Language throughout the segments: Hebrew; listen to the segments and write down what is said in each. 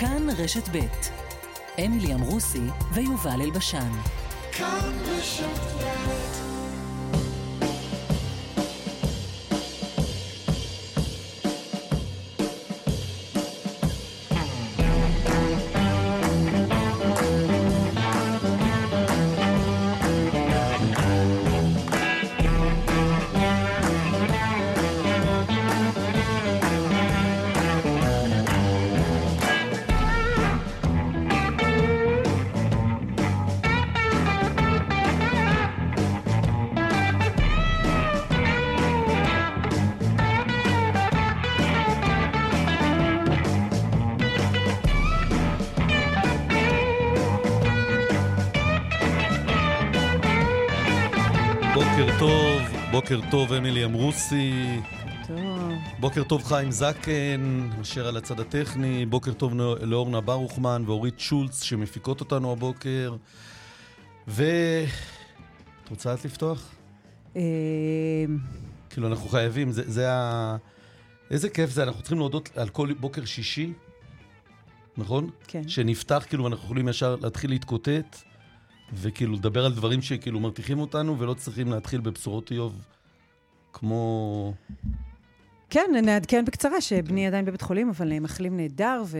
כאן רשת ב' אמילי אמרוסי ויובל אלבשן. כאן רשת בוקר טוב, אמילי אמרוסי. טוב. בוקר טוב, חיים זקן, אשר על הצד הטכני. בוקר טוב לאורנה ברוכמן ואורית שולץ, שמפיקות אותנו הבוקר. ו... את רוצה את לפתוח? אה, כאילו, אנחנו חייבים, זה, זה ה... איזה כיף זה, אנחנו צריכים להודות על כל בוקר שישי, נכון? כן. שנפתח, כאילו, ואנחנו יכולים ישר להתחיל להתקוטט. וכאילו לדבר על דברים שכאילו מרתיחים אותנו, ולא צריכים להתחיל בבשורות איוב כמו... כן, נעדכן בקצרה שבני עדיין בבית חולים, אבל מחלים נהדר ו...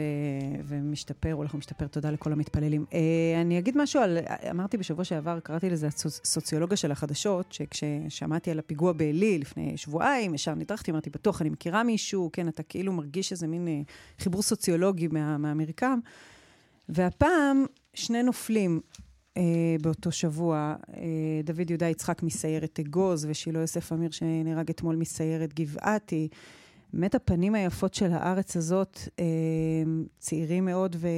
ומשתפר, הולך ומשתפר, תודה לכל המתפללים. אה, אני אגיד משהו על, אמרתי בשבוע שעבר, קראתי לזה הסוציולוגיה של החדשות, שכששמעתי על הפיגוע בעלי לפני שבועיים, ישר נדרכתי, אמרתי, בטוח, אני מכירה מישהו, כן, אתה כאילו מרגיש איזה מין אה, חיבור סוציולוגי מה, מהמרקם. והפעם, שני נופלים, באותו שבוע, אה, דוד יהודה יצחק מסיירת אגוז ושילה יוסף אמיר שנהרג אתמול מסיירת גבעתי. באמת הפנים היפות של הארץ הזאת, אה, צעירים מאוד ו...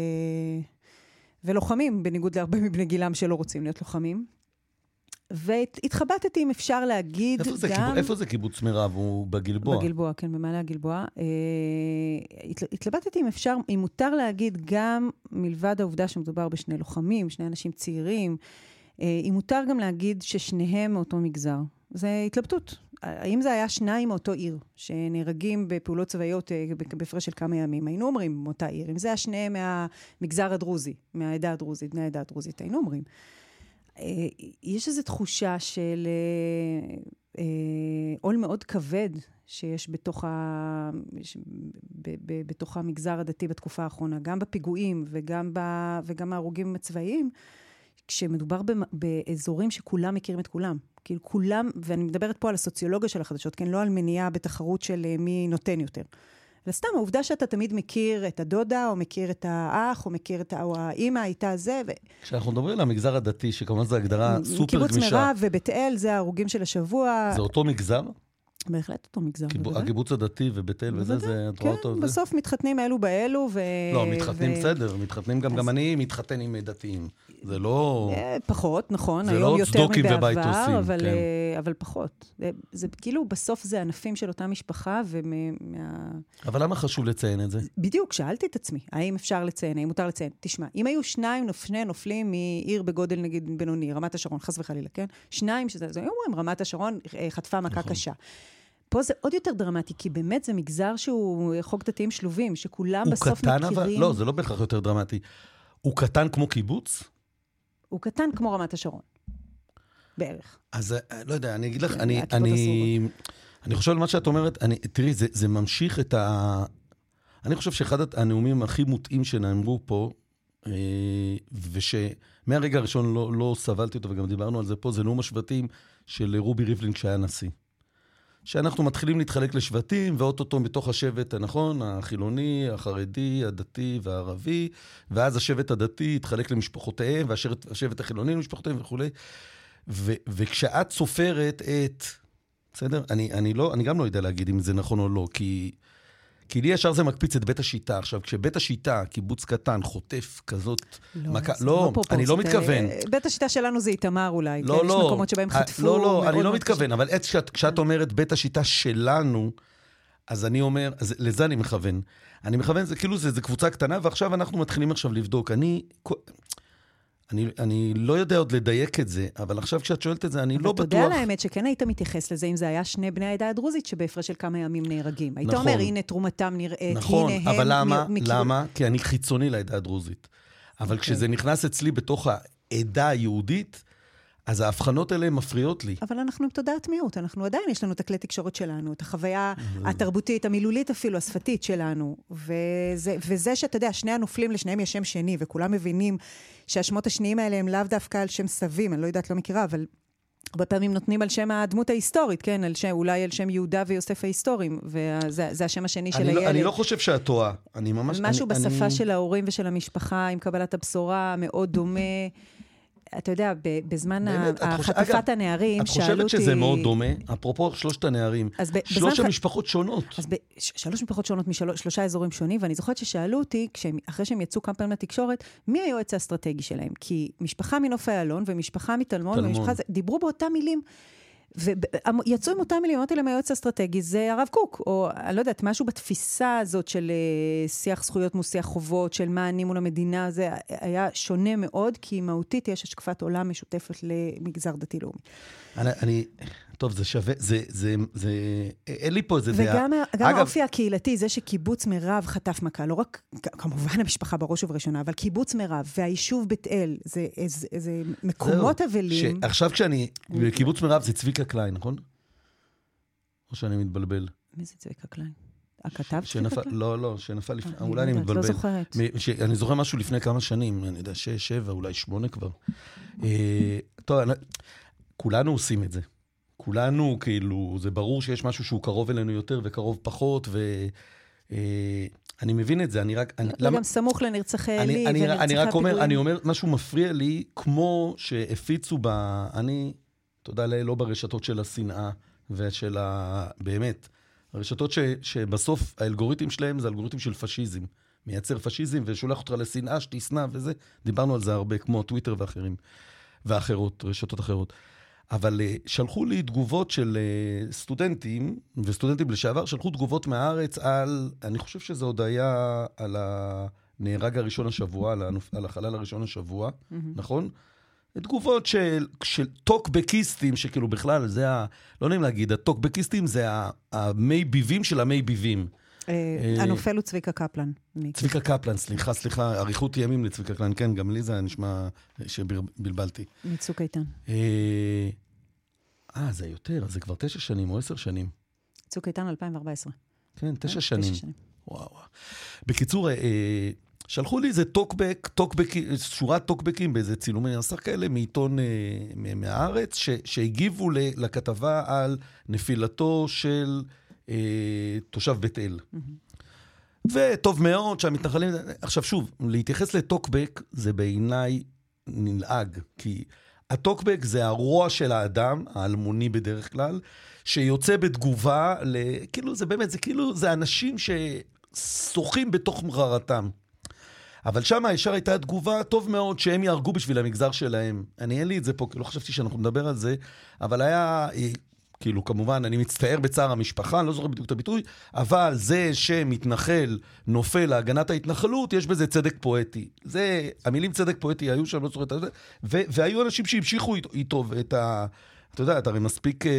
ולוחמים, בניגוד להרבה מבני גילם שלא רוצים להיות לוחמים. והתחבטתי אם אפשר להגיד איפה זה גם... קיב... איפה זה קיבוץ מירב? הוא בגלבוע. בגלבוע, כן, במעלה הגלבוע. אה, התלבטתי אם אפשר, אם מותר להגיד גם, מלבד העובדה שמדובר בשני לוחמים, שני אנשים צעירים, אה, אם מותר גם להגיד ששניהם מאותו מגזר. זה התלבטות. האם זה היה שניים מאותו עיר, שנהרגים בפעולות צבאיות אה, בהפרש של כמה ימים, היינו אומרים מאותה עיר. אם זה היה שניהם מהמגזר הדרוזי, מהעדה הדרוזית, מהעדה הדרוזית, היינו אומרים. אה, יש איזו תחושה של אה, אה, עול מאוד כבד שיש בתוך, ה... ב, ב, בתוך המגזר הדתי בתקופה האחרונה, גם בפיגועים וגם, ב... וגם ההרוגים הצבאיים, כשמדובר באזורים שכולם מכירים את כולם. כאילו כולם, ואני מדברת פה על הסוציולוגיה של החדשות, כן? לא על מניעה בתחרות של מי נותן יותר. אלא סתם, העובדה שאתה תמיד מכיר את הדודה, או מכיר את האח, או מכיר את. או האימא הייתה זה. ו... כשאנחנו מדברים על המגזר הדתי, שכמובן זו הגדרה סופר גמישה. קיבוץ מירב ובית אל, זה ההרוגים של השבוע. זה אותו מגזר? בהחלט אותו מגזר, קיב... הקיבוץ הדתי ובית אל וזה, זה, את רואה אותו? כן, בסוף מתחתנים אלו באלו, ו... לא, מתחתנים בסדר, מתחתנים גם, גם אני מתחתן עם דתיים. זה לא... אה, פחות, נכון, היום לא יותר מבעבר, אבל, כן. אה, אבל פחות. זה, זה כאילו, בסוף זה ענפים של אותה משפחה, ומה... אבל למה חשוב לציין את זה? בדיוק, שאלתי את עצמי, האם אפשר לציין, האם מותר לציין? תשמע, אם היו שניים, שני נופלים מעיר בגודל נגיד בינוני, רמת השרון, חס וחלילה, כן? שניים, שזה, היו אומרים, רמת השרון אה, חטפה מכה נכון. קשה. פה זה עוד יותר דרמטי, כי באמת זה מגזר שהוא חוק דתיים שלובים, שכולם בסוף קטן, מכירים... אבל, לא, זה לא בהכרח יותר דרמטי. הוא קטן כמו קיבוץ? הוא קטן כמו רמת השרון, בערך. אז אה, לא יודע, אני אגיד לך, אני, אני, אני חושב על מה שאת אומרת, אני, תראי, זה, זה ממשיך את ה... אני חושב שאחד הנאומים הכי מוטעים שנאמרו פה, אה, ושמהרגע הראשון לא, לא סבלתי אותו, וגם דיברנו על זה פה, זה נאום השבטים של רובי ריבלין כשהיה נשיא. שאנחנו מתחילים להתחלק לשבטים, ואו-טו-טו מתוך השבט הנכון, החילוני, החרדי, הדתי והערבי, ואז השבט הדתי יתחלק למשפחותיהם, והשבט החילוני למשפחותיהם וכולי. ו- וכשאת סופרת את, בסדר? אני, אני, לא, אני גם לא יודע להגיד אם זה נכון או לא, כי כי לי ישר זה מקפיץ את בית השיטה. עכשיו, כשבית השיטה, קיבוץ קטן, חוטף כזאת לא, מכה... לא, לא אני לא מתכוון. בית השיטה שלנו זה איתמר אולי. לא, כן? לא. יש מקומות שבהם חטפו... לא, לא, אני לא מתכוון. אבל כשאת, כשאת אומרת בית השיטה שלנו, אז אני אומר, אז לזה אני מכוון. אני מכוון, זה כאילו, זה, זה קבוצה קטנה, ועכשיו אנחנו מתחילים עכשיו לבדוק. אני... אני, אני לא יודע עוד לדייק את זה, אבל עכשיו כשאת שואלת את זה, אני לא בטוח... אתה יודע על האמת שכן היית מתייחס לזה, אם זה היה שני בני העדה הדרוזית שבהפרש של כמה ימים נהרגים. היית נכון. אומר, הנה תרומתם נראית, נכון, הנה אבל הם... למה? מ- למה? כי אני חיצוני לעדה הדרוזית. אבל אוקיי. כשזה נכנס אצלי בתוך העדה היהודית, אז ההבחנות האלה מפריעות לי. אבל אנחנו עם תודעת מיעוט, אנחנו עדיין, יש לנו את הכלי תקשורת שלנו, את החוויה התרבותית, המילולית אפילו, השפתית שלנו. וזה, וזה שאתה יודע, שני הנופלים לשניהם יש שם שני, וכולם מבינים שהשמות השניים האלה הם לאו דווקא על שם סבים, אני לא יודעת, לא מכירה, אבל הרבה פעמים נותנים על שם הדמות ההיסטורית, כן? על שם, אולי על שם יהודה ויוסף ההיסטוריים, וזה זה השם השני של אני הילד. לא, אני לא חושב שאת טועה. אני ממש... משהו אני, בשפה אני... של ההורים ושל המשפחה, עם קבלת הבשורה, מאוד דומה. אתה יודע, בזמן באמת, את חטיפת הנערים, את שאלו אותי... חושבת שזה מאוד דומה? אפרופו שלושת הנערים. ב- שלוש בזמן המשפחות שונות. אז בשלוש משפחות שונות משלושה אזורים שונים, ואני זוכרת ששאלו אותי, כשהם, אחרי שהם יצאו כמה פעמים לתקשורת, מי היועץ האסטרטגי שלהם? כי משפחה מנוף איילון ומשפחה מטלמון, טלמון. ומשפחה דיברו באותם מילים. ויצאו עם אותם מילים, אמרתי להם, היועץ האסטרטגי זה הרב קוק, או אני לא יודעת, משהו בתפיסה הזאת של אה, שיח זכויות מול שיח חובות, של מה אני מול המדינה, זה היה שונה מאוד, כי מהותית יש השקפת עולם משותפת למגזר דתי-לאומי. אני, אני, טוב, זה שווה, זה, זה, זה, אין לי פה איזה דעה. וגם גם אגב, האופי הקהילתי, זה שקיבוץ מירב חטף מכה, לא רק, כמובן המשפחה בראש ובראשונה, אבל קיבוץ מירב והיישוב בית אל, זה, זה, זה מקומות אבלים. שעכשיו כשאני, בקיבוץ מירב זה צביקה קליין, נכון? או שאני מתבלבל? מי זה צביקה קליין? הכתב שנפל? לא, לא, שנפל לפני, אני אולי אני לא מתבלבל. לא זוכרת. ש- אני זוכר משהו לפני כמה שנים, אני יודע, שש, שבע, אולי שמונה כבר. אה, טוב, כולנו עושים את זה. כולנו, כאילו, זה ברור שיש משהו שהוא קרוב אלינו יותר וקרוב פחות, ואני מבין את זה, אני רק... אני, זה גם סמוך לנרצחי אני, עלי אני, ונרצחי אני רק אומר, הפיגועים. אני אומר, משהו מפריע לי, כמו שהפיצו ב... אני, תודה לאל, לא ברשתות של השנאה ושל ה... באמת, הרשתות ש, שבסוף האלגוריתם שלהם זה אלגוריתם של פשיזם. מייצר פשיזם ושולח אותך לשנאה, שתשנא וזה. דיברנו על זה הרבה, כמו טוויטר ואחרים, ואחרות, רשתות אחרות. אבל uh, שלחו לי תגובות של uh, סטודנטים, וסטודנטים לשעבר, שלחו תגובות מהארץ על, אני חושב שזה עוד היה על הנהרג הראשון השבוע, על, הנופ... על החלל הראשון השבוע, mm-hmm. נכון? תגובות של, של טוקבקיסטים, שכאילו בכלל, זה ה... לא נעים להגיד, הטוקבקיסטים זה המי ביבים של המי ביבים. אה, אה, הנופל הוא צביקה קפלן. צביקה קפלן, סליחה, סליחה, אריכות ימים לצביקה קפלן, כן, גם לי זה נשמע שבלבלתי. מצוק איתן. אה, אה, זה יותר, זה כבר תשע שנים או עשר שנים. צוק איתן 2014. כן, תשע אה, שנים. וואו. בקיצור, אה, אה, שלחו לי איזה טוקבק, טוקבק, שורת טוקבקים באיזה צילומי מסך כאלה מעיתון אה, מהארץ, ש, שהגיבו לכתבה על נפילתו של אה, תושב בית אל. וטוב מאוד שהמתנחלים... עכשיו שוב, להתייחס לטוקבק זה בעיניי נלעג, כי הטוקבק זה הרוע של האדם, האלמוני בדרך כלל, שיוצא בתגובה ל... כאילו, זה באמת, זה כאילו, זה אנשים ששוחים בתוך מררתם. אבל שם ישר הייתה תגובה, טוב מאוד שהם יהרגו בשביל המגזר שלהם. אני, אין לי את זה פה, כי לא חשבתי שאנחנו נדבר על זה, אבל היה, אה, כאילו, כמובן, אני מצטער בצער המשפחה, אני לא זוכר בדיוק את הביטוי, אבל זה שמתנחל נופל להגנת ההתנחלות, יש בזה צדק פואטי. זה, המילים צדק פואטי היו שם, לא זוכר את זה, והיו אנשים שהמשיכו איתו, איתו את ה... אתה יודע, אתה הרי מספיק אה,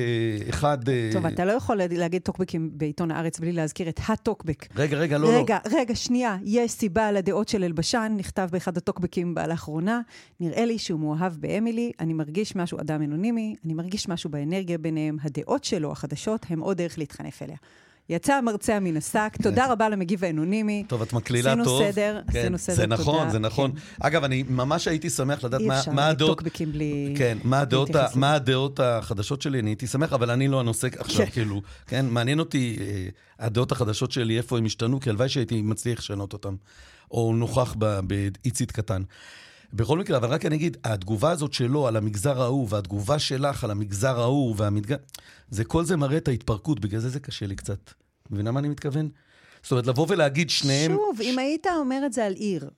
אחד... אה, טוב, אתה לא יכול להגיד טוקבקים בעיתון הארץ בלי להזכיר את הטוקבק. רגע, רגע, לא, רגע, רגע, שנייה. יש סיבה לדעות של אלבשן, נכתב באחד הטוקבקים לאחרונה. נראה לי שהוא מאוהב באמילי, אני מרגיש משהו, אדם אנונימי, אני מרגיש משהו באנרגיה ביניהם. הדעות שלו, החדשות, הם עוד דרך להתחנף אליה. יצא המרצע מן השק, תודה רבה למגיב האנונימי. טוב, את מקלילה עשינו טוב. סדר, כן, עשינו סדר, זה נכון, תודה. זה נכון. כן. אגב, אני ממש הייתי שמח לדעת אי מה, אפשר מה הדעות... טוקבקים בלי... כן, מה הדעות, לזה. מה הדעות החדשות שלי, אני הייתי שמח, אבל אני לא הנושא עכשיו, כן. כאילו, כן, מעניין אותי אה, הדעות החדשות שלי, איפה הם השתנו, כי הלוואי שהייתי מצליח לשנות אותם, או נוכח ב- באיצית קטן. בכל מקרה, אבל רק אני אגיד, התגובה הזאת שלו על המגזר ההוא, והתגובה שלך על המגזר ההוא, והמדג... זה, כל זה מראה את ההתפרקות, בגלל זה זה קשה לי קצת. מבינה מה אני מתכוון? זאת אומרת, לבוא ולהגיד שניהם... שוב, אם היית אומר את זה על עיר,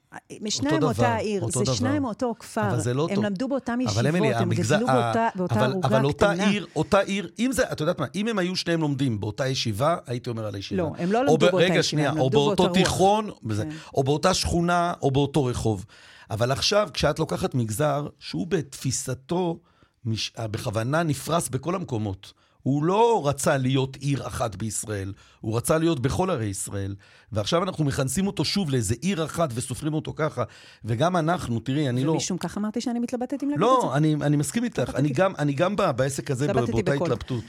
שניים דבר, מאותה עיר, אותו זה דבר. שניים מאותו כפר, אבל זה לא הם טוב. למדו באותם אבל ישיבות, אמילי, הם המגזר- גדלו באותה באותה אבל, ערוגה אבל אותה קטנה. עיר, אותה עיר, אם זה, את יודעת מה, אם הם היו שניהם לומדים באותה ישיבה, הייתי אומר על הישיבה. לא, הם לא או למדו באותה רגע, ישיבה, שנייה, הם או למדו באותו באותה רוח. תיכון, וזה, כן. או באותה שכונה, או באותו רחוב. אבל עכשיו, כשאת לוקחת מגזר שהוא בתפיסתו, מש... בכוונה נפרס בכל המקומות. הוא לא רצה להיות עיר אחת בישראל, הוא רצה להיות בכל ערי ישראל. ועכשיו אנחנו מכנסים אותו שוב לאיזה עיר אחת וסופרים אותו ככה. וגם אנחנו, תראי, אני לא... ומשום כך אמרתי שאני מתלבטת אם להגיד לא, את זה. לא, אני, אני מסכים איתך. אני גם, אני גם בעסק הזה באותה התלבטות.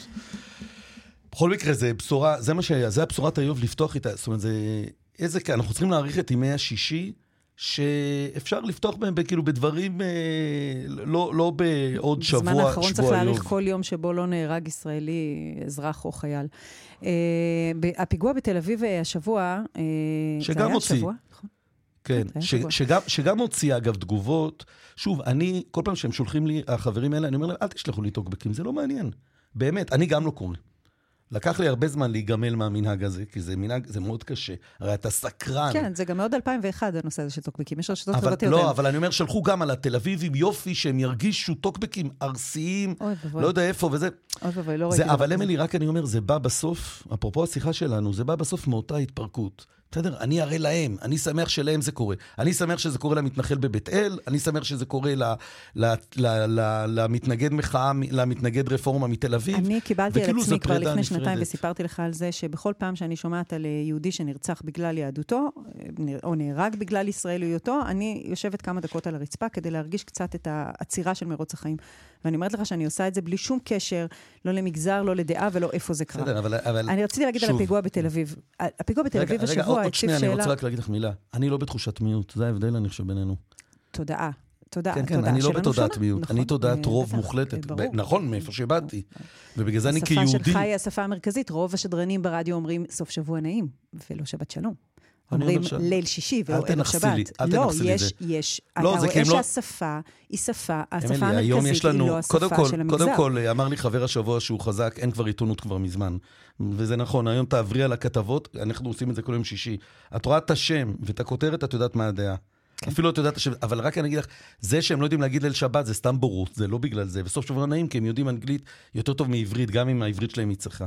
בכל מקרה, זה בשורה, זה מה שהיה, זה הבשורת האיוב לפתוח איתה. זאת אומרת, זה... איזה... אנחנו צריכים להעריך את ימי השישי. שאפשר לפתוח בהם כאילו בדברים, אה, לא, לא בעוד שבוע, שבוע בזמן האחרון צריך להעריך כל יום שבו לא נהרג ישראלי, אזרח או חייל. אה, הפיגוע בתל אביב אה, השבוע, אה, שגם זה היה הוציא. שבוע, נכון? כן ש, שגם, שגם הוציא אגב תגובות. שוב, אני, כל פעם שהם שולחים לי, החברים האלה, אני אומר להם, אל תשלחו לי טוקבקים, זה לא מעניין. באמת, אני גם לא קורא. לקח לי הרבה זמן להיגמל מהמנהג הזה, כי זה מנהג, זה מאוד קשה. הרי אתה סקרן. כן, זה גם מאוד 2001, הנושא הזה של טוקבקים. יש רשתות חברתיות. לא, אבל אני אומר, שלחו גם על התל אביבים יופי, שהם ירגישו טוקבקים ארסיים, לא יודע איפה וזה. אוי ואבוי, לא ראיתי. אבל אמילי, רק אני אומר, זה בא בסוף, אפרופו השיחה שלנו, זה בא בסוף מאותה התפרקות. בסדר? אני אראה להם, אני שמח שלהם זה קורה. אני שמח שזה קורה למתנחל בבית אל, אני שמח שזה קורה ל, ל, ל, ל, למתנגד מחאה, למתנגד רפורמה מתל אביב. אני קיבלתי על עצמי כבר לפני נפרדת. שנתיים וסיפרתי לך על זה, שבכל פעם שאני שומעת על אה, יהודי שנרצח בגלל יהדותו, אה, או נהרג בגלל ישראליותו, אני יושבת כמה דקות על הרצפה כדי להרגיש קצת את העצירה של מרוץ החיים. ואני אומרת לך שאני עושה את זה בלי שום קשר, לא למגזר, לא לדעה ולא איפה זה קרה. בסדר, אבל... אבל... אני רציתי להגיד שוב. על הפיגוע בתל אביב. הפיגוע בתל אביב השבוע הציב שאלה... עוד שנייה, אני רוצה רק להגיד לך מילה. אני לא בתחושת מיעוט, זה ההבדל, אני חושב, בינינו. תודעה. תודעה, כן, כן, אני לא בתודעת מיעוט, נכון, אני תודעת רוב מוחלטת. נכון, מאיפה שבאתי. ובגלל זה אני כיהודי... השפה שלך היא השפה המרכזית. רוב השדרנים ברדיו אומרים סוף שבוע נעים, ולא שבת שלום. אומרים ליל שישי ולא ערב שבת. אל תנכסי לי, אל תנכסי לי זה. לא, יש, אתה רואה לא- שהשפה היא שפה, השפה המרכזית היא לא השפה של המגזר. קודם כל, אמר לי חבר השבוע שהוא חזק, אין כבר עיתונות כבר מזמן. וזה נכון, היום תעברי על הכתבות, אנחנו עושים את זה כל יום שישי. את רואה את השם ואת הכותרת, את יודעת מה הדעה. כן. אפילו את יודעת את אבל רק אני אגיד לך, זה שהם לא יודעים להגיד ליל שבת זה סתם בורות, זה לא בגלל זה. בסוף שבוע נעים, כי הם יודעים אנגלית יותר טוב מעברית, גם אם העברית שלהם היא צריכה.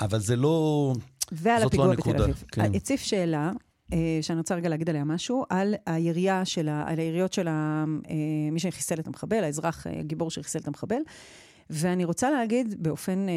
אבל זה לא... ועל לא הפיגוע לא בתל אביב. כן. הציף שאלה, אה, שאני רוצה רגע להגיד עליה משהו, על הירייה של ה... על היריות של ה... אה, מי שחיסל את המחבל, האזרח, אה, הגיבור שחיסל את המחבל. ואני רוצה להגיד באופן אה,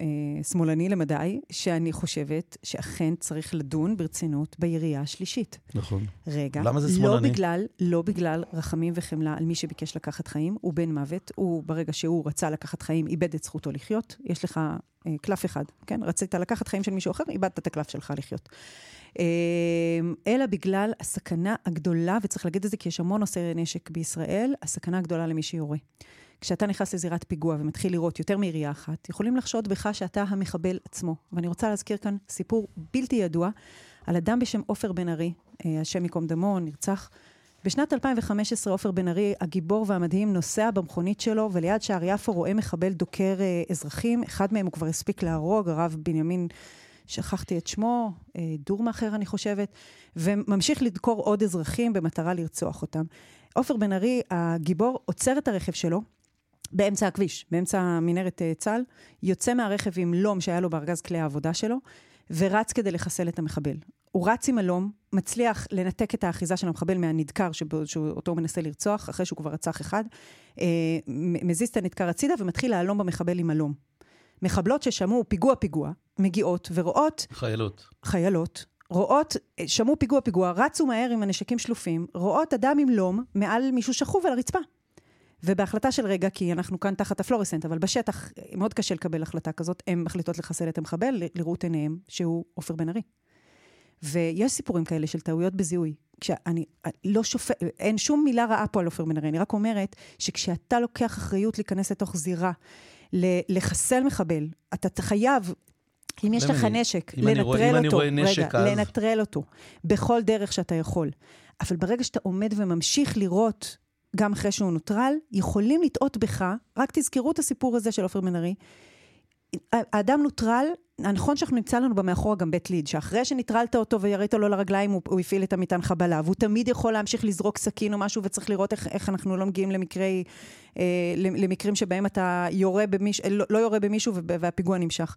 אה, שמאלני למדי, שאני חושבת שאכן צריך לדון ברצינות בירייה השלישית. נכון. רגע. למה זה שמאלני? לא בגלל, לא בגלל רחמים וחמלה על מי שביקש לקחת חיים, הוא בן מוות, הוא ברגע שהוא רצה לקחת חיים, איבד את זכותו לחיות. יש לך אה, קלף אחד, כן? רצית לקחת חיים של מישהו אחר, איבדת את הקלף שלך לחיות. אה, אלא בגלל הסכנה הגדולה, וצריך להגיד את זה כי יש המון נושאי נשק בישראל, הסכנה הגדולה למי שיורה. כשאתה נכנס לזירת פיגוע ומתחיל לראות יותר מירייה אחת, יכולים לחשוד בך שאתה המחבל עצמו. ואני רוצה להזכיר כאן סיפור בלתי ידוע על אדם בשם עופר בן ארי, אה, השם ייקום דמו, נרצח. בשנת 2015 עופר בן ארי, הגיבור והמדהים, נוסע במכונית שלו, וליד שער יפו רואה מחבל דוקר אה, אזרחים. אחד מהם הוא כבר הספיק להרוג, הרב בנימין, שכחתי את שמו, אה, דורמאחר אני חושבת, וממשיך לדקור עוד אזרחים במטרה לרצוח אותם. עופר בן ארי, הגיבור, עוצר את הרכב שלו, באמצע הכביש, באמצע מנהרת אה, צה"ל, יוצא מהרכב עם לום שהיה לו בארגז כלי העבודה שלו, ורץ כדי לחסל את המחבל. הוא רץ עם הלום, מצליח לנתק את האחיזה של המחבל מהנדקר שאותו הוא מנסה לרצוח, אחרי שהוא כבר רצח אחד, אה, מזיז את הנדקר הצידה ומתחיל להלום במחבל עם הלום. מחבלות ששמעו פיגוע פיגוע, מגיעות ורואות... חיילות. חיילות. רואות, אה, שמעו פיגוע פיגוע, רצו מהר עם הנשקים שלופים, רואות אדם עם לום מעל מישהו שכוב על הרצפה. ובהחלטה של רגע, כי אנחנו כאן תחת הפלורסנט, אבל בשטח מאוד קשה לקבל החלטה כזאת, הן מחליטות לחסל את המחבל לראות עיניהם שהוא עופר בן ארי. ויש סיפורים כאלה של טעויות בזיהוי. כשאני לא שופט, אין שום מילה רעה פה על עופר בן ארי, אני רק אומרת שכשאתה לוקח אחריות להיכנס לתוך זירה, לחסל מחבל, אתה חייב אם יש לך נשק, לנטרל אותו, רגע, לנטרל אותו, בכל דרך שאתה יכול. אבל ברגע שאתה עומד וממשיך לראות גם אחרי שהוא נוטרל, יכולים לטעות בך, רק תזכרו את הסיפור הזה של עופר ארי. האדם נוטרל, נכון שאנחנו נמצא לנו במאחורה גם בית ליד, שאחרי שנטרלת אותו וירית לו לרגליים, הוא, הוא הפעיל את המטען חבלה, והוא תמיד יכול להמשיך לזרוק סכין או משהו, וצריך לראות איך, איך אנחנו לא מגיעים למקרי, אה, למקרים שבהם אתה יורה במישהו, לא, לא יורה במישהו והפיגוע נמשך.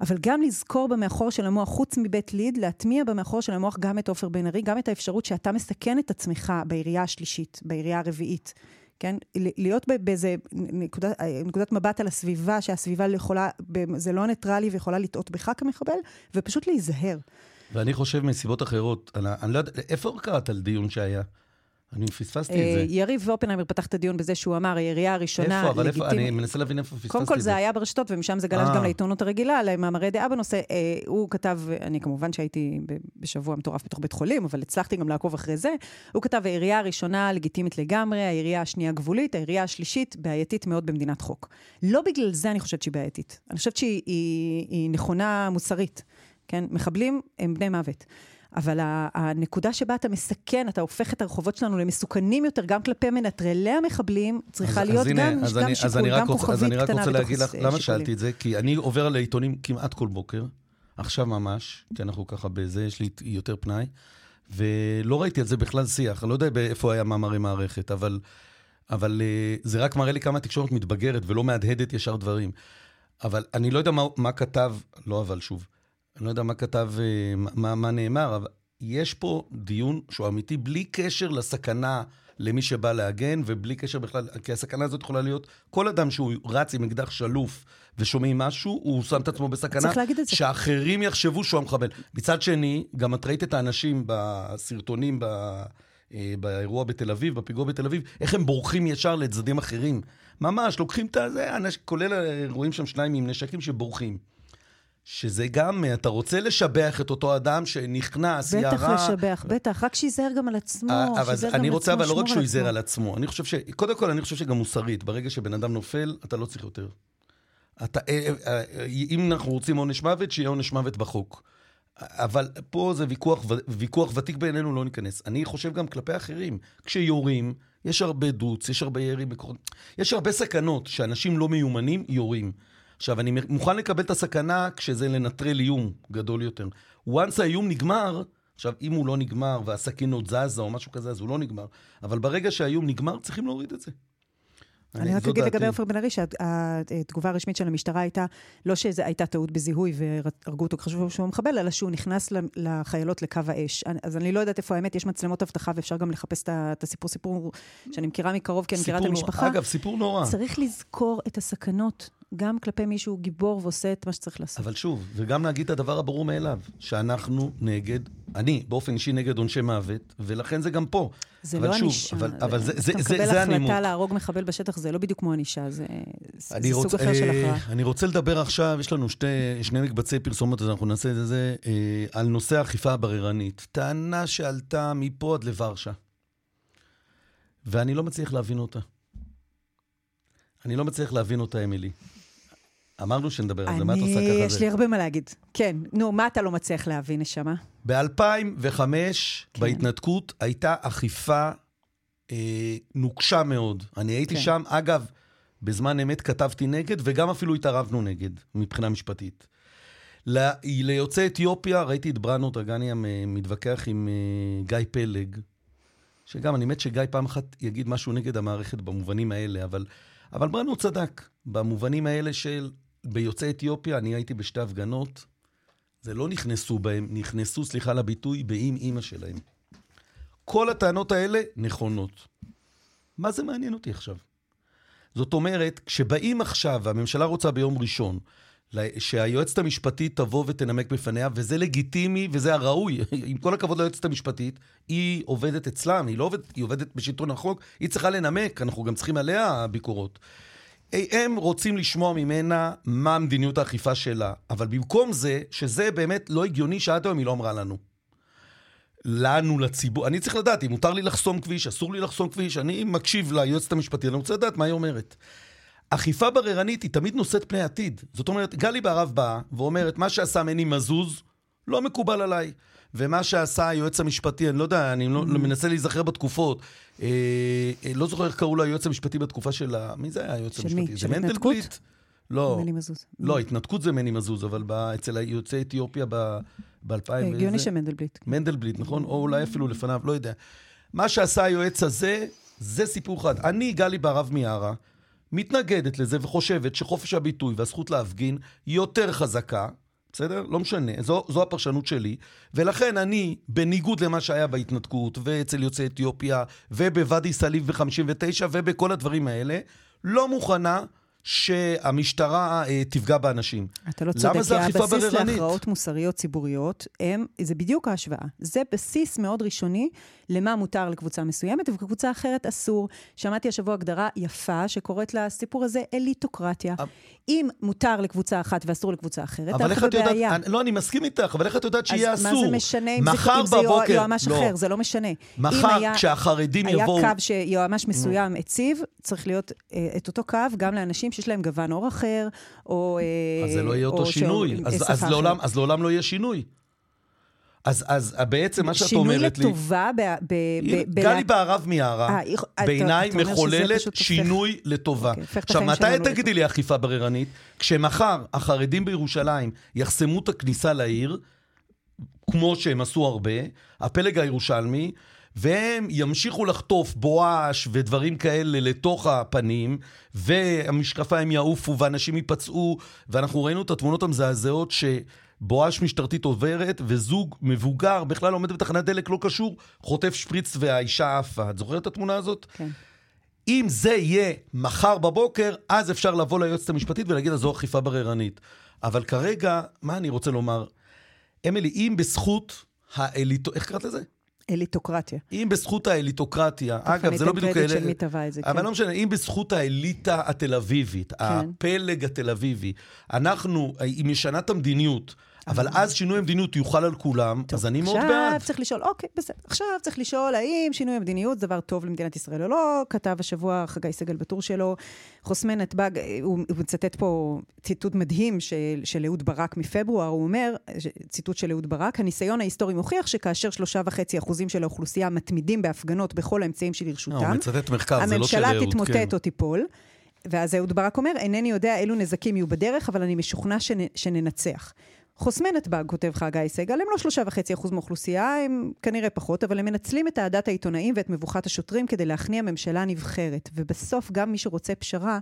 אבל גם לזכור במאחור של המוח, חוץ מבית ליד, להטמיע במאחור של המוח גם את עופר בן ארי, גם את האפשרות שאתה מסכן את עצמך בירייה השלישית, בירייה הרביעית. כן? להיות באיזה נקודת, נקודת מבט על הסביבה, שהסביבה יכולה, זה לא ניטרלי ויכולה לטעות בך כמחבל, ופשוט להיזהר. ואני חושב מסיבות אחרות, אני, אני לא יודע, איפה קראת על דיון שהיה? אני פספסתי את זה. אה, יריב אופנהיימר פתח את הדיון בזה שהוא אמר, הירייה הראשונה איפה? אבל איפה? אני מנסה להבין איפה פספסתי את זה. קודם כל זה היה ברשתות, ומשם זה גלש אה. גם לעיתונות הרגילה, למאמרי דעה בנושא. אה, הוא כתב, אני כמובן שהייתי בשבוע מטורף בתוך בית חולים, אבל הצלחתי גם לעקוב אחרי זה. הוא כתב, הירייה הראשונה לגיטימית לגמרי, הירייה השנייה גבולית, הירייה השלישית בעייתית מאוד במדינת חוק. לא בגלל זה אני חושבת שהיא בעייתית. אני חושבת שהיא נכונה מוסרית. כן? מחבלים הם בני מוות. אבל הנקודה שבה אתה מסכן, אתה הופך את הרחובות שלנו למסוכנים יותר, גם כלפי מנטרלי המחבלים, צריכה אז, להיות אז גם, אז גם אני, שיקול, גם כוכבית קטנה בתוך אז אני רק רוצה להגיד לך, למה שאלתי את זה? כי אני עובר על העיתונים כמעט כל בוקר, עכשיו ממש, כי אנחנו ככה בזה, יש לי יותר פנאי, ולא ראיתי על זה בכלל שיח, אני לא יודע איפה היה מאמרי מערכת, אבל, אבל אה, זה רק מראה לי כמה התקשורת מתבגרת ולא מהדהדת ישר דברים. אבל אני לא יודע מה, מה כתב, לא אבל שוב, אני לא יודע מה כתב, אה, מה, מה נאמר, אבל יש פה דיון שהוא אמיתי, בלי קשר לסכנה למי שבא להגן, ובלי קשר בכלל, כי הסכנה הזאת יכולה להיות, כל אדם שהוא רץ עם אקדח שלוף ושומעים משהו, הוא שם את עצמו בסכנה, שאחרים יחשבו שהוא המחבל. מצד שני, גם את ראית את האנשים בסרטונים, ב... אה, באירוע בתל אביב, בפיגוע בתל אביב, איך הם בורחים ישר לצדדים אחרים. ממש, לוקחים את זה, כולל רואים שם שניים עם נשקים שבורחים. שזה גם, אתה רוצה לשבח את אותו אדם שנכנס, ירה... בטח לשבח, בטח, רק שייזהר גם על עצמו, אה, אבל אני רוצה, אבל לא רק שהוא ייזהר על עצמו. אני חושב ש... קודם כל, אני חושב שגם מוסרית, ברגע שבן אדם נופל, אתה לא צריך יותר. אתה, אה, אה, אם אנחנו רוצים עונש מוות, שיהיה עונש מוות בחוק. אבל פה זה ויכוח, ויכוח ותיק בעינינו, לא ניכנס. אני חושב גם כלפי אחרים. כשיורים, יש הרבה דוץ, יש הרבה ירי, יש הרבה סכנות שאנשים לא מיומנים יורים. עכשיו, אני מוכן לקבל את הסכנה כשזה לנטרל איום גדול יותר. once האיום נגמר, עכשיו, אם הוא לא נגמר והסכין עוד זזה או משהו כזה, אז הוא לא נגמר. אבל ברגע שהאיום נגמר, צריכים להוריד את זה. אני רק אגיד לגבי עופר בן ארי, שהתגובה הרשמית של המשטרה הייתה, לא שזו הייתה טעות בזיהוי והרגו אותו חשבו שהוא מחבל, אלא שהוא נכנס לחיילות לקו האש. אז אני לא יודעת איפה האמת, יש מצלמות אבטחה ואפשר גם לחפש את הסיפור, סיפור שאני מכירה מקרוב, כי אני מכירה את המשפחה. אגב, סיפור נורא. צריך לזכור את הסכנות גם כלפי מי שהוא גיבור ועושה את מה שצריך לעשות. אבל שוב, וגם להגיד את הדבר הברור מאליו, שאנחנו נגד, אני באופן אישי נגד עונשי מוות, ולכן זה גם פה. זה לא ענישה. אבל, אבל זה, זה, זה, זה, זה הנימוק. אתה מקבל החלטה להרוג מחבל בשטח, זה לא בדיוק כמו ענישה, זה, זה רוצ, סוג אחר של הכרעה. אני רוצה לדבר עכשיו, יש לנו שתי, שני מקבצי פרסומות, אז אנחנו נעשה את זה, אה, על נושא האכיפה הבררנית. טענה שעלתה מפה עד לוורשה, ואני לא מצליח להבין אותה. אני לא מצליח להבין אותה, אמילי. אמרנו שנדבר על זה, מה את עושה ככה? יש לי הרבה מה להגיד. כן, נו, מה אתה לא מצליח להבין, נשמה? ב-2005, כן. בהתנתקות, הייתה אכיפה אה, נוקשה מאוד. אני הייתי כן. שם, אגב, בזמן אמת כתבתי נגד, וגם אפילו התערבנו נגד, מבחינה משפטית. ל... ליוצאי אתיופיה, ראיתי את בראנו טרגניה מתווכח עם אה, גיא פלג, שגם, אני מת שגיא פעם אחת יגיד משהו נגד המערכת במובנים האלה, אבל, אבל בראנו צדק, במובנים האלה של ביוצאי אתיופיה, אני הייתי בשתי הפגנות, זה לא נכנסו בהם, נכנסו, סליחה על הביטוי, באם אימא שלהם. כל הטענות האלה נכונות. מה זה מעניין אותי עכשיו? זאת אומרת, כשבאים עכשיו, והממשלה רוצה ביום ראשון, שהיועצת המשפטית תבוא ותנמק בפניה, וזה לגיטימי וזה הראוי. עם כל הכבוד ליועצת המשפטית, היא עובדת אצלם, היא לא עובדת, היא עובדת בשלטון החוק, היא צריכה לנמק, אנחנו גם צריכים עליה ביקורות. הם רוצים לשמוע ממנה מה מדיניות האכיפה שלה, אבל במקום זה, שזה באמת לא הגיוני שעד היום היא לא אמרה לנו. לנו, לציבור, אני צריך לדעת אם מותר לי לחסום כביש, אסור לי לחסום כביש, אני מקשיב ליועצת המשפטית, אני רוצה לדעת מה היא אומרת. אכיפה בררנית היא תמיד נושאת פני עתיד. זאת אומרת, גלי בהרב באה ואומרת, מה שעשה מני מזוז לא מקובל עליי. ומה שעשה היועץ המשפטי, אני לא יודע, אני לא, mm. מנסה להיזכר בתקופות. אה, אה, לא זוכר איך קראו לו היועץ המשפטי בתקופה של ה... מי זה היה היועץ של המשפטי? מי? של מנדלבליט? לא. מני מזוז. לא, התנתקות זה מני מזוז, אבל ב... אצל יוצאי אתיופיה ב-2000... הגיוני שמנדלבליט. מנדלבליט, נכון? או אולי אפילו לפניו, לא יודע. מה שעשה היועץ הזה, זה סיפור אחד. אני, גלי בהרב מיארה, מתנגדת לזה וחושבת שחופש הביטוי והזכות להפגין יותר חזקה בסדר? לא משנה, זו, זו הפרשנות שלי. ולכן אני, בניגוד למה שהיה בהתנתקות, ואצל יוצאי אתיופיה, ובוואדי סאליב ב-59, ובכל הדברים האלה, לא מוכנה שהמשטרה אה, תפגע באנשים. אתה לא צודק, כי הבסיס להכרעות מוסריות ציבוריות, הם, זה בדיוק ההשוואה. זה בסיס מאוד ראשוני למה מותר לקבוצה מסוימת, ובקבוצה אחרת אסור. שמעתי השבוע הגדרה יפה שקוראת לסיפור הזה אליטוקרטיה. אבל... אם מותר לקבוצה אחת ואסור לקבוצה אחרת, אנחנו בבעיה. יודעת, לא, אני מסכים איתך, אבל איך את יודעת שיהיה אסור? אז מה זה משנה אם זה, אם זה בבוקר, יועמ"ש לא. אחר? זה לא משנה. מחר, היה, כשהחרדים יבואו... היה קו שיועמ"ש מסוים הציב, צריך להיות אה, את אותו קו גם לאנשים שיש להם גוון אור אחר, או... אה, אז זה לא יהיה אותו שינוי. אז, אז, לעולם, אז לעולם לא יהיה שינוי. אז, אז בעצם מה שאת אומרת לי... שינוי לטובה ב... ב, ב גלי בהרב מיארה, אה, בעיניי מחוללת שינוי. לטובה. אוקיי, עכשיו, מתי תגידי לי אכיפה בררנית? כשמחר החרדים בירושלים יחסמו את הכניסה לעיר, כמו שהם עשו הרבה, הפלג הירושלמי, והם ימשיכו לחטוף בואש ודברים כאלה לתוך הפנים, והמשקפיים יעופו ואנשים ייפצעו, ואנחנו ראינו את התמונות המזעזעות ש... בואש משטרתית עוברת, וזוג מבוגר, בכלל עומד בתחנת דלק לא קשור, חוטף שפריץ והאישה עפה. את זוכרת את התמונה הזאת? כן. אם זה יהיה מחר בבוקר, אז אפשר לבוא ליועצת המשפטית ולהגיד, אז זו אכיפה בררנית. אבל כרגע, מה אני רוצה לומר? אמילי, אם בזכות האליטו... איך קראת לזה? אליטוקרטיה. אם בזכות האליטוקרטיה, אגב, זה לא בדיוק כאלה... של מי טבע את זה, אבל כן. לא משנה, אם בזכות האליטה התל אביבית, כן. הפלג התל אביבי, אנחנו, אם משנה את המדיניות, אבל אז שינוי המדיניות יוכל על כולם, טוב, אז אני מאוד בעד. עכשיו צריך לשאול, אוקיי, בסדר. עכשיו צריך לשאול האם שינוי המדיניות זה דבר טוב למדינת ישראל או לא. כתב השבוע חגי סגל בטור שלו, חוסמי נתב"ג, הוא, הוא מצטט פה ציטוט מדהים של, של אהוד ברק מפברואר, הוא אומר, ציטוט של אהוד ברק, הניסיון ההיסטורי מוכיח שכאשר שלושה וחצי אחוזים של האוכלוסייה מתמידים בהפגנות בכל האמצעים שלרשותם, לא, הוא מצטט מחקר, זה לא של אהוד, הממשלה תתמוטט כן. או תיפול. ואז אהוד ברק אומר, אינני יודע אילו נזקים יהיו בדרך, אבל אני משוכנע שנ, שננצח. חוסמי נתב"ג, כותב חגי סגל, הם לא שלושה וחצי אחוז מאוכלוסייה, הם כנראה פחות, אבל הם מנצלים את אהדת העיתונאים ואת מבוכת השוטרים כדי להכניע ממשלה נבחרת. ובסוף גם מי שרוצה פשרה,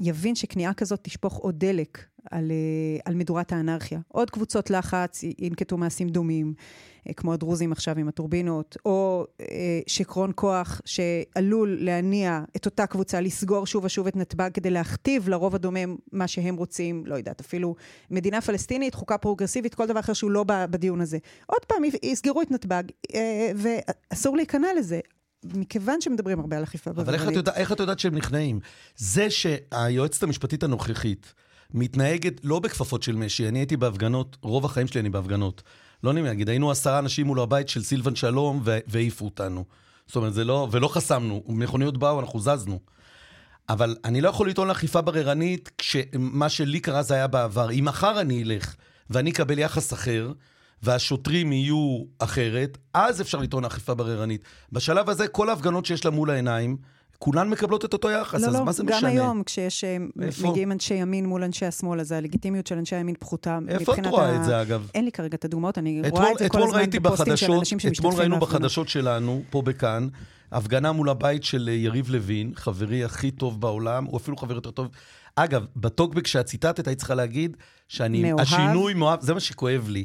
יבין שכניעה כזאת תשפוך עוד דלק על, אה, על מדורת האנרכיה. עוד קבוצות לחץ ינקטו מעשים דומים. אה, כמו הדרוזים עכשיו עם הטורבינות, או אה, שקרון כוח שעלול להניע את אותה קבוצה לסגור שוב ושוב את נתב"ג כדי להכתיב לרוב הדומם מה שהם רוצים, לא יודעת, אפילו מדינה פלסטינית, חוקה פרוגרסיבית, כל דבר אחר שהוא לא בדיון הזה. עוד פעם, יסגרו את נתב"ג, אה, ואסור להיכנע לזה. מכיוון שמדברים הרבה על אכיפה. אבל איך את, יודע, איך את יודעת שהם נכנעים? זה שהיועצת המשפטית הנוכחית מתנהגת לא בכפפות של משי, אני הייתי בהפגנות, רוב החיים שלי אני בהפגנות. לא נעים להגיד, היינו עשרה אנשים מול הבית של סילבן שלום והעיפו אותנו. זאת אומרת, זה לא, ולא חסמנו, מכוניות באו, אנחנו זזנו. אבל אני לא יכול לטעון לאכיפה בררנית כשמה שלי קרה זה היה בעבר. אם מחר אני אלך ואני אקבל יחס אחר, והשוטרים יהיו אחרת, אז אפשר לטעון לאכיפה בררנית. בשלב הזה, כל ההפגנות שיש לה מול העיניים, כולן מקבלות את אותו יחס, לא, אז לא, מה זה משנה? לא, לא, גם היום, כשיש, אה, איפה? מגיעים אנשי ימין מול אנשי השמאל, אז הלגיטימיות של אנשי הימין פחותה. איפה את רואה ה... את זה, אגב? אין לי כרגע את הדוגמאות, אני אתמול, רואה את זה כל הזמן בפוסטים של אנשים שמשתתפים אתמול ראינו בחדשות שלנו, פה בכאן, הפגנה מול הבית של אה, יריב לוין, חברי הכי טוב בעולם, הוא אפילו חבר יותר טוב. אגב, בטוקבק שהציטטת, היית צריכה להגיד שאני... מאוהב. השינוי מאוהב, זה מה שכואב לי.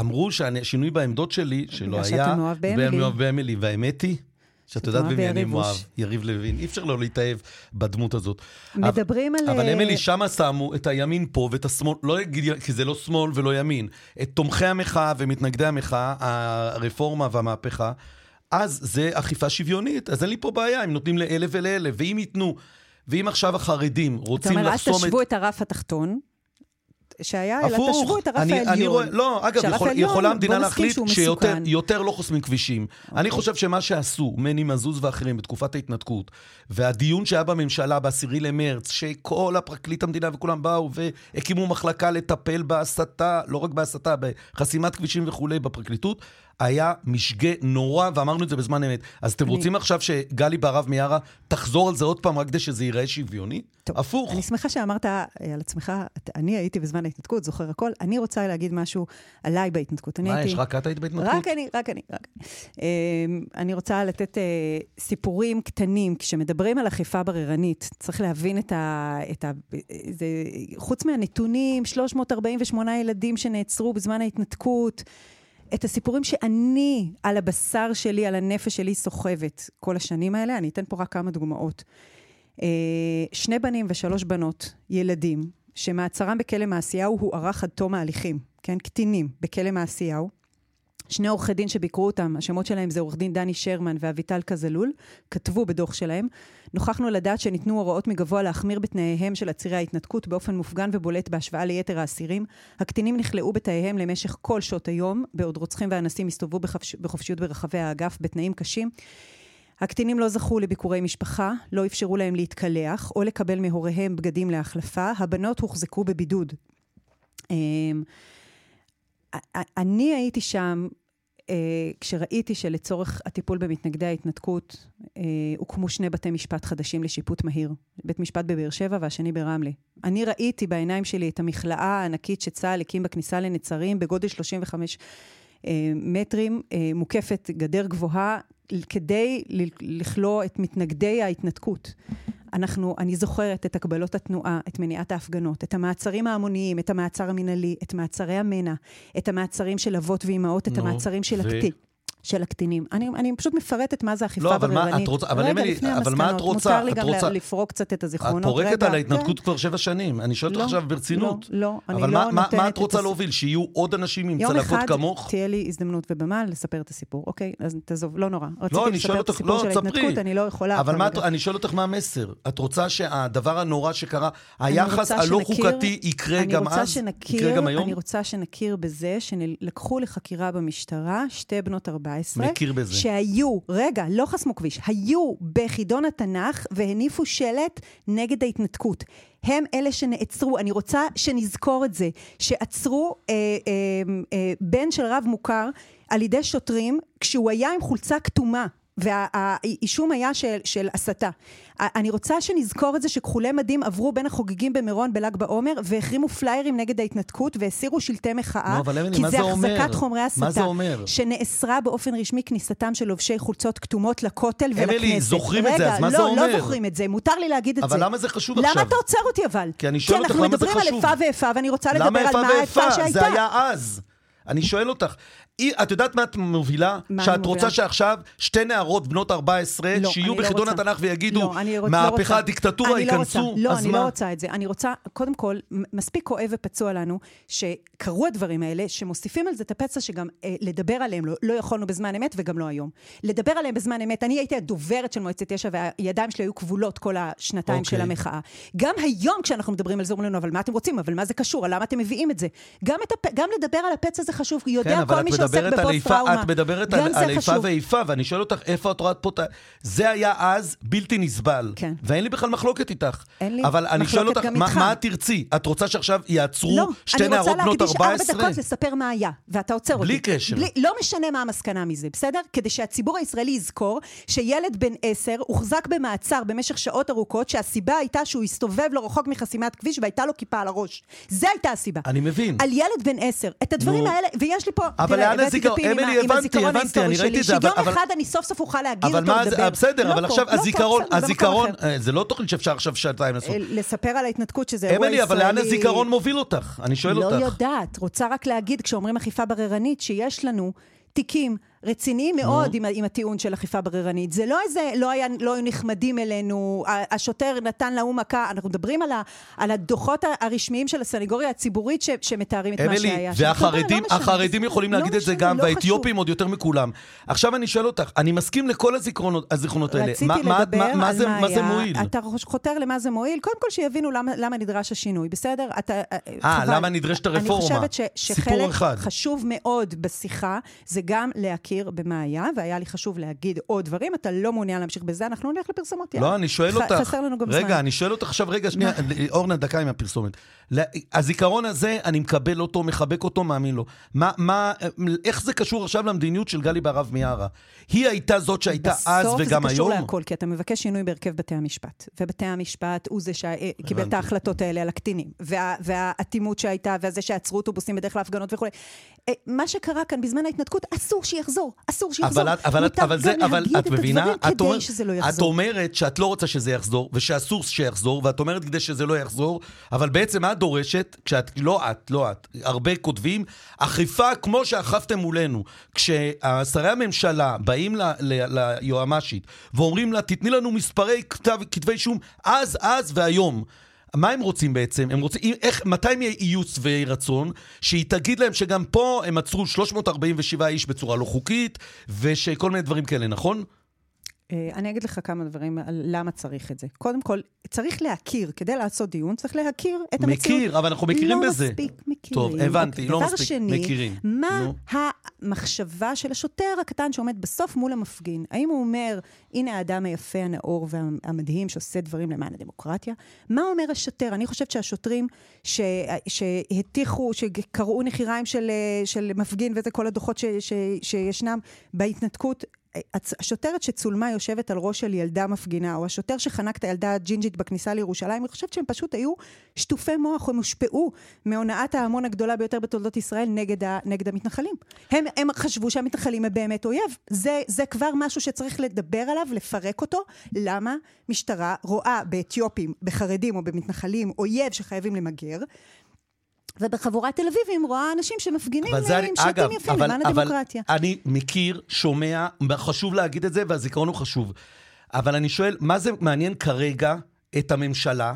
אמרו שהשינוי בעמדות שלי, שלא היה... בגלל שאתה מאוהב באמילי. והאמת היא... שאת יודעת במי אני מאוהב, יריב לוין. אי אפשר לא להתאהב בדמות הזאת. מדברים אבל, על... אבל אמילי, שמה שמו את הימין פה ואת השמאל, לא אגיד, כי זה לא שמאל ולא ימין, את תומכי המחאה ומתנגדי המחאה, הרפורמה והמהפכה, אז זה אכיפה שוויונית. אז אין לי פה בעיה, הם נותנים לאלה ולאלה, ואם ייתנו... ואם עכשיו החרדים רוצים לחסום את... זאת אומרת, אז תשוו את הרף התחתון, שהיה, אלא תשוו את הרף אני, העליון. אני רואה, לא, אגב, יכול, יכולה המדינה להחליט שיותר לא חוסמים כבישים. Okay. אני אוקיי. חושב שמה שעשו מני מזוז ואחרים בתקופת ההתנתקות, והדיון שהיה בממשלה ב-10 למרץ, שכל הפרקליט המדינה וכולם באו והקימו מחלקה לטפל בהסתה, לא רק בהסתה, בחסימת כבישים וכולי בפרקליטות, היה משגה נורא, ואמרנו את זה בזמן אמת. אז אתם אני... רוצים עכשיו שגלי בהרב מיארה תחזור על זה עוד פעם, רק כדי שזה ייראה שוויוני? טוב, הפוך. אני שמחה שאמרת על עצמך, אני הייתי בזמן ההתנתקות, זוכר הכל. אני רוצה להגיד משהו עליי בהתנתקות. מה יש, רק את היית בהתנתקות? רק אני, רק אני, רק אני. אמ, רוצה לתת אה, סיפורים קטנים. כשמדברים על אכיפה בררנית, צריך להבין את ה... את ה זה, חוץ מהנתונים, 348 ילדים שנעצרו בזמן ההתנתקות, את הסיפורים שאני, על הבשר שלי, על הנפש שלי, סוחבת כל השנים האלה. אני אתן פה רק כמה דוגמאות. אה, שני בנים ושלוש בנות, ילדים, שמעצרם בכלא מעשיהו הוארך עד תום ההליכים, כן? קטינים בכלא מעשיהו. שני עורכי דין שביקרו אותם, השמות שלהם זה עורך דין דני שרמן ואביטל קזלול, כתבו בדוח שלהם. נוכחנו לדעת שניתנו הוראות מגבוה להחמיר בתנאיהם של עצירי ההתנתקות באופן מופגן ובולט בהשוואה ליתר האסירים. הקטינים נכלאו בתאיהם למשך כל שעות היום, בעוד רוצחים ואנסים הסתובבו בחפש... בחופשיות ברחבי האגף בתנאים קשים. הקטינים לא זכו לביקורי משפחה, לא אפשרו להם להתקלח או לקבל מהוריהם בגדים להחלפה. הבנות הוחזקו בבידוד. אמ, אני הייתי שם כשראיתי שלצורך הטיפול במתנגדי ההתנתקות אה, הוקמו שני בתי משפט חדשים לשיפוט מהיר. בית משפט בבאר שבע והשני ברמלה. אני ראיתי בעיניים שלי את המכלאה הענקית שצה"ל הקים בכניסה לנצרים בגודל 35 אה, מטרים, אה, מוקפת גדר גבוהה, כדי לכלוא את מתנגדי ההתנתקות. אנחנו, אני זוכרת את הגבלות התנועה, את מניעת ההפגנות, את המעצרים ההמוניים, את המעצר המינהלי, את מעצרי המנע, את המעצרים של אבות ואימהות, את המעצרים של ו... הקטין. של הקטינים. אני, אני פשוט מפרטת מה זה אכיפה לא, בררנית. רוצה, אבל רגע, לפני אבל מה את רוצה? מותר לי גם רוצה... לפרוק קצת את הזיכרונות. את פורקת על ההתנתקות כן. כבר שבע שנים. אני שואל אותך לא, עכשיו ברצינות. לא, לא, אני אבל לא מה, נותנת... אבל מה את רוצה להוביל? שיהיו עוד אנשים עם צלקות כמוך? יום אחד תהיה לי הזדמנות ובמה לספר את הסיפור. אוקיי, אז תעזוב, לא נורא. רציתי לא, לספר את הסיפור לא, של ההתנתקות, אני לא יכולה. אבל מה, אני שואל אותך מה המסר. את רוצה שהדבר הנורא שקרה, היחס הלא חוקתי יקרה גם אז? יקרה גם היום? אני רוצה שנכיר בזה שלקחו לחקירה במשטרה שתי בנות 14. מכיר בזה. שהיו, רגע, לא חסמו כביש, היו בחידון התנ"ך והניפו שלט נגד ההתנתקות. הם אלה שנעצרו, אני רוצה שנזכור את זה, שעצרו אה, אה, אה, בן של רב מוכר על ידי שוטרים כשהוא היה עם חולצה כתומה. והאישום היה של, של הסתה. אני רוצה שנזכור את זה שכחולי מדים עברו בין החוגגים במירון בל"ג בעומר והחרימו פליירים נגד ההתנתקות והסירו שלטי מחאה, לא, כי זה החזקת חומרי הסתה. זה? שנאסרה באופן רשמי כניסתם של לובשי חולצות כתומות לכותל ולכנסת. אמילי, זוכרים רגע, את זה, אז מה לא, זה אומר? לא זוכרים את זה, מותר לי להגיד את אבל זה. אבל למה זה חשוב למה עכשיו? למה אתה עוצר אותי אבל? כי אני שואל אותך למה זה חשוב. כי אנחנו מדברים על איפה ואיפה ואני רוצה לדבר על מה האיפה שהייתה. זה היה אז. אני שואל אותך, את יודעת מה את מובילה? מה שאת רוצה שעכשיו שתי נערות בנות 14 לא, שיהיו לא בחידון לא התנ"ך ויגידו, לא, לא מהפכה, לא דיקטטורה, ייכנסו, לא, אז אני מה? לא רוצה את זה. אני רוצה, קודם כל, מספיק כואב ופצוע לנו, שקרו הדברים האלה, שמוסיפים על זה את הפצע שגם אה, לדבר עליהם לא, לא יכולנו בזמן אמת וגם לא היום. לדבר עליהם בזמן אמת, אני הייתי הדוברת של מועצת יש"ע והידיים שלי היו כבולות כל השנתיים okay. של אוקיי. המחאה. גם היום כשאנחנו מדברים על זה, אומרים לנו, אבל מה אתם רוצים? אבל מה זה קשור? למה אתם מביאים את זה? גם, את הפ... גם לדבר על הפצע זה חשוב, יודע כן, כל מי שעוסק בפוסט טראומה. את מדברת על, על איפה ואיפה, ואני שואל אותך, איפה את רואה פה את ה... זה היה אז בלתי נסבל. כן. ואין לי בכלל מחלוקת איתך. אין לי אבל אני שואל אותך, מה, מה את תרצי? את רוצה שעכשיו יעצרו לא, שתי נערות בנות 14? לא, אני רוצה להקדיש ארבע דקות לספר מה היה, ואתה עוצר אותי. בלי קשר. בלי, לא משנה מה המסקנה מזה, בסדר? כדי שהציבור הישראלי יזכור שילד בן עשר הוחזק במעצר במשך שעות ארוכות, שהסיבה הייתה שהוא הסתובב לא רחוק מחסימת כביש והייתה לו כיפה על הראש. זה הייתה הסיבה. אני מבין. על ילד בן עשר. את הדברים נו. האלה, ויש לי פה, אבל תראה, הבאתי דפים עם, עם הזיכרון ההיסטורי שלי, שיום אחד אני סוף סוף אוכל להגיד אותו, לדבר. בסדר, אבל עכשיו הזיכרון, הזיכרון, זה לא תוכנית שאפשר עכשיו שעתיים לעשות. לספר על ההתנתקות, שזה אירוע ישראלי... אמילי, אבל לאן הזיכרון מוביל אותך? אני שואל אותך. לא יודעת, רוצה רק להגיד, כשאומרים אכיפה בררנית, שיש לנו תיקים רציניים מאוד עם, עם הטיעון של אכיפה בררנית. זה לא איזה, לא, היה, לא היו נחמדים אלינו, השוטר נתן להוא מכה, אנחנו מדברים על, ה, על הדוחות הרשמיים של הסנגוריה הציבורית ש, שמתארים את מה שהיה. והחרדים לא החרדים יכולים לא להגיד משנה, את זה גם, לא והאתיופים עוד יותר מכולם. עכשיו אני שואל אותך, אני מסכים לכל הזיכרונות, הזיכרונות האלה. רציתי מה, לדבר מה, מה, על זה, מה, זה מועיל? אתה חותר למה זה מועיל? קודם כל שיבינו למה, למה נדרש השינוי, בסדר? אה, אה למה נדרשת הרפורמה? אני חושבת שחלק חשוב מאוד בשיחה זה גם להכיר להכיר במה היה, והיה לי חשוב להגיד עוד דברים. אתה לא מעוניין להמשיך בזה, אנחנו נלך לפרסומות. לא, אני שואל אותך... חסר לנו גם זמן. רגע, אני שואל אותך עכשיו, רגע, שנייה, אורנה, דקה עם הפרסומת. הזיכרון הזה, אני מקבל אותו, מחבק אותו, מאמין לו. מה, מה, איך זה קשור עכשיו למדיניות של גלי בהרב מיארה? היא הייתה זאת שהייתה אז וגם היום? בסוף זה קשור להכל, כי אתה מבקש שינוי בהרכב בתי המשפט. ובתי המשפט הוא זה שקיבל את ההחלטות האלה על הקטינים. והאטימות שהייתה, וזה שעצרו אוטובוסים בדרך להפגנות וכולי. אה, מה שקרה כאן בזמן ההתנתקות, אסור שיחזור, אסור שיחזור. אבל, אבל, אבל, זה, אבל את מבינה, את, אומר, לא את אומרת שאת לא רוצה שזה יחזור, ושאסור שיחזור, ואת אומרת כדי שזה לא יחזור, אבל בעצם את דורשת, כשאת, לא את, לא את, הרבה כותבים, אכיפה כמו שאכפתם מולנו. כששרי הממשלה באים ליועמ"שית ואומרים לה, תתני לנו מספרי כתב, כתבי אישום אז, אז והיום. מה הם רוצים בעצם? הם רוצים, איך, מתי הם יהיו שבעי רצון? שהיא תגיד להם שגם פה הם עצרו 347 איש בצורה לא חוקית, ושכל מיני דברים כאלה, נכון? אה, אני אגיד לך כמה דברים על למה צריך את זה. קודם כל, צריך להכיר, כדי לעשות דיון, צריך להכיר את המציאות. מכיר, אבל אנחנו מכירים לא בזה. לא מספיק מכירים. טוב, הבנתי, okay. לא מספיק שני, מכירים. מה no. המחשבה של השוטר הקטן שעומד בסוף מול המפגין? האם הוא אומר, הנה האדם היפה, הנאור והמדהים שעושה דברים למען הדמוקרטיה? מה אומר השוטר? אני חושבת שהשוטרים ש, שהטיחו, שקראו נחיריים של, של מפגין וזה כל הדוחות ש, ש, שישנם בהתנתקות, השוטרת שצולמה יושבת על ראש של ילדה מפגינה, או השוטר שחנק את הילדה הג'ינג'ית בכניסה לירושלים, אני חושבת שהם פשוט היו שטופי מוח, הם הושפעו מהונאת ההמון הגדולה ביותר בתולדות ישראל נגד, ה, נגד המתנחלים. הם, הם חשבו שהמתנחלים הם באמת אויב. זה, זה כבר משהו שצריך לדבר עליו, לפרק אותו. למה משטרה רואה באתיופים, בחרדים או במתנחלים אויב שחייבים למגר, ובחבורת תל אביבים רואה אנשים שמפגינים עם שלטים יפים למען הדמוקרטיה. אבל אני מכיר, שומע, חשוב להגיד את זה, והזיכרון הוא חשוב. אבל אני שואל, מה זה מעניין כרגע את הממשלה?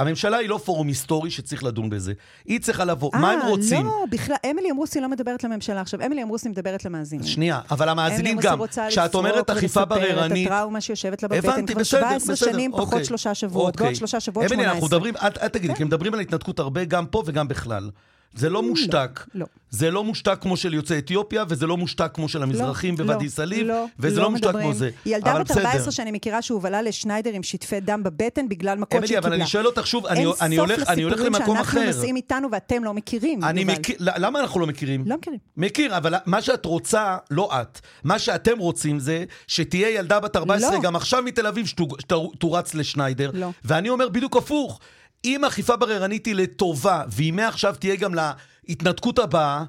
הממשלה היא לא פורום היסטורי שצריך לדון בזה. היא צריכה לבוא, 아, מה הם אה, רוצים? לא, בכלל, אמילי אמרוסי לא מדברת לממשלה עכשיו, אמילי אמרוסי מדברת למאזינים. שנייה, אבל המאזינים גם, כשאת אומרת אכיפה בררנית... אמילי אמרוסי רוצה לפרוק את הטראומה שיושבת לה בבטן כבר 17 שנים, פחות אוקיי, שלושה שבועות, ועוד שלושה שבועות 18. אמילי, אנחנו מדברים, אל תגידי, כי מדברים על התנתקות הרבה, גם פה וגם בכלל. זה לא, לא מושתק. לא. זה לא מושתק כמו של יוצאי אתיופיה, וזה לא מושתק כמו של המזרחים לא, בוואדי לא, סאליב, לא, וזה לא, לא מושתק כמו זה. ילדה בת 14 שאני מכירה שהובלה לשניידר עם שטפי דם בבטן בגלל מכות שהיא קיבלה. אבל אני שואל אותך שוב, אני, אני, הולך, אני הולך למקום אחר. אין סוף לסיפורים שאנחנו נוסעים איתנו ואתם לא מכירים. אני מכיר, למה אנחנו לא מכירים? לא מכירים. מכיר, אבל מה שאת רוצה, לא את, מה שאתם רוצים זה שתהיה ילדה בת 14 לא. גם עכשיו מתל אביב שתורץ לשניידר. לא. ואני אומר בדיוק הפוך. אם אכיפה בררנית היא לטובה, והיא מעכשיו תהיה גם להתנתקות הבאה,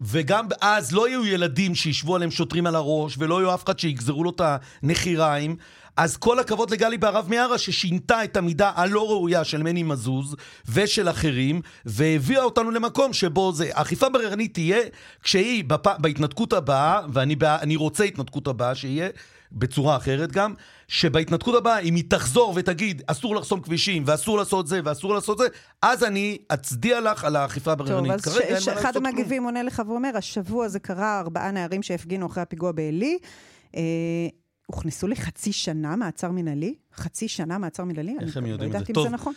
וגם אז לא יהיו ילדים שישבו עליהם שוטרים על הראש, ולא יהיו אף אחד שיגזרו לו את הנחיריים, אז כל הכבוד לגלי בהרב מיארה ששינתה את המידה הלא ראויה של מני מזוז ושל אחרים, והביאה אותנו למקום שבו זה, אכיפה בררנית תהיה כשהיא בפ... בהתנתקות הבאה, ואני רוצה התנתקות הבאה שיהיה, בצורה אחרת גם, שבהתנתקות הבאה, אם היא תחזור ותגיד, אסור לחסום כבישים, ואסור לעשות זה, ואסור לעשות זה, אז אני אצדיע לך על האכיפה הבררנית. טוב, אז ש- אחד המגיבים עונה לך ואומר, השבוע זה קרה, ארבעה נערים שהפגינו אחרי הפיגוע בעלי. אה, הוכנסו לחצי שנה מעצר מנהלי? חצי שנה מעצר מנהלי? איך הם יודעים את זה? טוב. זה נכון.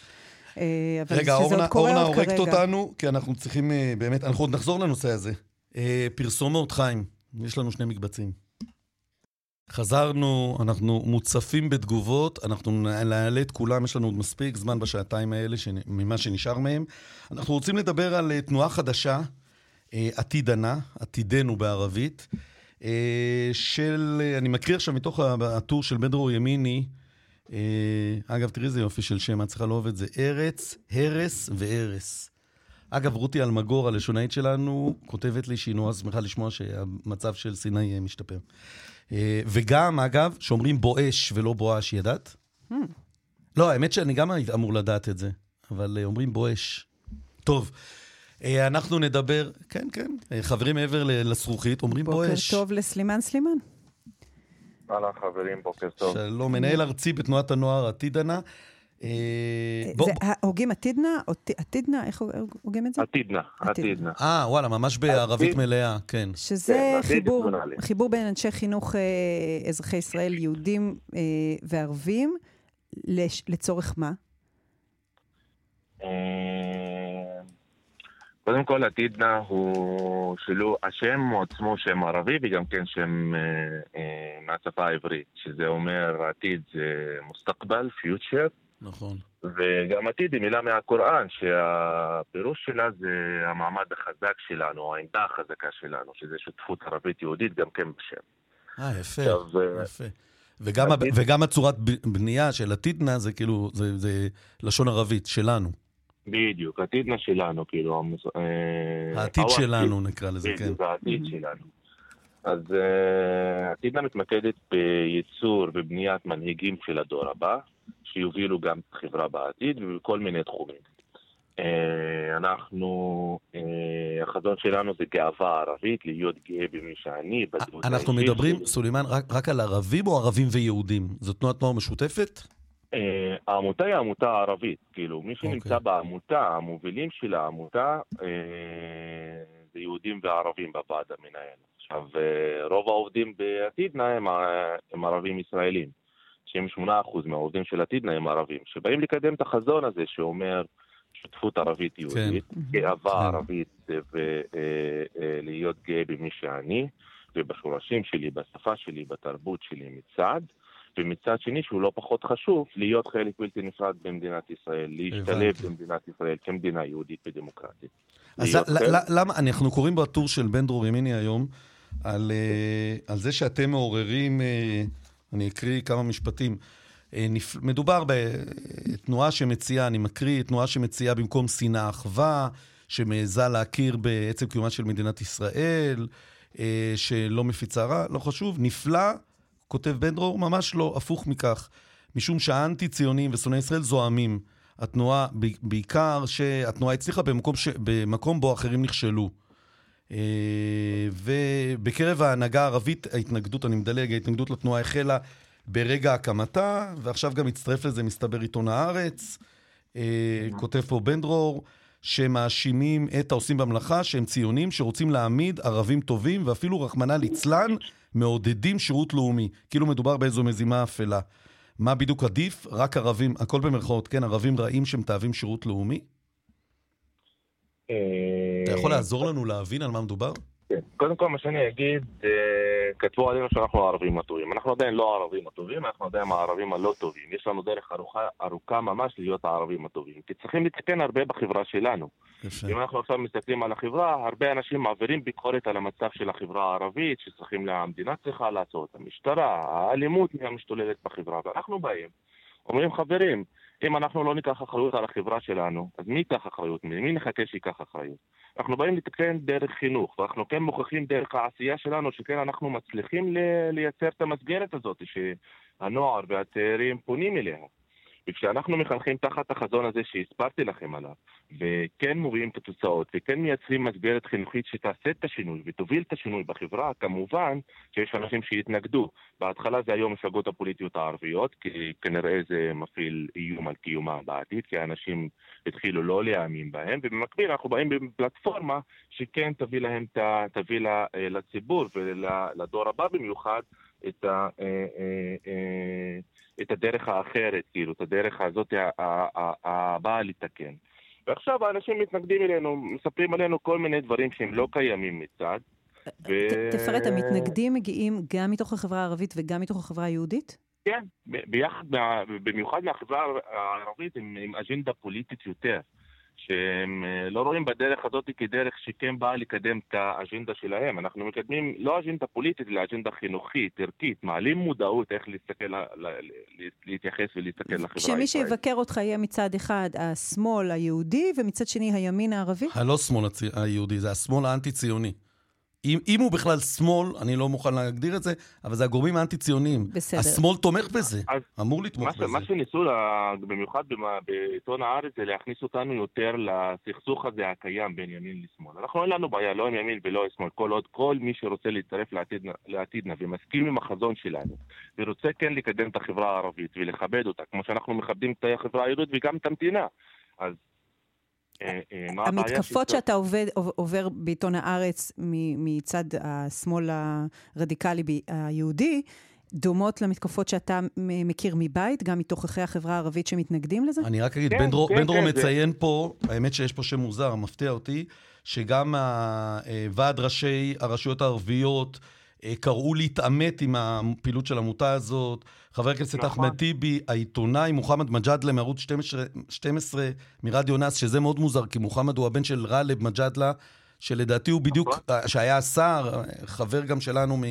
אה, רגע, אורנה, אורנה הורגת אותנו, כי אנחנו צריכים אה, באמת, אנחנו עוד נחזור לנושא הזה. אה, פרסומות, חיים, יש לנו שני מקבצים. חזרנו, אנחנו מוצפים בתגובות, אנחנו נעלה את כולם, יש לנו עוד מספיק זמן בשעתיים האלה ממה שנשאר מהם. אנחנו רוצים לדבר על אה, תנועה חדשה, אה, עתידנה, עתידנו בערבית, אה, של, אני מקריא עכשיו מתוך הטור של בדרור ימיני, אגב, תראי איזה יופי של שם, את צריכה לאהוב את זה, ארץ, הרס וארס. אגב, רותי אלמגור, הלשונאית שלנו, כותבת לי שהיא נורא שמחה לשמוע שהמצב של סיני משתפר. אה, וגם, אגב, שאומרים בואש ולא בואש, ידעת? Hmm. לא, האמת שאני גם אמור לדעת את זה, אבל אה, אומרים בואש. טוב, אה, אנחנו נדבר, כן, כן, חברים מעבר לזכוכית, אומרים בואש. בוקר טוב לסלימן סלימן. אהלן חברים, בוקר טוב. שלום, מנהל ארצי בתנועת הנוער עתידנה. אה, זה הוגים עתידנה? עתידנה? איך הוגים את זה? עתידנה, עתידנה. אה, וואלה, ממש בערבית מלאה, כן. שזה כן, חיבור בין אנשי חינוך אה, אזרחי ישראל, יהודים אה, וערבים, לצורך מה? קודם כל, עתידנה הוא שלו, השם הוא עצמו שם ערבי וגם כן שם אה, אה, מהשפה העברית, שזה אומר עתיד זה מוסתקבל, פיוטשר. נכון. וגם עתיד היא מילה מהקוראן, שהפירוש שלה זה המעמד החזק שלנו, העמדה החזקה שלנו, שזה שותפות ערבית-יהודית גם כן בשם. אה, יפה, עכשיו, אה, יפה. וגם, עתיד... וגם הצורת בנייה של עתידנה זה כאילו, זה, זה לשון ערבית, שלנו. בדיוק, עתידנה שלנו, כאילו... אה, העתיד שלנו נקרא לזה, כן. בדיוק, העתיד שלנו. אז uh, עתידנה מתמקדת בייצור ובניית מנהיגים של הדור הבא, שיובילו גם את החברה בעתיד ובכל מיני תחומים. Uh, אנחנו, uh, החזון שלנו זה גאווה ערבית, להיות גאה במי שאני, בדמות אנחנו מדברים, סולימאן, רק, רק על ערבים או ערבים ויהודים? זו תנועת נוער משותפת? Uh, העמותה היא עמותה ערבית, כאילו, מי שנמצא okay. אוקיי. בעמותה, המובילים של העמותה, זה יהודים וערבים בוועד המנהל. עכשיו, רוב העובדים בעתידנה הם, הם ערבים ישראלים. 98% מהעובדים של עתידנה הם ערבים, שבאים לקדם את החזון הזה שאומר שותפות ערבית-יהודית, כן. גאווה כן. ערבית ולהיות אה, אה, גאה במי שאני, ובשורשים שלי, בשפה שלי, בתרבות שלי מצד, ומצד שני, שהוא לא פחות חשוב, להיות חלק בלתי נפרד במדינת ישראל, להשתלב במדינת ישראל כמדינה יהודית ודמוקרטית. אז למה, אנחנו קוראים בטור של בן דרור ימיני היום, על, אה, על זה שאתם מעוררים אני אקריא כמה משפטים. אה, מדובר בתנועה שמציעה, אני מקריא, תנועה שמציעה במקום שנאה אחווה, שמעיזה להכיר בעצם קיומה של מדינת ישראל, אה, שלא מפיצה רע, לא חשוב, נפלא, כותב בן דרור, ממש לא, הפוך מכך. משום שהאנטי-ציונים ושונאי ישראל זועמים. התנועה, בעיקר שהתנועה הצליחה במקום, ש... במקום בו אחרים נכשלו. אה, ובקרב ההנהגה הערבית, ההתנגדות, אני מדלג, ההתנגדות לתנועה החלה ברגע הקמתה, ועכשיו גם הצטרף לזה, מסתבר, עיתון הארץ. אה, כותב פה בן דרור, שמאשימים את העושים במלאכה שהם ציונים שרוצים להעמיד ערבים טובים, ואפילו, רחמנא ליצלן, מעודדים שירות לאומי. כאילו מדובר באיזו מזימה אפלה. מה בדיוק עדיף? רק ערבים, הכל במרכאות, כן, ערבים רעים שמתעבים שירות לאומי? אתה יכול לעזור לנו להבין על מה מדובר? כן. קודם כל, מה שאני אגיד, אה, כתבו עלינו שאנחנו הערבים הטובים. אנחנו עדיין לא הערבים הטובים, אנחנו עדיין הערבים הלא טובים. יש לנו דרך ארוכה, ארוכה ממש להיות הערבים הטובים. כי צריכים לתקן הרבה בחברה שלנו. יפה. אם אנחנו עכשיו מסתכלים על החברה, הרבה אנשים מעבירים ביקורת על המצב של החברה הערבית, שצריכים, המדינה צריכה לעשות, המשטרה, האלימות המשתוללת בחברה. ואנחנו באים, אומרים, חברים, אם אנחנו לא ניקח אחריות על החברה שלנו, אז מי ייקח אחריות? מי נחכה שייקח אחריות? אנחנו באים לתקן דרך חינוך, ואנחנו כן מוכיחים דרך העשייה שלנו שכן אנחנו מצליחים לייצר את המסגרת הזאת שהנוער והצעירים פונים אליה. וכשאנחנו מחנכים תחת החזון הזה שהסברתי לכם עליו, וכן מובילים את התוצאות, וכן מייצרים מסגרת חינוכית שתעשה את השינוי ותוביל את השינוי בחברה, כמובן שיש אנשים שיתנגדו. בהתחלה זה היו המפלגות הפוליטיות הערביות, כי כנראה זה מפעיל איום על קיומה בעתיד, כי האנשים התחילו לא להאמין בהם, ובמקביל אנחנו באים בפלטפורמה שכן תביא להם, תביא לציבור ולדור הבא במיוחד את ה... אה, אה, אה, את הדרך האחרת, כאילו, את הדרך הזאת הבאה לתקן. ועכשיו האנשים מתנגדים אלינו, מספרים עלינו כל מיני דברים שהם לא קיימים מצד. ו... תפרט, המתנגדים מגיעים גם מתוך החברה הערבית וגם מתוך החברה היהודית? כן, ביחד, במיוחד מהחברה הערבית עם, עם אג'נדה פוליטית יותר. שהם אה, לא רואים בדרך הזאת כדרך שכן באה לקדם את האג'נדה שלהם. אנחנו מקדמים לא אג'נדה פוליטית, אלא אג'נדה חינוכית, ערכית, מעלים מודעות איך להסתכל, להתייחס ולהסתכל לחברה הישראלית. שמי שיבקר אותך יהיה מצד אחד השמאל היהודי, ומצד שני הימין הערבי? הלא שמאל היהודי, זה השמאל האנטי-ציוני. אם, אם הוא בכלל שמאל, אני לא מוכן להגדיר את זה, אבל זה הגורמים האנטי-ציוניים. בסדר. השמאל תומך בזה, אז אמור לתמוך מה, בזה. מה שניסו, לה, במיוחד בעיתון הארץ, זה להכניס אותנו יותר לסכסוך הזה הקיים בין ימין לשמאל. אנחנו אין לנו בעיה, לא עם ימין ולא עם שמאל. כל עוד כל מי שרוצה להצטרף לעתידנה, לעתידנה ומסכים עם החזון שלנו, ורוצה כן לקדם את החברה הערבית ולכבד אותה, כמו שאנחנו מכבדים את החברה היהודית וגם את המדינה. אז המתקפות שאתה עובד, עובר בעיתון הארץ מצד השמאל הרדיקלי היהודי, דומות למתקפות שאתה מכיר מבית, גם מתוככי החברה הערבית שמתנגדים לזה? אני רק אגיד, כן, בן דרור, כן, בן כן, מציין זה... פה, האמת שיש פה שם מוזר, מפתיע אותי, שגם ועד ראשי הרשויות הערביות אה, קראו להתעמת עם הפעילות של העמותה הזאת. חבר הכנסת נכון. אחמד טיבי, העיתונאי מוחמד מג'אדלה מערוץ 12, 12 מרדיו נאס, שזה מאוד מוזר, כי מוחמד הוא הבן של גאלב מג'אדלה, שלדעתי הוא בדיוק, נכון. אה, שהיה השר, חבר גם שלנו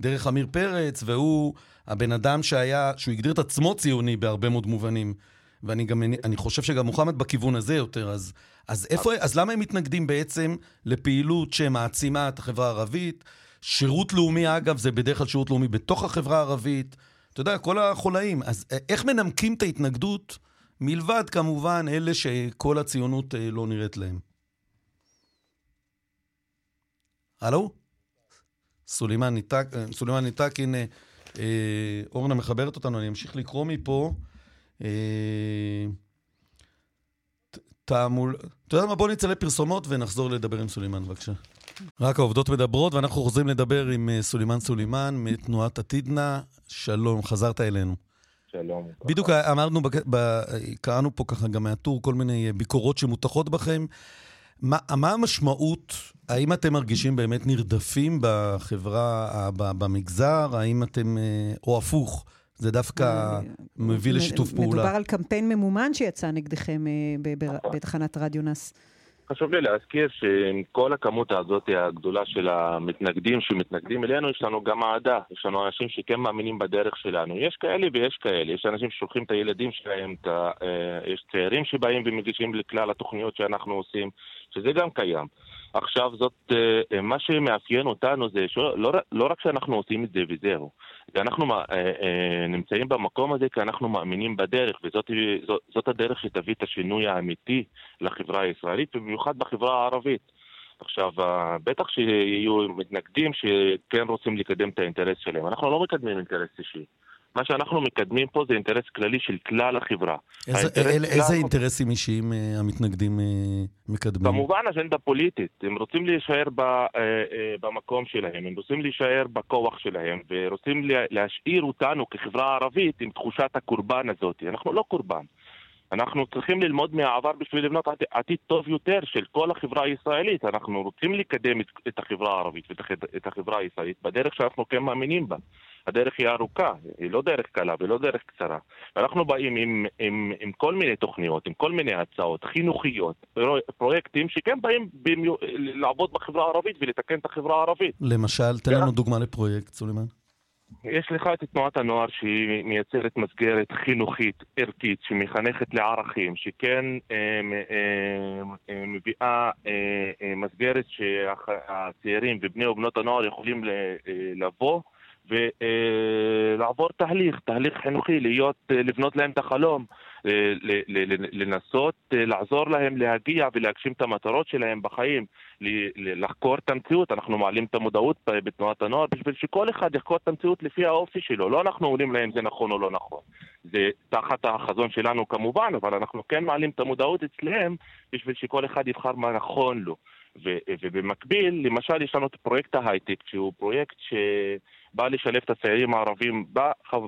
מדרך עמיר פרץ, והוא הבן אדם שהיה, שהוא הגדיר את עצמו ציוני בהרבה מאוד מובנים. ואני גם, אני חושב שגם מוחמד בכיוון הזה יותר, אז, אז איפה, אז למה הם מתנגדים בעצם לפעילות שמעצימה את החברה הערבית? שירות לאומי, אגב, זה בדרך כלל שירות לאומי בתוך החברה הערבית. אתה יודע, כל החולאים. אז אה, איך מנמקים את ההתנגדות, מלבד כמובן אלה שכל הציונות אה, לא נראית להם? הלו? סולימאן ניתק, אה, סולימאן הנה, אורנה מחברת אותנו, אני אמשיך לקרוא מפה. תעמול... אתה יודע מה? בוא נצא לפרסומות ונחזור לדבר עם סולימאן, בבקשה. רק העובדות מדברות, ואנחנו חוזרים לדבר עם אה, סולימאן סולימאן מתנועת עתידנה. שלום, חזרת אלינו. שלום. בדיוק אמרנו, קראנו פה ככה גם מהטור כל מיני ביקורות שמותחות בכם. מה, מה המשמעות, האם אתם מרגישים באמת נרדפים בחברה, במגזר? האם אתם, אה, או הפוך, זה דווקא אה, מביא לשיתוף פעולה? מדובר על קמפיין ממומן שיצא נגדכם בתחנת רדיו נאס. חשוב לי להזכיר שעם כל הכמות הזאת הגדולה של המתנגדים שמתנגדים אלינו, יש לנו גם אהדה. יש לנו אנשים שכן מאמינים בדרך שלנו. יש כאלה ויש כאלה. יש אנשים ששולחים את הילדים שלהם, את. אה, יש צעירים שבאים ומגישים לכלל התוכניות שאנחנו עושים, שזה גם קיים. עכשיו זאת, אה, מה שמאפיין אותנו זה שלא לא רק שאנחנו עושים את זה וזהו. ואנחנו אה, אה, נמצאים במקום הזה כי אנחנו מאמינים בדרך, וזאת זאת, זאת הדרך שתביא את השינוי האמיתי לחברה הישראלית, ובמיוחד בחברה הערבית. עכשיו, בטח שיהיו מתנגדים שכן רוצים לקדם את האינטרס שלהם. אנחנו לא מקדמים אינטרס אישי. מה שאנחנו מקדמים פה זה אינטרס כללי של כלל החברה. איזה, אל, איזה אינטרסים אישיים uh, המתנגדים uh, מקדמים? כמובן אג'נדה פוליטית. הם רוצים להישאר ב, uh, uh, במקום שלהם, הם רוצים להישאר בכוח שלהם, ורוצים להשאיר אותנו כחברה ערבית עם תחושת הקורבן הזאת. אנחנו לא קורבן. אנחנו צריכים ללמוד מהעבר בשביל לבנות עתיד טוב יותר של כל החברה הישראלית. אנחנו רוצים לקדם את החברה הערבית ואת החברה הישראלית בדרך שאנחנו כן מאמינים בה. הדרך היא ארוכה, היא לא דרך קלה ולא דרך קצרה. אנחנו באים עם, עם, עם כל מיני תוכניות, עם כל מיני הצעות חינוכיות, פרויקטים שכן באים במיו... לעבוד בחברה הערבית ולתקן את החברה הערבית. למשל, תן לנו דוגמה לפרויקט, סולימאן. יש לך את תנועת הנוער שהיא מייצרת מסגרת חינוכית, ערכית, שמחנכת לערכים, שכן אה, אה, אה, מביאה אה, אה, מסגרת שהצעירים ובני ובנות הנוער יכולים לבוא ולעבור תהליך, תהליך חינוכי, להיות, לבנות להם את החלום, לנסות לעזור להם להגיע ולהגשים את המטרות שלהם בחיים, לחקור את המציאות. אנחנו מעלים את המודעות בתנועת הנוער בשביל שכל אחד יחקור את המציאות לפי האופי שלו. לא אנחנו אומרים להם זה נכון או לא נכון. זה תחת החזון שלנו כמובן, אבל אנחנו כן מעלים את המודעות אצלם בשביל שכל אחד יבחר מה נכון לו. ובמקביל, למשל, יש לנו את פרויקט ההייטק, שהוא פרויקט ש... בא לשלב את הצעירים הערבים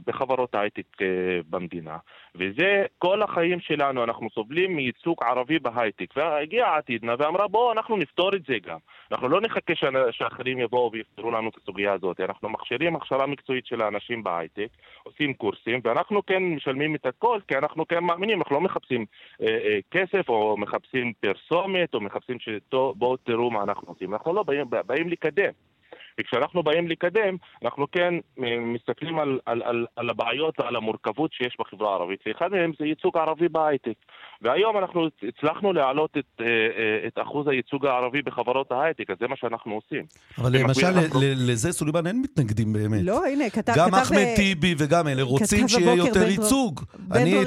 בחברות הייטק אה, במדינה. וזה כל החיים שלנו, אנחנו סובלים מייצוג ערבי בהייטק. והגיעה עתידנה ואמרה בואו אנחנו נפתור את זה גם. אנחנו לא נחכה שאחרים יבואו ויפתרו לנו את הסוגיה הזאת. אנחנו מכשירים הכשרה מקצועית של האנשים בהייטק, עושים קורסים, ואנחנו כן משלמים את הכל, כי אנחנו כן מאמינים, אנחנו לא מחפשים אה, אה, כסף או מחפשים פרסומת או מחפשים שבואו תראו מה אנחנו עושים. אנחנו לא באים, באים לקדם. וכשאנחנו באים לקדם, אנחנו כן אה, מסתכלים על, על, על, על הבעיות ועל המורכבות שיש בחברה הערבית, ואחד מהם זה ייצוג ערבי בהייטק. והיום אנחנו הצלחנו להעלות את, אה, אה, את אחוז הייצוג הערבי בחברות ההייטק, אז זה מה שאנחנו עושים. אבל למשל, אנחנו... לזה סולימאן אין מתנגדים באמת. לא, הנה, כתב... גם אחמד טיבי וגם אלה רוצים שיהיה יותר ייצוג. אני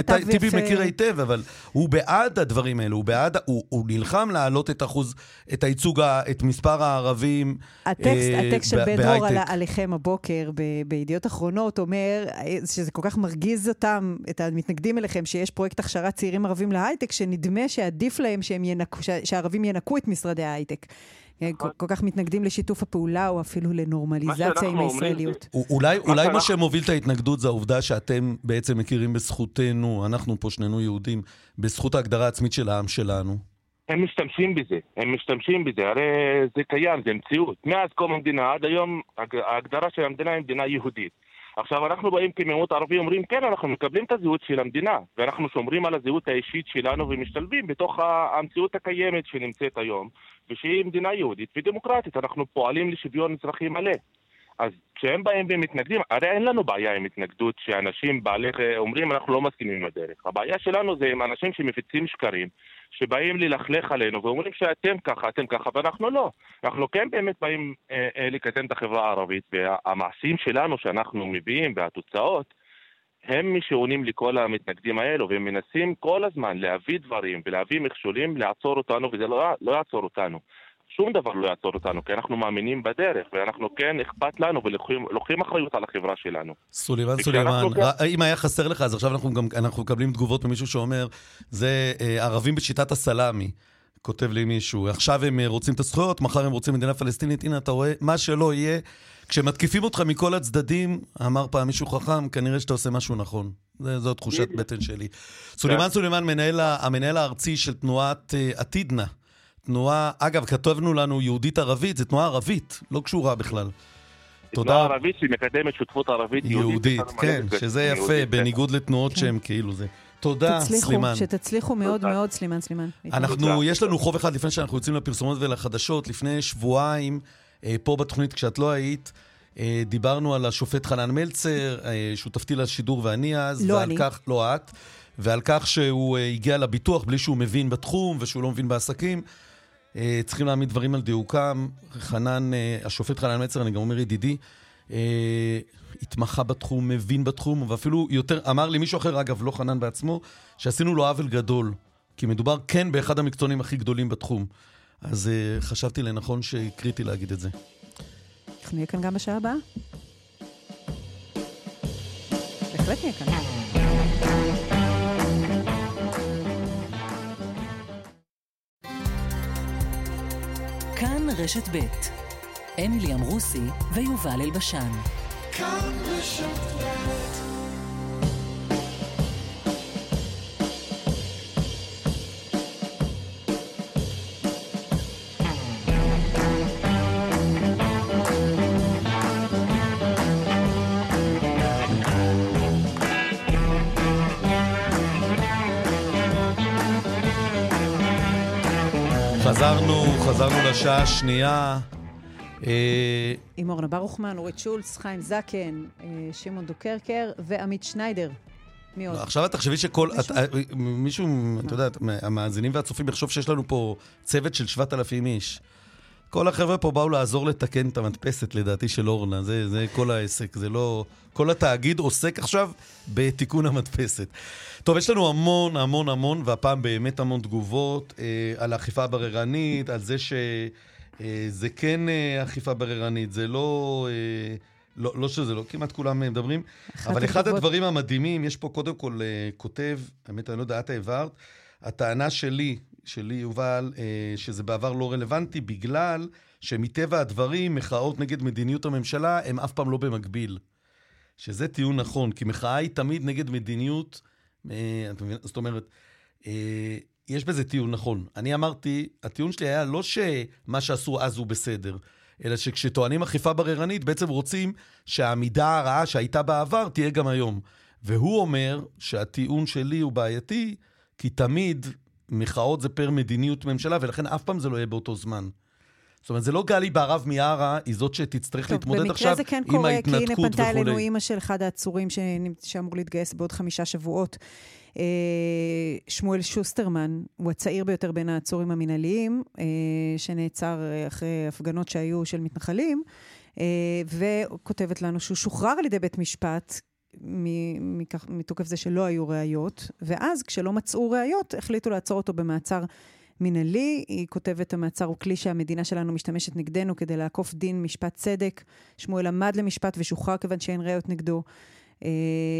את טיבי מכיר היטב, אבל הוא בעד הדברים האלו, הוא בעד, הוא נלחם להעלות את אחוז, את הייצוג, את מספר הערבים. הטקסט, אה, הטקסט של בן דרור על, עליכם הבוקר בידיעות אחרונות אומר אה, שזה כל כך מרגיז אותם, את המתנגדים אליכם, שיש פרויקט הכשרת צעירים ערבים להייטק, שנדמה שעדיף להם שהערבים ינקו את משרדי ההייטק. נכון. כל כך מתנגדים לשיתוף הפעולה, או אפילו לנורמליזציה עם הישראליות. אולי, אולי מה שמוביל את ההתנגדות זה העובדה שאתם בעצם מכירים בזכותנו, אנחנו פה שנינו יהודים, בזכות ההגדרה העצמית של העם שלנו. הם משתמשים בזה, הם משתמשים בזה, הרי זה קיים, זה מציאות. מאז קום המדינה עד היום ההגדרה של המדינה היא מדינה יהודית. עכשיו, אנחנו באים כמיעוט ערבי, אומרים, כן, אנחנו מקבלים את הזהות של המדינה, ואנחנו שומרים על הזהות האישית שלנו ומשתלבים בתוך המציאות הקיימת שנמצאת היום, ושהיא מדינה יהודית ודמוקרטית. אנחנו פועלים לשוויון אזרחי מלא. אז כשהם באים ומתנגדים, הרי אין לנו בעיה עם התנגדות שאנשים בעלי אומרים אנחנו לא מסכימים עם הדרך. הבעיה שלנו זה עם אנשים שמפיצים שקרים, שבאים ללכלך עלינו ואומרים שאתם ככה, אתם ככה, ואנחנו לא. אנחנו כן באמת באים אה, אה, לקדם את החברה הערבית, והמעשים שלנו שאנחנו מביאים והתוצאות, הם מי שעונים לכל המתנגדים האלו, והם מנסים כל הזמן להביא דברים ולהביא מכשולים, לעצור אותנו, וזה לא, לא יעצור אותנו. שום דבר לא יעצור אותנו, כי אנחנו מאמינים בדרך, ואנחנו כן אכפת לנו ולוקחים אחריות על החברה שלנו. סולימאן סולימאן, כן... אם היה חסר לך, אז עכשיו אנחנו גם אנחנו מקבלים תגובות ממישהו שאומר, זה אה, ערבים בשיטת הסלאמי. כותב לי מישהו, עכשיו הם אה, רוצים את הזכויות, מחר הם רוצים מדינה פלסטינית, הנה אתה רואה, מה שלא יהיה, כשמתקיפים אותך מכל הצדדים, אמר פעם מישהו חכם, כנראה שאתה עושה משהו נכון. זו תחושת בטן שלי. סולימאן סולימאן, המנהל הארצי של תנועת אה, עתידנה. תנועה, אגב, כתבנו לנו יהודית-ערבית, זו תנועה ערבית, לא קשורה בכלל. תודה. תנועה ערבית שמקדמת שותפות ערבית יהודית. יהודית, כן, שזה יפה, כן. בניגוד לתנועות שהן כאילו זה. תודה, סלימן. שתצליחו מאוד מאוד, סלימן, סלימן. אנחנו, יש לנו חוב אחד לפני שאנחנו יוצאים לפרסומות ולחדשות. לפני שבועיים, אה, פה בתוכנית, כשאת לא היית, אה, דיברנו על השופט חנן מלצר, אה, שותפתי לשידור ואני אז. לא אני. כך, לא את. ועל כך שהוא הגיע לביטוח בלי שהוא מבין בתחום ושהוא לא מבין בעסקים. אה, צריכים להעמיד דברים על דיוקם. חנן, אה, השופט חנן מצר, אני גם אומר ידידי, אה, התמחה בתחום, מבין בתחום, ואפילו יותר, אמר לי מישהו אחר, אגב, לא חנן בעצמו, שעשינו לו עוול גדול. כי מדובר כן באחד המקצוענים הכי גדולים בתחום. אז חשבתי לנכון שקריטי להגיד את זה. אנחנו נהיה כאן גם בשעה הבאה? בהחלט נהיה כאן. רשת ב' אמילי אמרוסי ויובל אלבשן. כאן רשת חזרנו, לשעה השנייה. אה, עם אורנה ברוכמן, אורית שולץ, חיים זקן, אה, שמעון דוקרקר ועמית שניידר. מי עוד? עכשיו את תחשבי שכל... אה, מישהו, את יודעת, המאזינים והצופים יחשוב שיש לנו פה צוות של 7,000 איש. כל החבר'ה פה באו לעזור לתקן את המדפסת, לדעתי, של אורנה. זה, זה כל העסק, זה לא... כל התאגיד עוסק עכשיו בתיקון המדפסת. טוב, יש לנו המון, המון, המון, והפעם באמת המון תגובות אה, על האכיפה הבררנית, על זה שזה אה, כן אה, אכיפה בררנית, זה לא... אה, לא, לא שזה לא, כמעט כולם מדברים. אבל אחד הדברים המדהימים, יש פה קודם כל אה, כותב, האמת, אני לא יודע, את העברת, הטענה שלי, שלי, יובל, אה, שזה בעבר לא רלוונטי, בגלל שמטבע הדברים, מחאות נגד מדיניות הממשלה, הם אף פעם לא במקביל. שזה טיעון נכון, כי מחאה היא תמיד נגד מדיניות, אה, זאת אומרת, אה, יש בזה טיעון נכון. אני אמרתי, הטיעון שלי היה לא שמה שעשו אז הוא בסדר, אלא שכשטוענים אכיפה בררנית, בעצם רוצים שהעמידה הרעה שהייתה בעבר תהיה גם היום. והוא אומר שהטיעון שלי הוא בעייתי, כי תמיד מחאות זה פר מדיניות ממשלה, ולכן אף פעם זה לא יהיה באותו זמן. זאת אומרת, זה לא גלי בהרב מיארה, היא זאת שתצטרך טוב, להתמודד עכשיו כן עם ההתנתקות וכולי. במקרה זה כן קורה, כי הנה פנתה אלינו אימא של אחד העצורים שאמור להתגייס בעוד חמישה שבועות. אה, שמואל שוסטרמן, הוא הצעיר ביותר בין העצורים המינהליים, אה, שנעצר אחרי הפגנות שהיו של מתנחלים, אה, וכותבת לנו שהוא שוחרר על ידי בית משפט מתוקף זה שלא היו ראיות, ואז כשלא מצאו ראיות, החליטו לעצור אותו במעצר מינהלי. היא כותבת, המעצר הוא כלי שהמדינה שלנו משתמשת נגדנו כדי לעקוף דין משפט צדק. שמואל עמד למשפט ושוחרר כיוון שאין ראיות נגדו.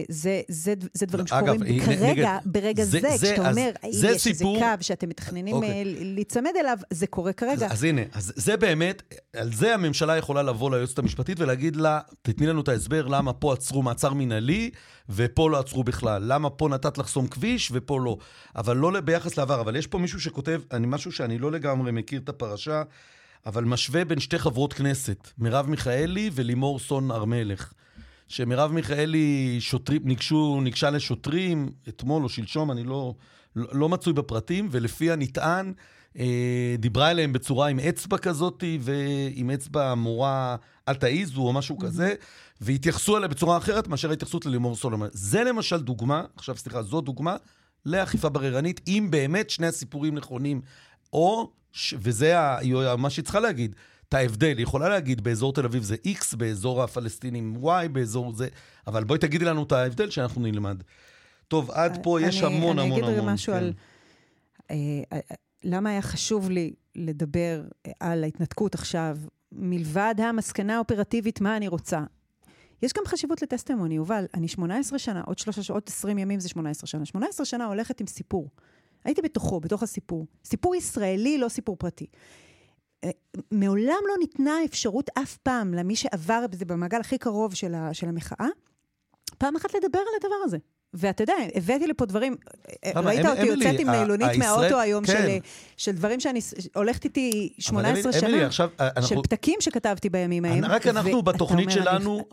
זה, זה, זה דברים שקורים אגב, כרגע, נגד, ברגע זה, זה, זה כשאתה אומר, האם יש סיפור... איזה קו שאתם מתכננים אוקיי. להיצמד אליו, זה קורה כרגע. אז, אז הנה, אז זה באמת, על זה הממשלה יכולה לבוא ליועצת המשפטית ולהגיד לה, תתני לנו את ההסבר למה פה עצרו מעצר מינהלי ופה לא עצרו בכלל. למה פה נתת לחסום כביש ופה לא. אבל לא ביחס לעבר. אבל יש פה מישהו שכותב, אני משהו שאני לא לגמרי מכיר את הפרשה, אבל משווה בין שתי חברות כנסת, מרב מיכאלי ולימור סון הר מלך. שמרב מיכאלי שוטרים, ניגשו, ניגשה לשוטרים אתמול או שלשום, אני לא, לא, לא מצוי בפרטים, ולפי הנטען, אה, דיברה אליהם בצורה עם אצבע כזאת, ועם אצבע מורה, אל תעיזו או משהו mm-hmm. כזה, והתייחסו אליה בצורה אחרת מאשר ההתייחסות ללימור סולומון. זה למשל דוגמה, עכשיו סליחה, זו דוגמה לאכיפה בררנית, אם באמת שני הסיפורים נכונים, או, וזה מה שהיא צריכה להגיד, את ההבדל. היא יכולה להגיד באזור תל אביב זה X, באזור הפלסטינים Y, באזור זה, אבל בואי תגידי לנו את ההבדל שאנחנו נלמד. טוב, עד פה אני, יש המון המון המון. אני אגיד משהו כן. על... אה, אה, למה היה חשוב לי לדבר על ההתנתקות עכשיו, מלבד המסקנה האופרטיבית, מה אני רוצה. יש גם חשיבות לטסטימוני, יובל. אני 18 שנה, עוד שלושה שעות, 20 ימים זה 18 שנה. 18 שנה הולכת עם סיפור. הייתי בתוכו, בתוך הסיפור. סיפור ישראלי, לא סיפור פרטי. אה, מעולם לא ניתנה אפשרות אף פעם למי שעבר בזה במעגל הכי קרוב של, ה, של המחאה, פעם אחת לדבר על הדבר הזה. ואתה יודע, הבאתי לפה דברים, ראית אותי יוצאת עם נעלונית מהאוטו היום כן. של, של דברים שאני הולכת איתי 18 שנה, אנחנו, של פתקים שכתבתי בימים ההם. רק אנחנו בתוכנית שלנו,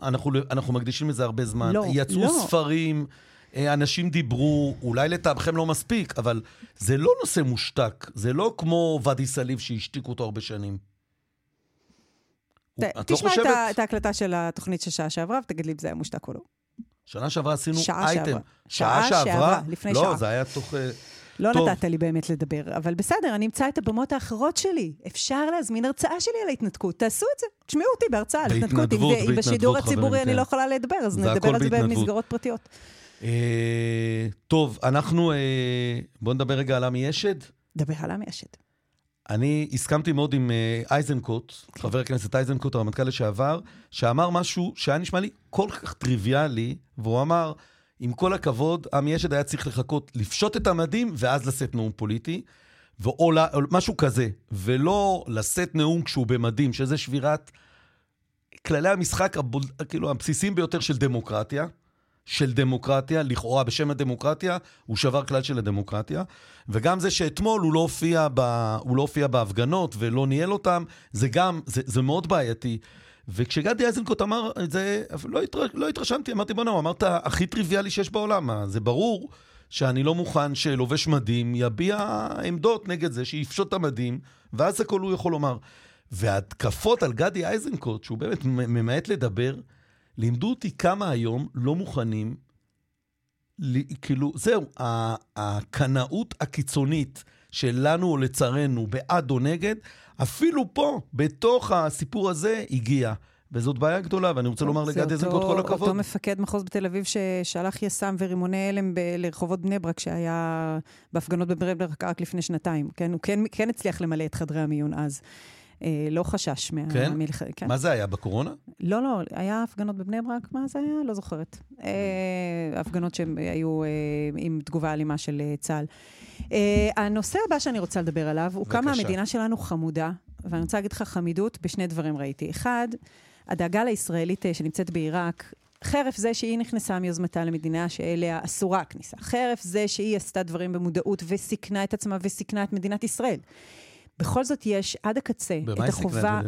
אנחנו מקדישים לזה הרבה זמן. לא, יצאו לא. ספרים. אה, אנשים דיברו, אולי לטעמכם לא מספיק, אבל זה לא נושא מושתק. זה לא כמו ואדי סאליב שהשתיקו אותו הרבה שנים. ת, את לא תשמע לא חושבת... את ההקלטה של התוכנית של שעה שעברה, ותגיד לי אם זה היה מושתק או לא. שנה שעברה עשינו שעה אייטם. שעברה. שעה, שעה שעברה, לפני לא, שעה. לא, זה היה תוך... אה, לא טוב. נתת לי באמת לדבר, אבל בסדר, אני אמצא את הבמות האחרות שלי. אפשר להזמין הרצאה שלי על ההתנתקות, תעשו את זה. תשמעו אותי בהרצאה על התנתקות. בהתנדבות, בהתנדבות, בשידור הציבורי אני. לא יכולה לדבר, אז נדבר על זה במסגרות פרטיות. אה, טוב, אנחנו... אה, בואו נדבר רגע על עמי אשד. דבר על עמי אשד. אני הסכמתי מאוד עם אה, אייזנקוט, כן. חבר הכנסת אייזנקוט, הרמטכ"ל לשעבר, שאמר משהו שהיה נשמע לי כל כך טריוויאלי, והוא אמר, עם כל הכבוד, עמי אשד היה צריך לחכות, לפשוט את המדים ואז לשאת נאום פוליטי, או, או משהו כזה, ולא לשאת נאום כשהוא במדים, שזה שבירת כללי המשחק הבול, כאילו, הבסיסיים ביותר של דמוקרטיה. של דמוקרטיה, לכאורה בשם הדמוקרטיה, הוא שבר כלל של הדמוקרטיה. וגם זה שאתמול הוא לא הופיע, ב, הוא לא הופיע בהפגנות ולא ניהל אותם, זה גם, זה, זה מאוד בעייתי. וכשגדי איזנקוט אמר את זה, לא, התר, לא התרשמתי, אמרתי, בוא'נה, הוא אמר את הכי טריוויאלי שיש בעולם. זה ברור שאני לא מוכן שלובש מדים יביע עמדות נגד זה, שיפשוט את המדים, ואז הכל הוא יכול לומר. וההתקפות על גדי איזנקוט, שהוא באמת ממעט לדבר, לימדו אותי כמה היום לא מוכנים, כאילו, זהו, הקנאות הקיצונית שלנו, לצערנו, בעד או נגד, אפילו פה, בתוך הסיפור הזה, הגיעה. וזאת בעיה גדולה, ואני רוצה לומר לגדי איזנקוט כל הכבוד. אותו מפקד מחוז בתל אביב ששלח יס"מ ורימוני הלם ב- לרחובות בני ברק, שהיה בהפגנות בבני ברק רק לפני שנתיים. כן, הוא כן, כן הצליח למלא את חדרי המיון אז. אה, לא חשש מהמלחמה. כן? כן? מה זה היה, בקורונה? לא, לא, היה הפגנות בבני ברק, מה זה היה? לא זוכרת. אה, הפגנות שהן היו אה, עם תגובה אלימה של צה"ל. הנושא הבא שאני רוצה לדבר עליו, הוא כמה המדינה שלנו חמודה, ואני רוצה להגיד לך חמידות בשני דברים ראיתי. אחד, הדאגה לישראלית שנמצאת בעיראק, חרף זה שהיא נכנסה מיוזמתה למדינה שאליה אסורה הכניסה, חרף זה שהיא עשתה דברים במודעות וסיכנה את עצמה וסיכנה את מדינת ישראל. בכל זאת יש עד הקצה את החובה...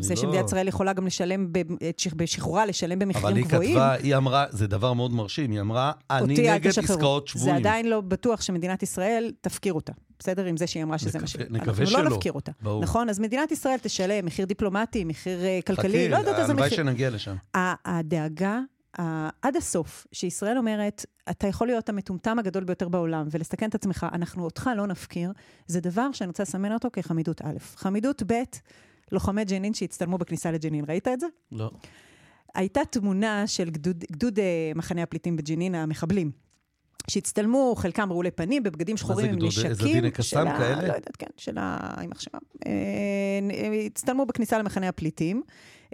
זה לא... שמדינת ישראל יכולה גם לשלם, בשחרורה, לשלם במחירים גבוהים. אבל היא כתבה, היא אמרה, זה דבר מאוד מרשים, היא אמרה, אני נגד עסקאות שבויים. זה עדיין לא בטוח שמדינת ישראל תפקיר אותה. בסדר? עם זה שהיא אמרה שזה מה ש... נקווה שלא. אנחנו לא נפקיר אותה. ברור. נכון? אז מדינת ישראל תשלם מחיר דיפלומטי, מחיר uh, כלכלי, לא יודעת איזה מחיר. חכי, הלוואי שנגיע לשם. הדאגה עד הסוף, שישראל אומרת, אתה יכול להיות המטומטם הגדול ביותר בעולם ולסכן את עצמך, אנחנו אותך לא נפקיר, זה דבר שאני רוצה לסמן אותו כחמידות א'. חמידות ב', לוחמי ג'נין שהצטלמו בכניסה לג'נין, ראית את זה? לא. הייתה תמונה של גדוד, גדוד uh, מחנה הפליטים בג'נין, המחבלים. שהצטלמו, חלקם רעולי פנים, בבגדים שחורים עם נשקים. איזה דיני קסאם כאלה? לא יודעת, כן, של ה... עם עכשיו. אה, הצטלמו בכניסה למחנה הפליטים,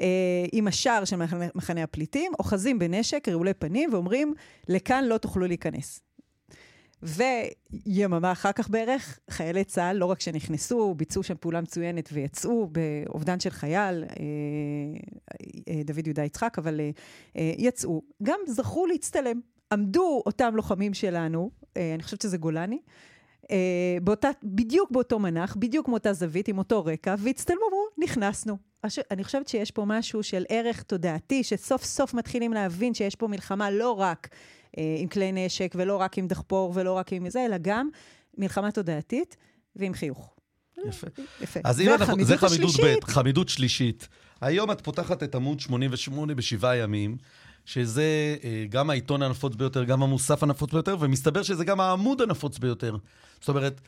אה, עם השער של מחנה הפליטים, אוחזים בנשק, רעולי פנים, ואומרים, לכאן לא תוכלו להיכנס. ויממה אחר כך בערך, חיילי צה"ל, לא רק שנכנסו, ביצעו שם פעולה מצוינת ויצאו באובדן של חייל, אה, אה, דוד יהודה יצחק, אבל אה, יצאו, גם זכו להצטלם. עמדו אותם לוחמים שלנו, אני חושבת שזה גולני, באותה, בדיוק באותו מנח, בדיוק מאותה זווית, עם אותו רקע, והצטלמו, אמרו, נכנסנו. אני חושבת שיש פה משהו של ערך תודעתי, שסוף סוף מתחילים להבין שיש פה מלחמה לא רק אה, עם כלי נשק, ולא רק עם דחפור, ולא רק עם זה, אלא גם מלחמה תודעתית ועם חיוך. יפה. יפה. אז אם אנחנו, זה חמידות ב', חמידות שלישית. היום את פותחת את עמוד 88 בשבעה ימים, שזה אה, גם העיתון הנפוץ ביותר, גם המוסף הנפוץ ביותר, ומסתבר שזה גם העמוד הנפוץ ביותר. זאת אומרת,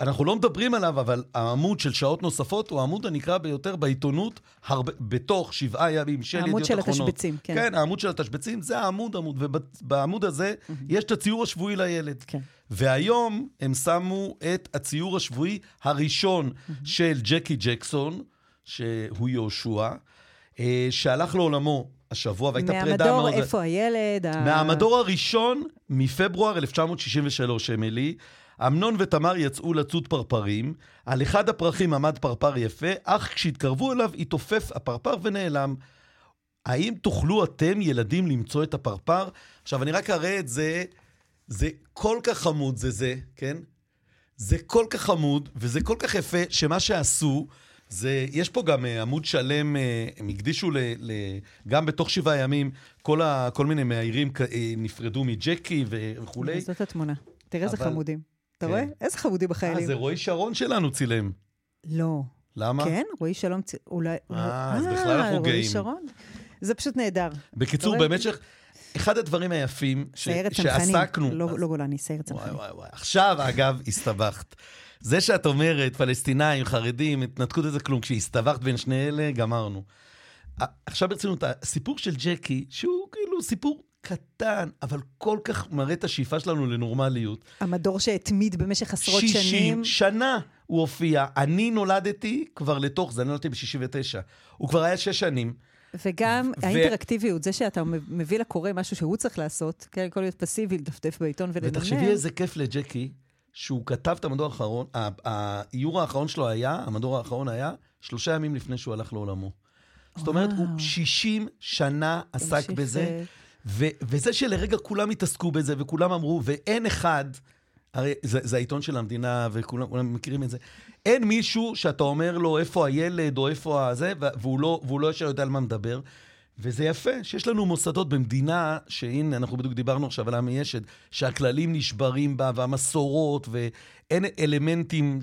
אנחנו לא מדברים עליו, אבל העמוד של שעות נוספות הוא העמוד הנקרא ביותר בעיתונות, הרבה, בתוך שבעה ימים של ידיעות אחרונות. העמוד של התשבצים, כן. כן, העמוד של התשבצים, זה העמוד, עמוד, ובעמוד הזה mm-hmm. יש את הציור השבועי לילד. כן. והיום הם שמו את הציור השבועי הראשון mm-hmm. של ג'קי ג'קסון, שהוא יהושע, אה, שהלך לעולמו השבוע, והייתה פרידה מאוד... מהמדור איפה הילד? מהמדור הראשון מפברואר 1963, אמילי. אמנון ותמר יצאו לצוד פרפרים, על אחד הפרחים עמד פרפר יפה, אך כשהתקרבו אליו התעופף הפרפר ונעלם. האם תוכלו אתם, ילדים, למצוא את הפרפר? עכשיו, אני רק אראה את זה, זה כל כך חמוד, זה זה, כן? זה כל כך חמוד, וזה כל כך יפה, שמה שעשו, זה, יש פה גם uh, עמוד שלם, uh, הם הקדישו ל, ל, גם בתוך שבעה ימים, כל, ה, כל מיני מאיירים uh, נפרדו מג'קי וכולי. זאת התמונה. תראה איזה חמודים. אתה רואה? כן. איזה חמודים בחיילים. אה, זה רועי שרון שלנו צילם. לא. למה? כן, רועי שלום צילם. אולי... אה, אז בכלל אנחנו גאים. רועי שרון? זה פשוט נהדר. בקיצור, במשך... אחד הדברים היפים ש... שעסקנו... לא, לא גולני, סיירת צנחנים. וואי, וואי, וואי. עכשיו, אגב, הסתבכת. זה שאת אומרת, פלסטינאים, חרדים, התנתקות איזה כלום, כשהסתבכת בין שני אלה, גמרנו. עכשיו ברצינות, הסיפור של ג'קי, שהוא כאילו סיפור קטן, אבל כל כך מראה את השאיפה שלנו לנורמליות. המדור שהתמיד במשך עשרות 60 שנים. 60 שנה הוא הופיע. אני נולדתי כבר לתוך זה, אני נולדתי ב-69. הוא כבר היה שש שנים. וגם ו- האינטראקטיביות, זה שאתה מביא לקורא משהו שהוא צריך לעשות, כן, יכול להיות פסיבי, לדפדף בעיתון ולנמר. ותחשבי איזה כיף לג'קי, שהוא כתב את המדור האחרון, האיור האחרון שלו היה, המדור האחרון היה, שלושה ימים לפני שהוא הלך לעולמו. זאת אומרת, הוא 60 שנה עסק בזה. ו- וזה שלרגע כולם התעסקו בזה, וכולם אמרו, ואין אחד, הרי זה, זה העיתון של המדינה, וכולם מכירים את זה, אין מישהו שאתה אומר לו איפה הילד, או איפה הזה, והוא לא, והוא לא ישר יודע על מה מדבר. וזה יפה שיש לנו מוסדות במדינה, שהנה, אנחנו בדיוק דיברנו עכשיו על עמי אשד, שהכללים נשברים בה, והמסורות, ואין אלמנטים,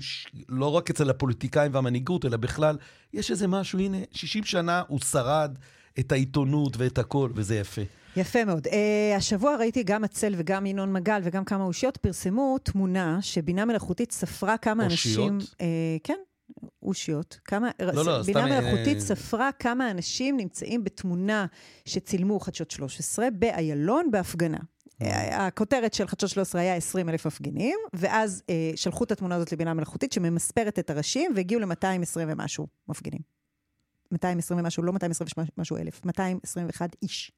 לא רק אצל הפוליטיקאים והמנהיגות, אלא בכלל, יש איזה משהו, הנה, 60 שנה הוא שרד את העיתונות ואת הכל, וזה יפה. יפה מאוד. Uh, השבוע ראיתי גם הצל וגם ינון מגל וגם כמה אושיות פרסמו תמונה שבינה מלאכותית ספרה כמה אושיות? אנשים... Uh, כן, אושיות. כמה... לא, לא, בינה סתם... מלאכותית uh... ספרה כמה אנשים נמצאים בתמונה שצילמו חדשות 13 באיילון בהפגנה. הכותרת של חדשות 13 היה 20 אלף מפגינים, ואז uh, שלחו את התמונה הזאת לבינה מלאכותית שממספרת את הראשים, והגיעו ל-220 ומשהו מפגינים. 220 ומשהו, לא 220 ומשהו אלף, 221 איש.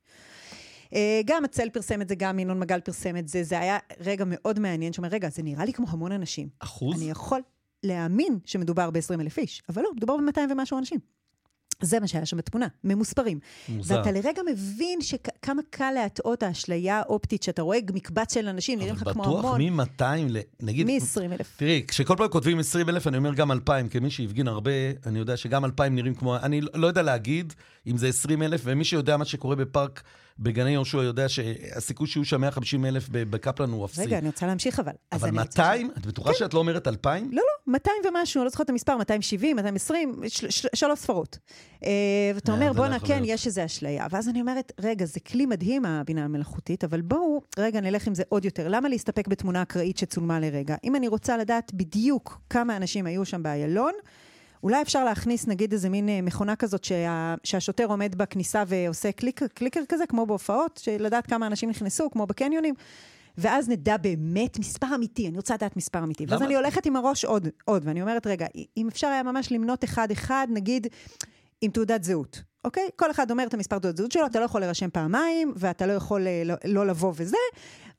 אה, גם הצל פרסם את זה, גם ינון מגל פרסם את זה, זה היה רגע מאוד מעניין, שאומר, רגע, זה נראה לי כמו המון אנשים. אחוז? אני יכול להאמין שמדובר ב-20 אלף איש, אבל לא, מדובר ב-200 ומשהו אנשים. זה מה שהיה שם בתמונה, ממוספרים. מוזר. ואתה לרגע מבין כמה קל להטעות האשליה האופטית, שאתה רואה מקבץ של אנשים, נראים לך כמו המון. אבל בטוח מ-200 ל... נגיד... מ-20 אלף. תראי, כשכל פעם כותבים 20 אלף, אני אומר גם 2,000, כמי שהפגין הרבה, אני יודע שגם 2,000 נראים כמו... אני לא יודע להגיד אם זה 20 אלף, ומי שיודע מה שקורה בפארק בגני יהושע יודע שהסיכוי שיהיו שם 150 אלף בקפלן הוא אפסי. רגע, אני רוצה להמשיך אבל. אבל 200? את בטוחה כן. שאת לא אומרת 2,000? לא, לא, 200 ומשהו, אני לא זוכרת את המספר, 270, 220, שלוש ספרות. אה, ואתה אומר, בואנה, כן, יש איזו אשליה. ואז אני אומרת, רגע, זה כלי מדהים, הבינה המלאכותית, אבל בואו, רגע, נלך עם זה עוד יותר. למה להסתפק בתמונה אקראית שצולמה לרגע? אם אני רוצה לדעת בדיוק כמה אנשים היו שם באיילון, אולי אפשר להכניס נגיד איזה מין אה, מכונה כזאת שה, שהשוטר עומד בכניסה ועושה קליק, קליקר כזה, כמו בהופעות, לדעת כמה אנשים נכנסו, כמו בקניונים. ואז נדע באמת מספר אמיתי, אני רוצה לדעת מספר אמיתי. ואז אני הולכת עם הראש עוד, עוד, ואני אומרת, רגע, אם אפשר היה ממש למנות אחד-אחד, נגיד, עם תעודת זהות, אוקיי? כל אחד אומר את המספר תעודת זהות שלו, אתה לא יכול להירשם פעמיים, ואתה לא יכול אה, לא, לא לבוא וזה.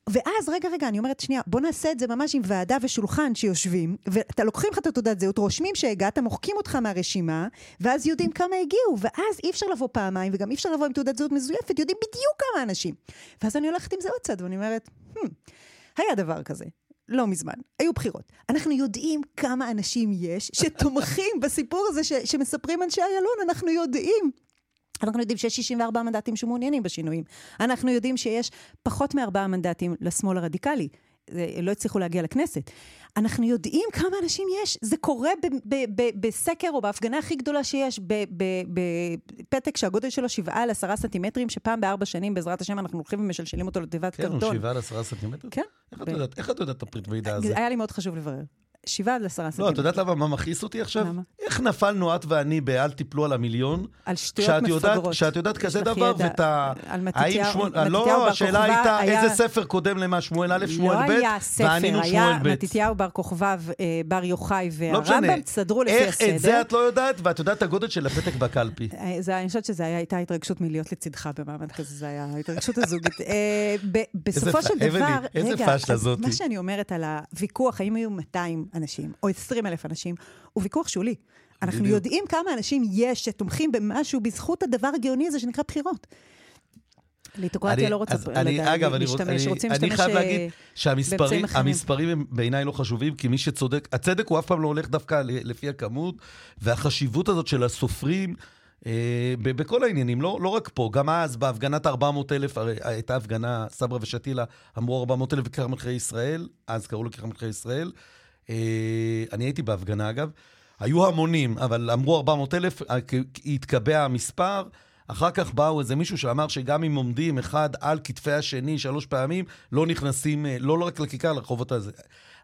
ואז, רגע, רגע, אני אומרת, שנייה, בוא נעשה את זה ממש עם ועדה ושולחן שיושבים, ואתה לוקחים לך את התעודת זהות, רושמים שהגעת, מוחקים אותך מהרשימה, ואז יודעים כמה הגיעו, ואז אי אפשר לבוא פעמיים, וגם אי אפשר לבוא עם תעודת זהות מזויפת, יודעים בדיוק כמה אנשים. ואז אני הולכת עם זה עוד צד, ואני אומרת, hmm, היה דבר כזה. לא מזמן, היו בחירות. אנחנו יודעים כמה אנשים יש שתומכים בסיפור הזה ש- שמספרים אנשי איילון, אנחנו יודעים. אנחנו יודעים שיש 64 מנדטים שמעוניינים בשינויים. אנחנו יודעים שיש פחות מארבעה מנדטים לשמאל הרדיקלי. לא הצליחו להגיע לכנסת. אנחנו יודעים כמה אנשים יש. זה קורה ב- ב- ב- בסקר או בהפגנה הכי גדולה שיש, בפתק שהגודל שלו שבעה על עשרה סנטימטרים, שפעם בארבע שנים, בעזרת השם, אנחנו הולכים ומשלשלים אותו לתיבת כן, קרטון. כן, הוא שבעה על עשרה סנטימטרים? כן. איך את יודעת את הפריט מידע הזה? היה לי מאוד חשוב לברר. שבעה עד עשרה סנטימטר. לא, את יודעת למה מה מכעיס אותי עכשיו? למה? איך נפלנו את ואני ב"אל תיפלו על המיליון"? על שטויות מפגרות. כשאת יודעת כזה דבר, ואת ה... על מתתיהו שמואל... לא, בר השאלה כוכבא הייתה היה- איזה ספר קודם למה, שמואל א', שמואל ב', לא היה ספר, וענינו היה שמואל ב'. מתתיהו בר כוכבא, אה, בר יוחאי לא. והרמב"ם, תסדרו לפי איך הסדר. את זה את לא יודעת, ואת יודעת את הגודל של הפתק בקלפי. אה, אני חושבת שזו הייתה התרגשות מלהיות לצידך במעמד כזה, זו הייתה התרגשות הזוגית. אה, ב- בסופו של דבר, איזה רגע, זאתי. מה שאני אומרת על הוויכוח, האם יהיו 200 אנשים או 20 אלף אנשים, הוא ויכוח שולי. אנחנו בדיוק. יודעים כמה אנשים יש שתומכים במשהו בזכות הדבר הגאוני הזה שנקרא בחירות. ליטוקרטיה אני- לא רוצה אני- לדעת, אני להשתמש, אני- רוצים אני להשתמש חייב אה, להגיד שהמספרים באמצעים אחרים. המספרים הם בעיניי לא חשובים, כי מי שצודק, הצדק הוא אף פעם לא הולך דווקא לפי הכמות, והחשיבות הזאת של הסופרים, אה, בכל העניינים, לא, לא רק פה, גם אז בהפגנת 400 אלף, הרי הייתה הפגנה, סברה ושתילה אמרו 400 אלף בכיכר מלכי ישראל, אז קראו לכיכר מלכי ישראל. אה, אני הייתי בהפגנה אגב, היו המונים, אבל אמרו 400 אלף, אה, התקבע המספר. אחר כך באו איזה מישהו שאמר שגם אם עומדים אחד על כתפי השני שלוש פעמים, לא נכנסים, אה, לא רק לכיכר, לרחובות הזה.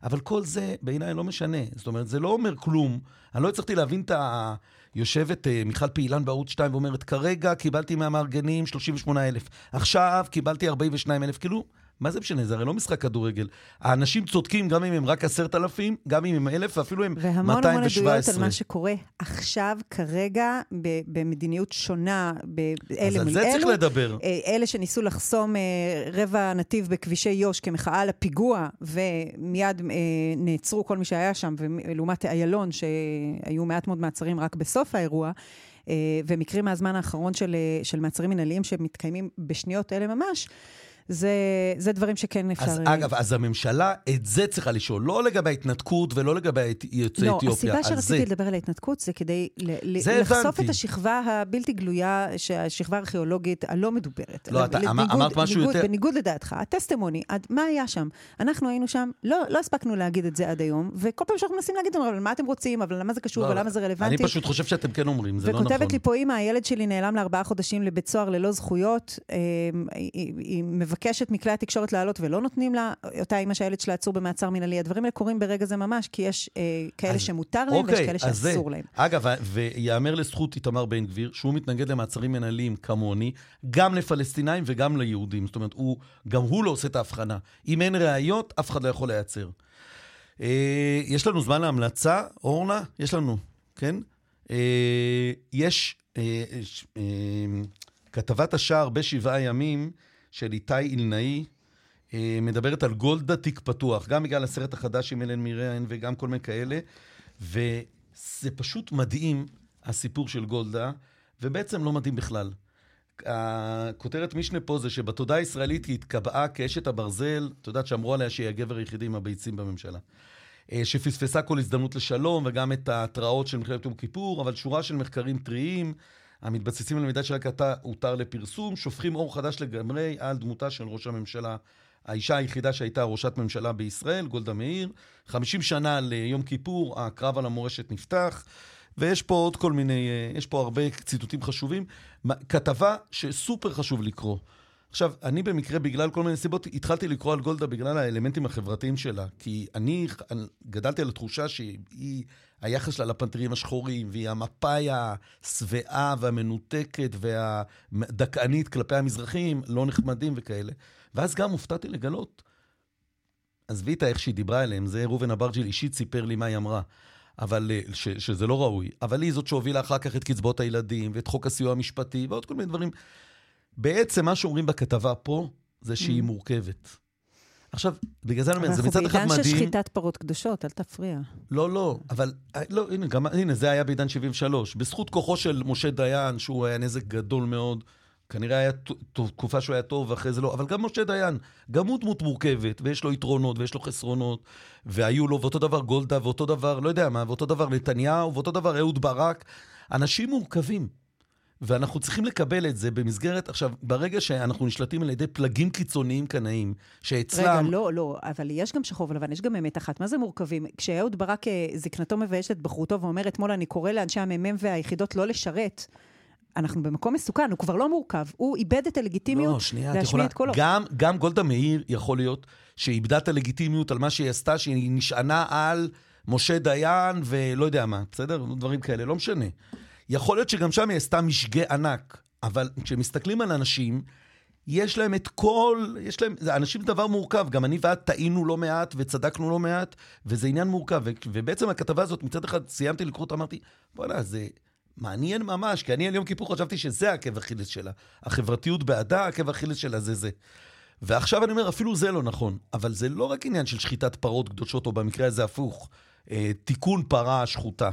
אבל כל זה בעיניי לא משנה. זאת אומרת, זה לא אומר כלום. אני לא הצלחתי להבין את ה... יושבת מיכל פעילן בערוץ 2 ואומרת, כרגע קיבלתי מהמארגנים 38,000, עכשיו קיבלתי 42,000, כאילו, מה זה משנה? זה הרי לא משחק כדורגל. האנשים צודקים גם אם הם רק 10,000, גם אם הם 1,000, ואפילו הם 217. והמון המון עדויות על מה שקורה עכשיו, כרגע, ב- במדיניות שונה, באלה אז על מול זה צריך אלו. לדבר. אה, אלה שניסו לחסום אה, רבע נתיב בכבישי יו"ש כמחאה על הפיגוע, ומיד אה, נעצרו כל מי שהיה שם, ולעומת איילון, שהיו מעט מאוד מעצרים רק בסוף האירוע, ומקרים מהזמן האחרון של, של מעצרים מנהליים שמתקיימים בשניות אלה ממש, זה, זה דברים שכן אפשר... אז אגב, אז הממשלה את זה צריכה לשאול, לא לגבי ההתנתקות ולא לגבי יוצאי לא, אתיופיה. הסיבה על שרציתי זה. לדבר על ההתנתקות זה כדי ל- זה לחשוף הבנתי. את השכבה הבלתי גלויה, השכבה הארכיאולוגית הלא מדוברת. לא, אתה אמר- בניגוד- אמרת משהו בניגוד- יותר- בניגוד לדעתך, הטסטימוני, עד- מה היה שם? אנחנו היינו שם, לא לא הספקנו להגיד את זה עד היום, וכל פעם שאנחנו מנסים להגיד, אבל מה אתם רוצים, אבל למה זה קשור, לא, ולמה זה רלוונטי? אני פשוט חושב שאתם כן אומרים, זה לא נכון. וכותבת לי פה אימא, הילד שלי נעלם לארבעה חודשים לבית סוהר ללא זכויות. אה, היא, היא, היא מבקשת מכלי התקשורת לעלות ולא נותנים לה, אותה אימא שהילד שלה עצור במעצר מנהלי. הדברים האלה קורים ברגע זה ממש, כי יש אה, כאלה אז- שמותר להם אוקיי, ויש כאלה אז זה- שאסור להם. אגב, ויאמר לזכות איתמר בן גביר, שהוא מתנגד למעצרים מנהליים כמוני, גם לפלסטינאים וגם ליהודים. זאת אומרת, הוא, גם הוא לא עושה את ההבחנה. אם אין ראיות, אף אחד לא יכול להיעצר. אה, יש לנו זמן להמלצה, אורנה? יש לנו, כן? אה, יש אה, ש- אה, כתבת השער בשבעה ימים של איתי אילנאי, אה, מדברת על גולדה תיק פתוח, גם בגלל הסרט החדש עם אלן מירן וגם כל מיני כאלה, וזה פשוט מדהים, הסיפור של גולדה, ובעצם לא מדהים בכלל. הכותרת משנה פה זה שבתודעה הישראלית היא התקבעה כאשת הברזל, את יודעת שאמרו עליה שהיא הגבר היחידי עם הביצים בממשלה. אה, שפספסה כל הזדמנות לשלום, וגם את ההתראות של מלחמת יום כיפור, אבל שורה של מחקרים טריים, המתבססים על מידע שרק עתה הותר לפרסום, שופכים אור חדש לגמרי על דמותה של ראש הממשלה. האישה היחידה שהייתה ראשת ממשלה בישראל, גולדה מאיר. 50 שנה ליום כיפור, הקרב על המורשת נפתח. ויש פה עוד כל מיני, אה, יש פה הרבה ציטוטים חשובים. כתבה שסופר חשוב לקרוא. עכשיו, אני במקרה, בגלל כל מיני סיבות, התחלתי לקרוא על גולדה בגלל האלמנטים החברתיים שלה. כי אני אני גדלתי על התחושה שהיא, היחס שלה לפנתרים השחורים, והיא המפאי השבעה והמנותקת והדכאנית כלפי המזרחים, לא נחמדים וכאלה. ואז גם הופתעתי לגלות עזבי את איך שהיא דיברה אליהם, זה ראובן אברג'יל אישית סיפר לי מה היא אמרה. אבל, אה, ש, שזה לא ראוי. אבל היא זאת שהובילה אחר כך את קצבאות הילדים, ואת חוק הסיוע המשפטי, ועוד כל מיני דברים. בעצם מה שאומרים בכתבה פה, זה שהיא mm. מורכבת. עכשיו, בגלל זה אני אומר, זה מצד אחד מדהים... אנחנו בעידן של שחיטת פרות קדושות, אל תפריע. לא, לא, אבל, אה, לא, הנה, גם, הנה, זה היה בעידן 73. בזכות כוחו של משה דיין, שהוא היה נזק גדול מאוד, כנראה היה תקופה שהוא היה טוב ואחרי זה לא, אבל גם משה דיין, גם הוא דמות מורכבת, ויש לו יתרונות ויש לו חסרונות, והיו לו, ואותו דבר גולדה, ואותו דבר, לא יודע מה, ואותו דבר נתניהו, ואותו דבר אהוד ברק. אנשים מורכבים. ואנחנו צריכים לקבל את זה במסגרת, עכשיו, ברגע שאנחנו נשלטים על ידי פלגים קיצוניים קנאים, שאצלם... רגע, לא, לא, אבל יש גם שחור ולבן, יש גם אמת אחת. מה זה מורכבים? כשאהוד ברק, אה, זקנתו מביישת את בחרותו ואומר, אתמול אני קורא לאנשי המ"מ והיחידות לא לשרת, אנחנו במקום מסוכן, הוא כבר לא מורכב. הוא איבד את הלגיטימיות לא, שנייה, להשמיע את קולו. גם, גם גולדה מאיר, יכול להיות, שאיבדה את הלגיטימיות על מה שהיא עשתה, שהיא נשענה על משה דיין ולא יודע מה, בסדר? דברים כאלה, לא משנה. יכול להיות שגם שם היא עשתה משגה ענק, אבל כשמסתכלים על אנשים, יש להם את כל, יש להם, אנשים זה דבר מורכב, גם אני ואת טעינו לא מעט וצדקנו לא מעט, וזה עניין מורכב. ו, ובעצם הכתבה הזאת, מצד אחד סיימתי לקרוא אותה, אמרתי, בוא'נה, זה מעניין ממש, כי אני על יום כיפור חשבתי שזה עקב אכילס שלה. החברתיות בעדה, עקב אכילס שלה זה זה. ועכשיו אני אומר, אפילו זה לא נכון, אבל זה לא רק עניין של שחיטת פרות קדושות, או במקרה הזה הפוך, אה, תיקון פרה שחוטה,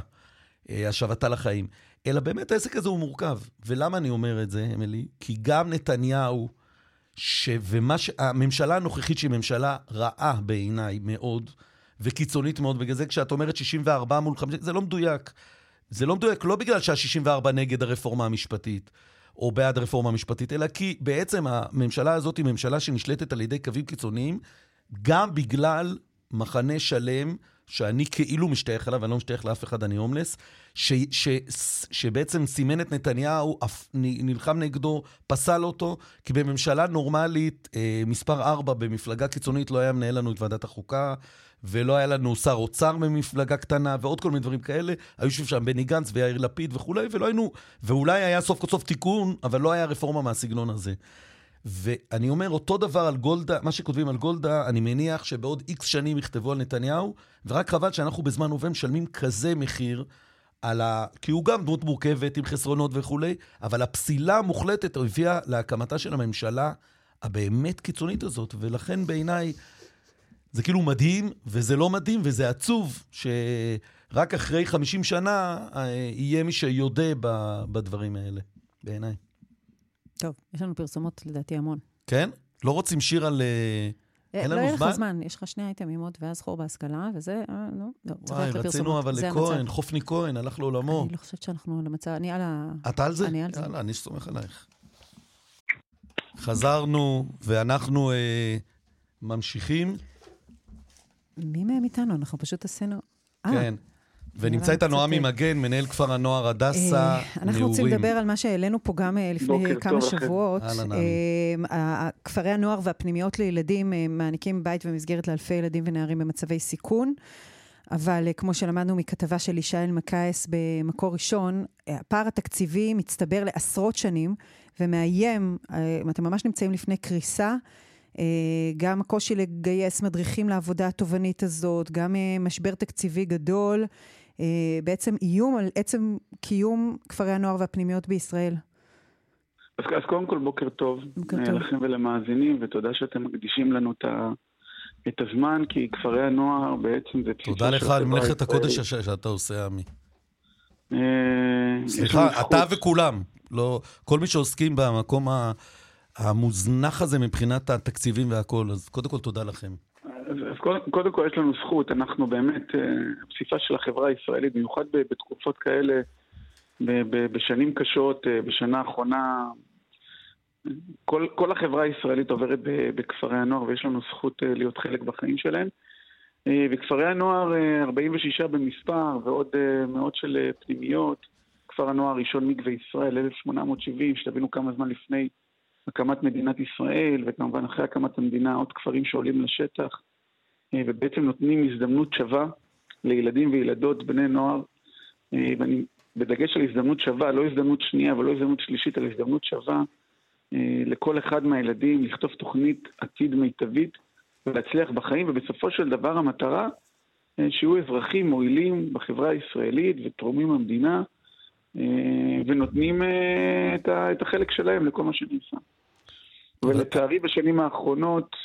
אה, השבתה לחיים, אלא באמת העסק הזה הוא מורכב. ולמה אני אומר את זה, אמילי? כי גם נתניהו, ש... ומה ש... הממשלה הנוכחית שהיא ממשלה רעה בעיניי מאוד, וקיצונית מאוד, בגלל זה כשאת אומרת 64 מול 50, זה לא מדויק. זה לא מדויק לא בגלל שה-64 נגד הרפורמה המשפטית, או בעד הרפורמה המשפטית, אלא כי בעצם הממשלה הזאת היא ממשלה שנשלטת על ידי קווים קיצוניים, גם בגלל מחנה שלם, שאני כאילו משתייך אליו, אני לא משתייך לאף אחד, אני הומלס, ש, ש, ש, שבעצם סימן את נתניהו, נלחם נגדו, פסל אותו, כי בממשלה נורמלית, אה, מספר 4 במפלגה קיצונית לא היה מנהל לנו את ועדת החוקה, ולא היה לנו שר אוצר ממפלגה קטנה, ועוד כל מיני דברים כאלה. היו יושבים שם בני גנץ ויאיר לפיד וכולי, ולא היינו... ואולי היה סוף כל סוף תיקון, אבל לא היה רפורמה מהסגנון הזה. ואני אומר, אותו דבר על גולדה, מה שכותבים על גולדה, אני מניח שבעוד איקס שנים יכתבו על נתניהו, ורק חבל שאנחנו בזמן הווה משלמים כזה מחיר על ה... כי הוא גם דמות מורכבת עם חסרונות וכולי, אבל הפסילה המוחלטת הביאה להקמתה של הממשלה הבאמת קיצונית הזאת, ולכן בעיניי זה כאילו מדהים, וזה לא מדהים, וזה עצוב שרק אחרי 50 שנה אה, יהיה מי שיודה בדברים האלה, בעיניי. טוב, יש לנו פרסומות לדעתי המון. כן? לא רוצים שיר על... אה, אין לנו זמן? לא יהיה לך זמן, יש לך שני אייטמים עוד, ואז חור בהשכלה, וזה, אה, לא, לא, צריך ללכת לפרסומות. וואי, רצינו אבל לכהן, חופני כהן, הלך לעולמו. אני לא חושבת שאנחנו למצב, אני על ה... אתה על זה? אני על זה. יאללה, אני סומך עלייך. חזרנו, ואנחנו אה, ממשיכים. מי מהם איתנו? אנחנו פשוט עשינו... אה, כן. ונמצא איתנו עמי מגן, מנהל כפר הנוער הדסה, נעורים. אנחנו רוצים לדבר על מה שהעלינו פה גם אה, לפני כמה שבועות. כפרי הנוער והפנימיות לילדים מעניקים בית ומסגרת לאלפי ילדים ונערים במצבי סיכון. אבל כמו שלמדנו מכתבה של ישי אלמקייס במקור ראשון, הפער התקציבי מצטבר לעשרות שנים ומאיים, אתם ממש נמצאים לפני קריסה. אה, גם הקושי לגייס מדריכים לעבודה התובענית הזאת, גם אה, משבר תקציבי גדול, אה, בעצם איום על עצם קיום כפרי הנוער והפנימיות בישראל. אז, אז קודם כל בוקר טוב, בוקר טוב לכם ולמאזינים, ותודה שאתם מקדישים לנו את, ה, את הזמן, כי כפרי הנוער בעצם זה... תודה לך על מלאכת הקודש שאתה עושה, עמי. סליחה, אתה וכולם, לא, כל מי שעוסקים במקום. המוזנח הזה מבחינת התקציבים והכול, אז קודם כל תודה לכם. אז, אז קודם, קודם כל יש לנו זכות, אנחנו באמת, אה, הפסיפס של החברה הישראלית, במיוחד בתקופות כאלה, בשנים קשות, אה, בשנה האחרונה, כל, כל החברה הישראלית עוברת בכפרי הנוער ויש לנו זכות אה, להיות חלק בחיים שלהם. וכפרי הנוער, 46 במספר ועוד מאות של פנימיות. כפר הנוער הראשון מקווה ישראל, 1870, שתבינו כמה זמן לפני הקמת מדינת ישראל, וכמובן אחרי הקמת המדינה עוד כפרים שעולים לשטח, ובעצם נותנים הזדמנות שווה לילדים וילדות, בני נוער, אה, ואני בדגש על הזדמנות שווה, לא הזדמנות שנייה ולא הזדמנות שלישית, אלא הזדמנות שווה אה, לכל אחד מהילדים לכתוב תוכנית עתיד מיטבית ולהצליח בחיים, ובסופו של דבר המטרה אה, שיהיו אזרחים מועילים בחברה הישראלית ותורמים למדינה ונותנים את החלק שלהם לכל מה שנעשה. ולצערי בשנים האחרונות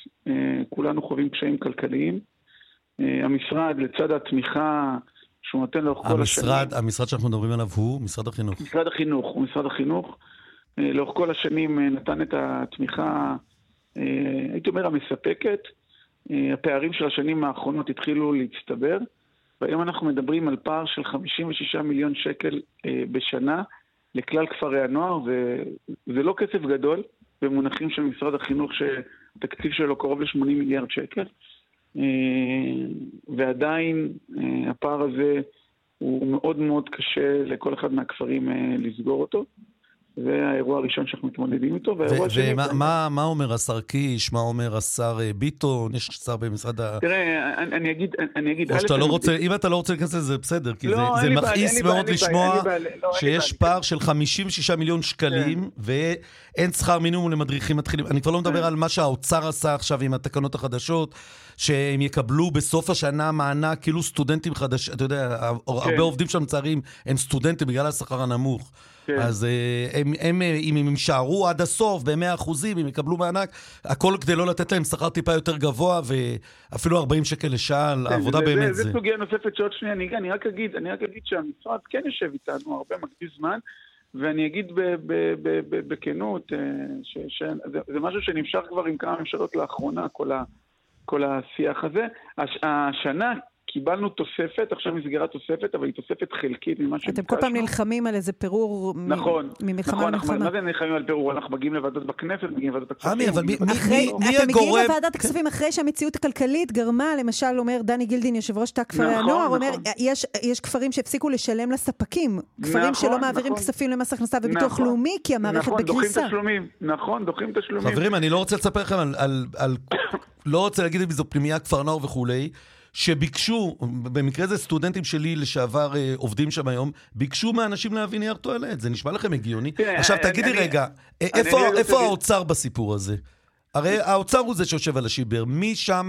כולנו חווים קשיים כלכליים. המשרד, לצד התמיכה שהוא נותן לאורך כל השנים... המשרד שאנחנו מדברים עליו הוא משרד החינוך. משרד החינוך, הוא משרד החינוך. לאורך כל השנים נתן את התמיכה, הייתי אומר, המספקת. הפערים של השנים האחרונות התחילו להצטבר, והיום אנחנו מדברים על פער של 56 מיליון שקל בשנה לכלל כפרי הנוער, וזה לא כסף גדול במונחים של משרד החינוך, שהתקציב שלו קרוב ל-80 מיליארד שקל. ועדיין הפער הזה הוא מאוד מאוד קשה לכל אחד מהכפרים לסגור אותו. זה האירוע הראשון שאנחנו מתמודדים איתו. ומה אומר השר קיש? מה אומר השר ביטון? יש שר במשרד ה... תראה, אני אגיד... אני אגיד או שאתה לא רוצה, אם אתה לא רוצה להיכנס לזה, בסדר, כי זה מכעיס מאוד לשמוע שיש פער של 56 מיליון שקלים, ואין שכר מינימום למדריכים מתחילים. אני כבר לא מדבר על מה שהאוצר עשה עכשיו עם התקנות החדשות, שהם יקבלו בסוף השנה מענק, כאילו סטודנטים חדשים, אתה יודע, הרבה עובדים שם לצערי הם סטודנטים בגלל השכר הנמוך. כן. אז הם, הם, אם הם יישארו עד הסוף ב-100 אחוזים, הם יקבלו מענק, הכל כדי לא לתת להם שכר טיפה יותר גבוה, ואפילו 40 שקל לשעה כן, עבודה זה, באמת. זה, זה סוגיה נוספת שעוד שנייה אני, אני רק אגיד, אני רק אגיד שהמשרד כן יושב איתנו הרבה מקדיש זמן, ואני אגיד בכנות, שזה משהו שנמשך כבר עם כמה ממשלות לאחרונה, כל, ה, כל השיח הזה. הש, השנה קיבלנו תוספת, עכשיו נסגרה תוספת, אבל היא תוספת חלקית ממה שביקשנו. אתם כל פעם נלחמים על איזה פירור נכון, ממלחמה נכון, למלחמה. מה זה נלחמים על פירור? אנחנו מגיעים לוועדות בכנסת, מגיעים לוועדות הכספים. עמי, אבל מי הגורם? אתם מגיעים לוועדת הכספים אחרי שהמציאות הכלכלית גרמה, למשל, אומר דני גילדין, יושב ראש תא כפרי נכון, הנוער, אומר, נכון. יש כפרים שהפסיקו לשלם לספקים. כפרים שלא מעבירים כספים למס הכנסה וביטוח לאומי, כי המערכת בקריסה. נכון, דוחים תשלומים. נכון, דוחים תשלומים. אני לא רוצה להגיד אם זו פנימייה, כפר נוער וכולי. שביקשו, במקרה זה סטודנטים שלי לשעבר אה, עובדים שם היום, ביקשו מאנשים להביא נייר טואלט. זה נשמע לכם הגיוני? עכשיו תגידי רגע, אה, איפה האוצר בסיפור הזה? הרי האוצר הוא זה שיושב על השיבר, מי שם...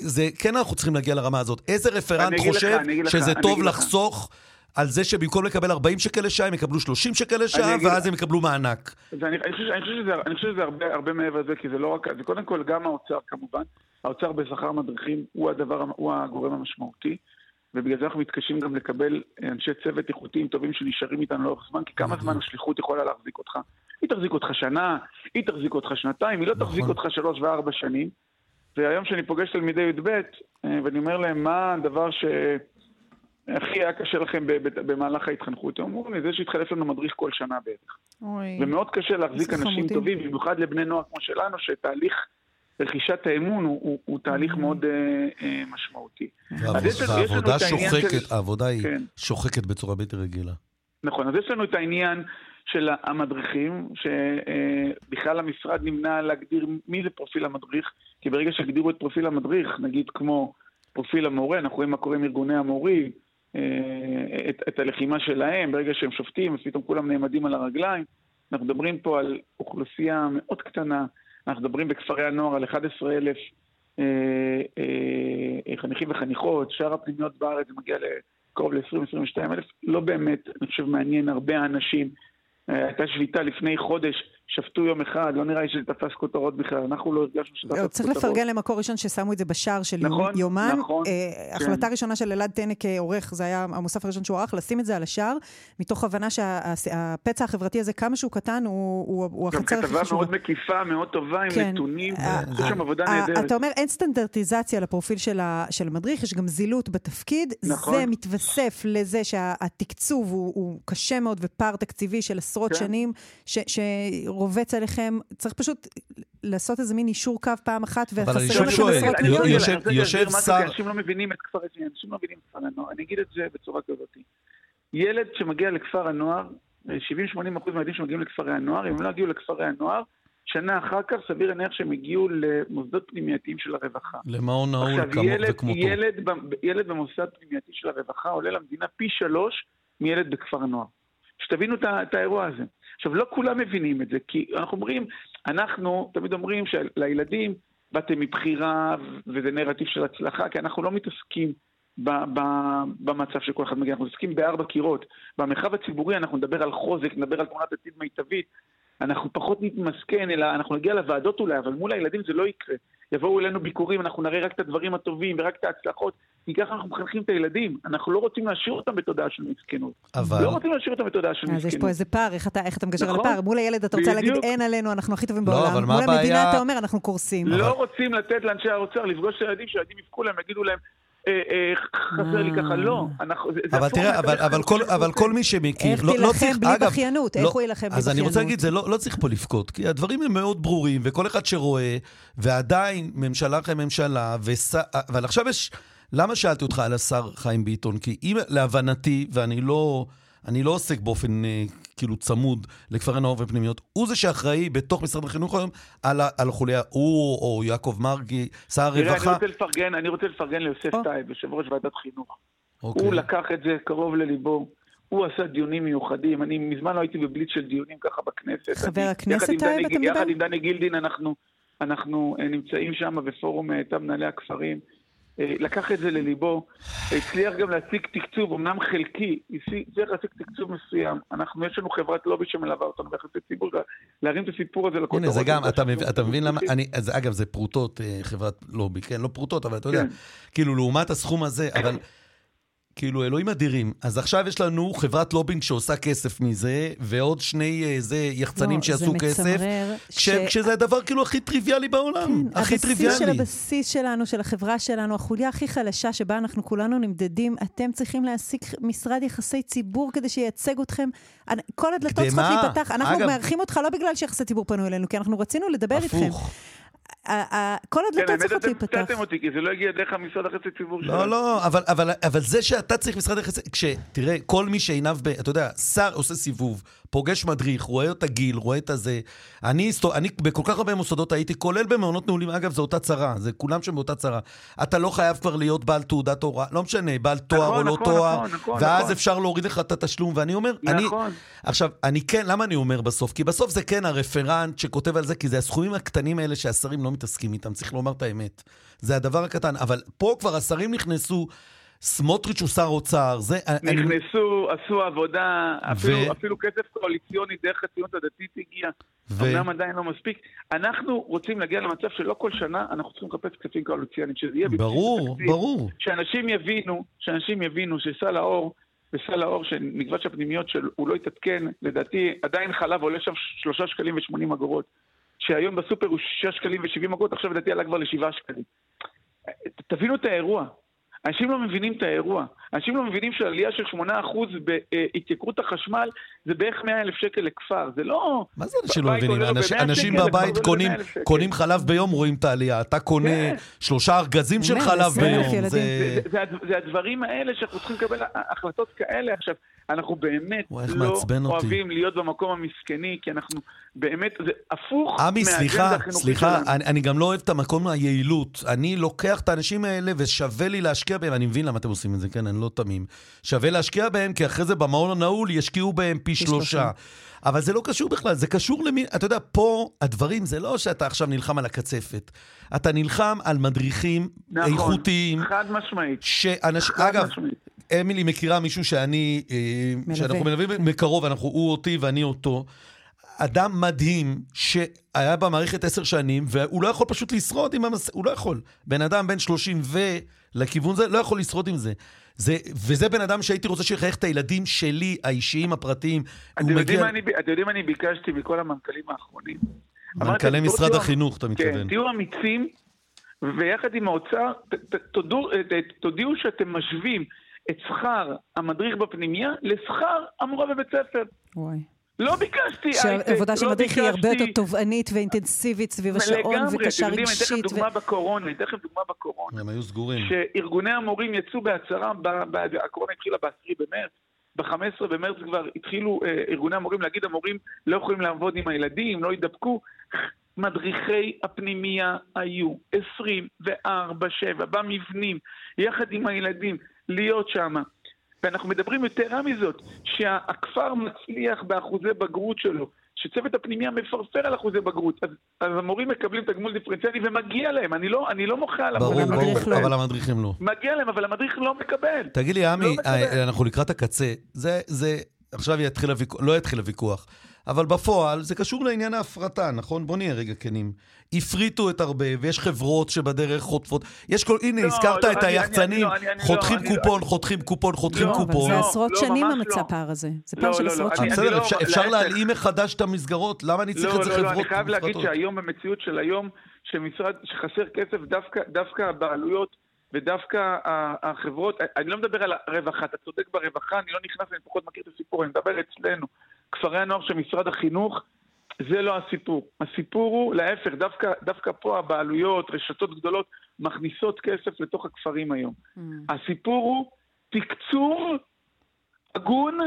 זה, כן אנחנו צריכים להגיע לרמה הזאת. איזה רפרנט חושב לך, שזה לך, טוב לחסוך לך. על זה שבמקום לקבל 40 שקל לשעה, הם יקבלו 30 שקל לשעה, ואז הם יקבלו מענק? אני, אני, חושב, אני, חושב שזה, אני חושב שזה הרבה, הרבה מעבר לזה, כי זה לא רק... זה קודם כל גם האוצר כמובן, האוצר בשכר מדריכים הוא, הדבר, הוא הגורם המשמעותי, ובגלל זה אנחנו מתקשים גם לקבל אנשי צוות איכותיים טובים שנשארים איתנו לאורך זמן, כי כמה זמן השליחות יכולה להחזיק אותך? היא תחזיק אותך שנה, היא תחזיק אותך שנתיים, היא לא תחזיק אותך שלוש וארבע שנים. והיום כשאני פוגש תלמידי י"ב, ואני אומר להם, מה הדבר שהכי היה קשה לכם במהלך ההתחנכות? הם אומרים לי, זה שהתחלף לנו מדריך כל שנה בערך. אוי. ומאוד קשה להחזיק אנשים חמודים. טובים, במיוחד לבני נוער כמו שלנו, שתהליך רכישת האמון הוא, הוא, הוא תהליך. מאוד אה, אה, משמעותי. והעבודה שוחקת, של... העבודה היא כן. שוחקת בצורה בלתי רגילה. נכון, אז יש לנו את העניין של המדריכים, שבכלל אה, המשרד נמנע להגדיר מי זה פרופיל המדריך, כי ברגע שהגדירו את פרופיל המדריך, נגיד כמו פרופיל המורה, אנחנו רואים מה קורה עם ארגוני המורים, את, את הלחימה שלהם, ברגע שהם שופטים, אז פתאום כולם נעמדים על הרגליים. אנחנו מדברים פה על אוכלוסייה מאוד קטנה, אנחנו מדברים בכפרי הנוער על 11,000 אה, אה, חניכים וחניכות, שאר הפנימיות בארץ מגיע לקרוב ל-20-22 אלף, לא באמת, אני חושב, מעניין הרבה אנשים. אה, הייתה שביתה לפני חודש שפטו יום אחד, לא נראה לי שזה תפס כותרות בכלל, אנחנו לא הרגשנו שזה תפס כותרות. צריך לפרגן למקור ראשון ששמו את זה בשער של נכון, יומן. נכון, אה, כן. החלטה ראשונה של אלעד טנא כעורך, זה היה המוסף הראשון שהוא ערך, לשים את זה על השער, מתוך הבנה שהפצע החברתי הזה, כמה שהוא קטן, הוא, הוא, הוא החצר הכי חשובה. גם כתבה מאוד מקיפה, מאוד טובה, עם כן. נתונים, עשו שם עבודה נהדרת. אתה אומר, אין סטנדרטיזציה לפרופיל של, של המדריך, יש גם זילות בתפקיד. נכון. זה מתווסף לזה שהתקצוב הוא, הוא קשה מאוד ופער תקציבי של עשרות כן. שנים, שרובץ עליכם, צריך פשוט לעשות איזה מין אישור קו פעם אחת, וחסרים לכם עשרות מיליונים. יושב שר... אנשים לא מבינים את כפר אנשים לא מבינים את כפר הנוער. אני אגיד את זה בצורה כזאת. ילד שמגיע לכפר הנוער, 70-80% מהילדים שמגיעים לכפרי הנוער, אם הם לא יגיעו לכפרי הנוער, שנה אחר כך סביר להניח שהם הגיעו למוסדות פנימייתיים של הרווחה. למעון נעול וכמותו. ילד, ילד במוסד פנימייתי של הרווחה עולה למדינה פי שלוש מילד בכפר הנוער. שתבינו את האירוע הזה. עכשיו, לא כולם מבינים את זה, כי אנחנו אומרים, אנחנו תמיד אומרים שלילדים באתם מבחירה וזה נרטיב של הצלחה, כי אנחנו לא מתעסקים במצב שכל אחד מגיע, אנחנו מתעסקים בארבע קירות. במרחב הציבורי אנחנו נדבר על חוזק, נדבר על תמונת עתיד מיטבית, אנחנו פחות נתמסכן, אלא אנחנו נגיע לוועדות אולי, אבל מול הילדים זה לא יקרה. יבואו אלינו ביקורים, אנחנו נראה רק את הדברים הטובים ורק את ההצלחות, כי ככה אנחנו מחנכים את הילדים. אנחנו לא רוצים להשאיר אותם בתודעה של מסכנות. אבל... לא רוצים להשאיר אותם בתודעה של מסכנות. אז יש פה איזה פער, איך אתה, איך אתה מגשר נכון, על הפער? מול הילד אתה רוצה להגיד, אין עלינו, אנחנו הכי טובים לא, בעולם. מול המדינה אתה אומר, אנחנו קורסים. לא אבל... רוצים לתת לאנשי האוצר לפגוש את הילדים, שהילדים יבכו להם, יגידו להם, חסר לי ככה, לא. אבל תראה, אבל כל מי שמכיר... איך לא, לא תילחם בלי בכיינות? איך הוא יילחם בלי בכיינות? אז אני רוצה להגיד, לא צריך פה לבכות, כי הדברים הם מאוד ברורים, וכל אחד שרואה, ועדיין ממשלה אחרי ממשלה, אבל עכשיו יש... למה שאלתי אותך על השר חיים ביטון? כי אם להבנתי, ואני לא... אני לא עוסק באופן אה, כאילו צמוד לכפרי נוער ופנימיות, הוא זה שאחראי בתוך משרד החינוך היום על, על החוליה, הוא או יעקב מרגי, שר הרווחה. תראה, אני רוצה לפרגן, אני רוצה לפרגן ליוסף, אה, טייב, יושב ראש ועדת חינוך. אוקיי. הוא לקח את זה קרוב לליבו. הוא עשה דיונים מיוחדים, אני מזמן לא הייתי בבליץ של דיונים ככה בכנסת. חבר הכנסת טייב, אתה מדבר? יחד עם דני גילדין אנחנו, אנחנו אה, נמצאים שם בפורום תא מנהלי הכפרים. אה, לקח את זה לליבו, הצליח גם להשיג תקצוב, אמנם חלקי, הצליח להשיג תקצוב מסוים. אנחנו, יש לנו חברת לובי שמלווה אותנו ביחסי ציבור, להרים את הסיפור הזה לכותרות. הנה, זה גם, אתה מבין, אתה מבין למה, אני, אז אגב, זה פרוטות, אה, חברת לובי, כן? לא פרוטות, אבל אתה יודע, כן. כאילו, לעומת הסכום הזה, אבל... כאילו, אלוהים אדירים. אז עכשיו יש לנו חברת לובינג שעושה כסף מזה, ועוד שני איזה אה, יחצנים לא, שיעשו כסף. כש, ש... כשזה הדבר כאילו הכי טריוויאלי בעולם. כן, הכי טריוויאלי. של הבסיס שלנו, של החברה שלנו, החוליה הכי חלשה שבה אנחנו כולנו נמדדים, אתם צריכים להעסיק משרד יחסי ציבור כדי שייצג אתכם. כל הדלתות צריכות להיפתח. אנחנו אגב... מארחים אותך לא בגלל שיחסי ציבור פנו אלינו, כי אנחנו רצינו לדבר הפוך. איתכם. כל הדלתות צריכות להיפתח. כן, האמת, אתם אותי, כי זה לא הגיע דרך המשרד החצי ציבור שלנו. לא, לא, אבל זה שאתה צריך משרד החצי... תראה, כל מי שעיניו ב... אתה יודע, שר עושה סיבוב, פוגש מדריך, רואה את הגיל, רואה את הזה. אני, אני בכל כך הרבה מוסדות הייתי, כולל במעונות נעולים, אגב, זו אותה צרה, זה כולם שם באותה צרה. אתה לא חייב כבר להיות בעל תעודת הוראה, לא משנה, בעל תואר נכון, או לא נכון, תואר, נכון, נכון, ואז נכון. אפשר להוריד לך את התשלום, ואני אומר, נכון. אני... עכשיו, אני כן, למה אני אומר בסוף? כי בסוף זה כן הרפרנט שכותב על זה, כי זה הסכומים הקטנים האלה שהשרים לא מתעסקים איתם, צריך לומר את האמת. זה הדבר הקטן, אבל פה כבר השרים נכנסו... סמוטריץ' הוא שר אוצר, זה... נכנסו, אני... עשו עבודה, ו... אפילו, אפילו כסף קואליציוני דרך הציונות הדתית הגיע, ו... אמנם עדיין לא מספיק. אנחנו רוצים להגיע למצב שלא כל שנה אנחנו צריכים לחפש כספים קואליציוניים, שזה יהיה ברור, תקציב, ברור. שאנשים יבינו, שאנשים יבינו שסל האור, וסל האור של הפנימיות שהוא לא התעדכן, לדעתי עדיין חלב עולה שם שלושה שקלים ושמונים אגורות, שהיום בסופר הוא שישה שקלים ושבעים אגורות, עכשיו לדעתי עלה כבר לשבעה שקלים. תבינו את האירוע, אנשים לא מבינים את האירוע. אנשים לא מבינים שעלייה של 8% בהתייקרות החשמל זה בערך 100 אלף שקל לכפר. זה לא... מה זה אנשים לא מבינים? אנש, אנשים בבית קונים, קונים חלב ביום, רואים את העלייה. אתה קונה כן. שלושה ארגזים של חלב ביום. זה, זה, זה, זה הדברים האלה שאנחנו צריכים לקבל החלטות כאלה. עכשיו, אנחנו באמת לא אוהבים אותי. להיות במקום המסכני, כי אנחנו באמת, זה הפוך עמי, סליחה, סליחה, אני, אני גם לא אוהב את המקום היעילות. אני לוקח את האנשים האלה ושווה לי להשקיע בהם, אני מבין למה אתם עושים את זה, כן, אני לא תמים. שווה להשקיע בהם, כי אחרי זה במעון הנעול ישקיעו בהם פי שלושה. אבל זה לא קשור בכלל, זה קשור למי... אתה יודע, פה הדברים, זה לא שאתה עכשיו נלחם על הקצפת. אתה נלחם על מדריכים נכון, איכותיים. חד משמעית. שאנש... חד אגב, משמעית. אמילי מכירה מישהו שאני, אה, מלווה. שאנחנו מלווים מקרוב, אנחנו, הוא אותי ואני אותו. אדם מדהים שהיה במערכת עשר שנים, והוא לא יכול פשוט לשרוד עם המס... הוא לא יכול. בן אדם בן שלושים ולכיוון זה, לא יכול לשרוד עם זה. זה, וזה בן אדם שהייתי רוצה שיחייך את הילדים שלי, האישיים, הפרטיים. אתם יודעים מגיע... מה אני ביקשתי מכל המנכ"לים האחרונים? מנכ"לי משרד החינוך, אתה מתכוון. כן, תהיו אמיצים, ויחד עם האוצר, תודיעו שאתם משווים את שכר המדריך בפנימייה לשכר המורה בבית ספר. וואי. לא ביקשתי הייטק, שעבודה של לא מדריך היא הרבה יותר תובענית ואינטנסיבית סביב השעון וקשר רגשית. לגמרי, אתם יודעים, אני אתן לכם דוגמה בקורונה, אני אתן לכם דוגמה בקורונה. הם היו סגורים. שארגוני המורים יצאו בהצהרה, הקורונה התחילה ב-10 במרץ. ב-15 במרץ כבר התחילו אה, ארגוני המורים להגיד, המורים לא יכולים לעבוד עם הילדים, לא יידבקו. מדריכי הפנימייה היו 24-7 במבנים, יחד עם הילדים, להיות שם. ואנחנו מדברים יתרה מזאת, שהכפר מצליח באחוזי בגרות שלו, שצוות הפנימיה מפרפר על אחוזי בגרות, אז, אז המורים מקבלים תגמול דיפרנציאלי ומגיע להם, אני לא, אני לא מוחה על המורים. ברור, ברור, אבל המדריכים לא. מגיע להם, אבל המדריך לא מקבל. תגיד לי, עמי, לא אנחנו לקראת הקצה, זה, זה, עכשיו יתחיל הוויכוח, לא יתחיל הוויכוח. אבל בפועל זה קשור לעניין ההפרטה, נכון? בוא נהיה רגע כנים. הפריטו את הרבה, ויש חברות שבדרך חוטפות. יש כל... הנה, לא, הזכרת לא, את אני, היחצנים, אני, אני, חותכים לא, קופון, לא. חותכים קופון, חותכים לא, קופון. זה עשרות לא, שנים המצב פער הזה. זה פער של עשרות שנים. בסדר, אפשר, להלאים מחדש את המסגרות, למה אני צריך את זה חברות? לא, לא, אני חייב להגיד שהיום, במציאות של היום, שמשרד, שחסר כסף, דווקא הבעלויות ודווקא החברות, אני לא מדבר על הרווחה, אתה צודק ברווחה, אני לא נכנס, אני פחות מכיר את הסיפור, אני מדבר אצלנו. כפרי הנוער של משרד החינוך, זה לא הסיפור. הסיפור הוא, להפך, דווקא, דווקא פה הבעלויות, רשתות גדולות, מכניסות כסף לתוך הכפרים היום. Mm. הסיפור הוא תקצור הגון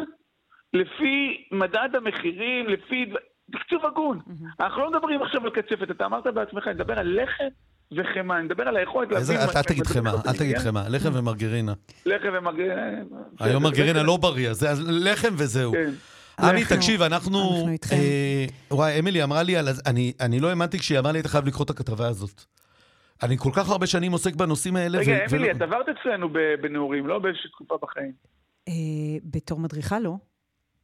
לפי מדד המחירים, לפי... תקצוב הגון. Mm-hmm. אנחנו לא מדברים עכשיו על קצפת, אתה אמרת בעצמך, אני מדבר על לחם וחמאה, אני מדבר על היכולת להבין... אל תגיד חמאה, אל תגיד חמאה, לחם ומרגרינה. לחם ומרגרינה. היום מרגרינה לא בריא, זה לחם וזהו. כן. עמי, תקשיב, אנחנו... אה, וואי, אמילי אמרה לי, אני לא האמנתי כשהיא אמרה לי, אתה חייב לקרוא את הכתבה הזאת. אני כל כך הרבה שנים עוסק בנושאים האלה. רגע, אמילי, את עברת אצלנו בנעורים, לא באיזושהי תקופה בחיים. אה, בתור מדריכה לא.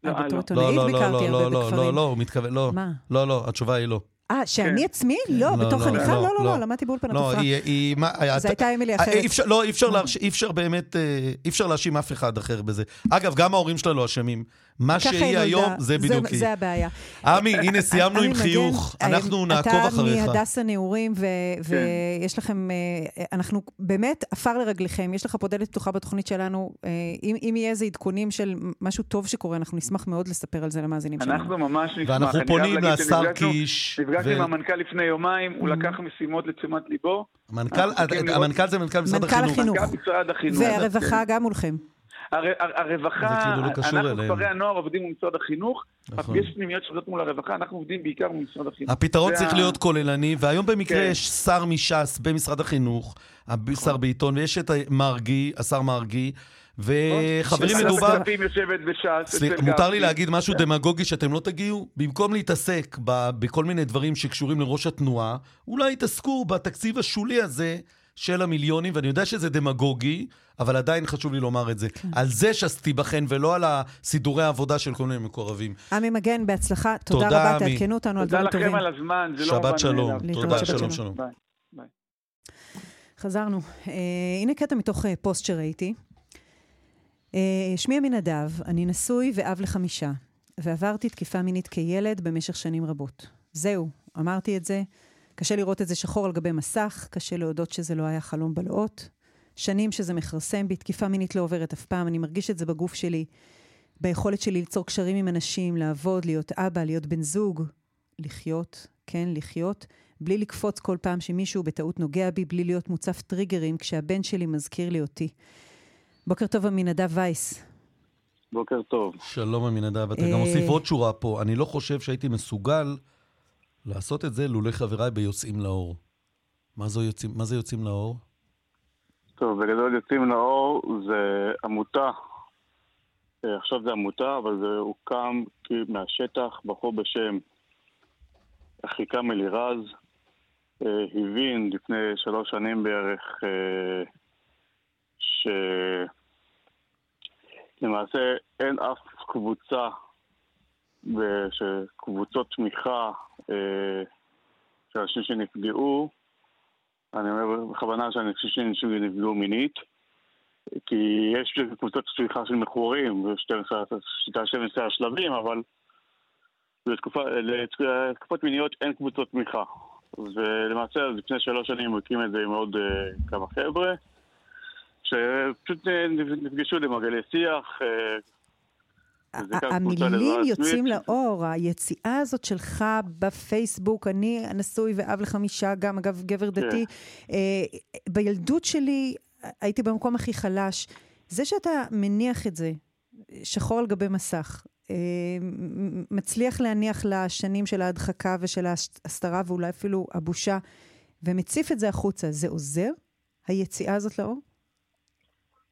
לא, בתור עיתונאית ביקרתי הרבה בכפרים. לא, לא, לא, הוא מתכוון, לא. מה? לא, לא, התשובה היא לא. אה, שאני כן. עצמי? לא, לא בתור לא, חניכה? לא, לא, לא, למדתי באולפן התופעה. לא, היא... זו הייתה אמילי אחרת. לא, אי אפשר באמת, אה, אי אפשר להאשים אף אחד אחר בזה. אגב, גם ההורים שלה לא אשמים. מה שהיא היום, זה בדיוק היא. זה הבעיה. עמי, הנה סיימנו עם חיוך, אנחנו נעקוב אחריך. אתה מהדס הנעורים, כן. ויש לכם, אה, אנחנו באמת עפר לרגליכם, יש לך פה דלת פתוחה בתוכנית שלנו. אה, אם יהיה איזה עדכונים של משהו טוב שקורה, אנחנו נשמח מאוד לספר על זה למאזינים שלנו. אנחנו ממש נשמח. ואנחנו פונים לשר קיש. נפגשנו עם המנכ"ל לפני יומיים, הוא mm-hmm. לקח משימות לתשומת ליבו. המנכ"ל זה מנכ"ל משרד החינוך. מנכ"ל החינוך. והרווחה גם מולכם. הרווחה, כאילו לא אנחנו כפרי הנוער עובדים מול משרד החינוך, נכון. יש פנימיות שעובדות מול הרווחה, אנחנו עובדים בעיקר מול משרד החינוך. הפתרון צריך להיות כוללני, והיום במקרה כן. יש שר מש"ס במשרד החינוך, השר ביטון, ויש את מרגי, השר מרגי, וחברים, מדובר... מותר לי להגיד משהו דמגוגי שאתם לא תגיעו? במקום להתעסק בכל מיני דברים שקשורים לראש התנועה, אולי תעסקו בתקציב השולי הזה של המיליונים, ואני יודע שזה דמגוגי, אבל עדיין חשוב לי לומר את זה. כן. על זה ש"ס תיבחן, ולא על הסידורי העבודה של כל מיני מקורבים. עמי מגן, בהצלחה. תודה, תודה רבה, תעדכנו אותנו על דברים טובים. תודה לכם על הזמן, זה לא מובן שבת שלום. תודה, שלום, שלום. ביי. ביי. חזרנו. אה, הנה קטע מתוך אה, פוסט שראיתי. אה, שמי עמינדב, אני נשוי ואב לחמישה, ועברתי תקיפה מינית כילד במשך שנים רבות. זהו, אמרתי את זה. קשה לראות את זה שחור על גבי מסך, קשה להודות שזה לא היה חלום בלהות. שנים שזה מכרסם בי, תקיפה מינית לא עוברת אף פעם, אני מרגיש את זה בגוף שלי, ביכולת שלי ליצור קשרים עם אנשים, לעבוד, להיות אבא, להיות בן זוג, לחיות, כן, לחיות, בלי לקפוץ כל פעם שמישהו בטעות נוגע בי, בלי להיות מוצף טריגרים כשהבן שלי מזכיר לי אותי. בוקר טוב, עמינדב וייס. בוקר טוב. שלום, עמינדב. אתה גם אה, מוסיף עוד שורה פה. אני לא חושב שהייתי מסוגל לעשות את זה לולא חבריי ביוצאים לאור. מה זה יוצאים, מה זה יוצאים לאור? טוב, בגדול יוצאים לאור זה עמותה, אה, עכשיו זה עמותה, אבל זה הוקם מהשטח, בחור בשם אחיקם אלירז, אה, הבין לפני שלוש שנים בערך אה, שלמעשה אין אף קבוצה, קבוצות תמיכה של אנשים שנפגעו, אני אומר בכוונה שאני חושב שאנשים נפגעו מינית, כי יש קבוצות צמיחה של מכורים, ויש שיטה של נושא השלבים, אבל לתקופות מיניות אין קבוצות תמיכה. ולמעשה לפני שלוש שנים הוא הקים את זה עם עוד uh, כמה חבר'ה, שפשוט uh, נפגשו למעגלי שיח, uh, המילים יוצאים לאור, היציאה הזאת שלך בפייסבוק, אני נשוי ואב לחמישה, גם אגב גבר כן. דתי. אה, בילדות שלי הייתי במקום הכי חלש. זה שאתה מניח את זה, שחור על גבי מסך, אה, מצליח להניח לשנים של ההדחקה ושל ההסתרה ואולי אפילו הבושה, ומציף את זה החוצה, זה עוזר? היציאה הזאת לאור?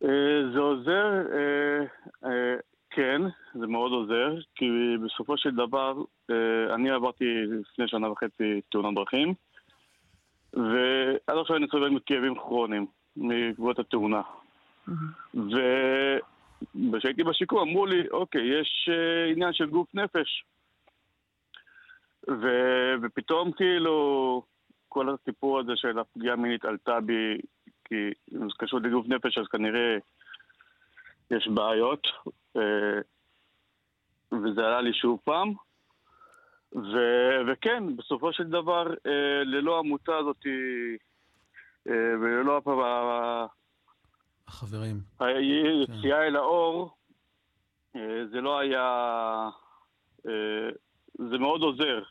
אה, זה עוזר. כן, זה מאוד עוזר, כי בסופו של דבר, אה, אני עברתי לפני שנה וחצי תאונת דרכים, ועד עכשיו אני סובל מכאבים כרוניים בעקבות התאונה. וכשהייתי בשיקום אמרו לי, אוקיי, יש אה, עניין של גוף נפש. ו... ופתאום כאילו כל הסיפור הזה של הפגיעה המינית עלתה בי, כי אם זה קשור לגוף נפש אז כנראה יש בעיות, אה, וזה עלה לי שוב פעם. ו... וכן, בסופו של דבר, אה, ללא העמותה הזאת וללא החברים. היציאה אל האור, זה לא היה... זה מאוד עוזר.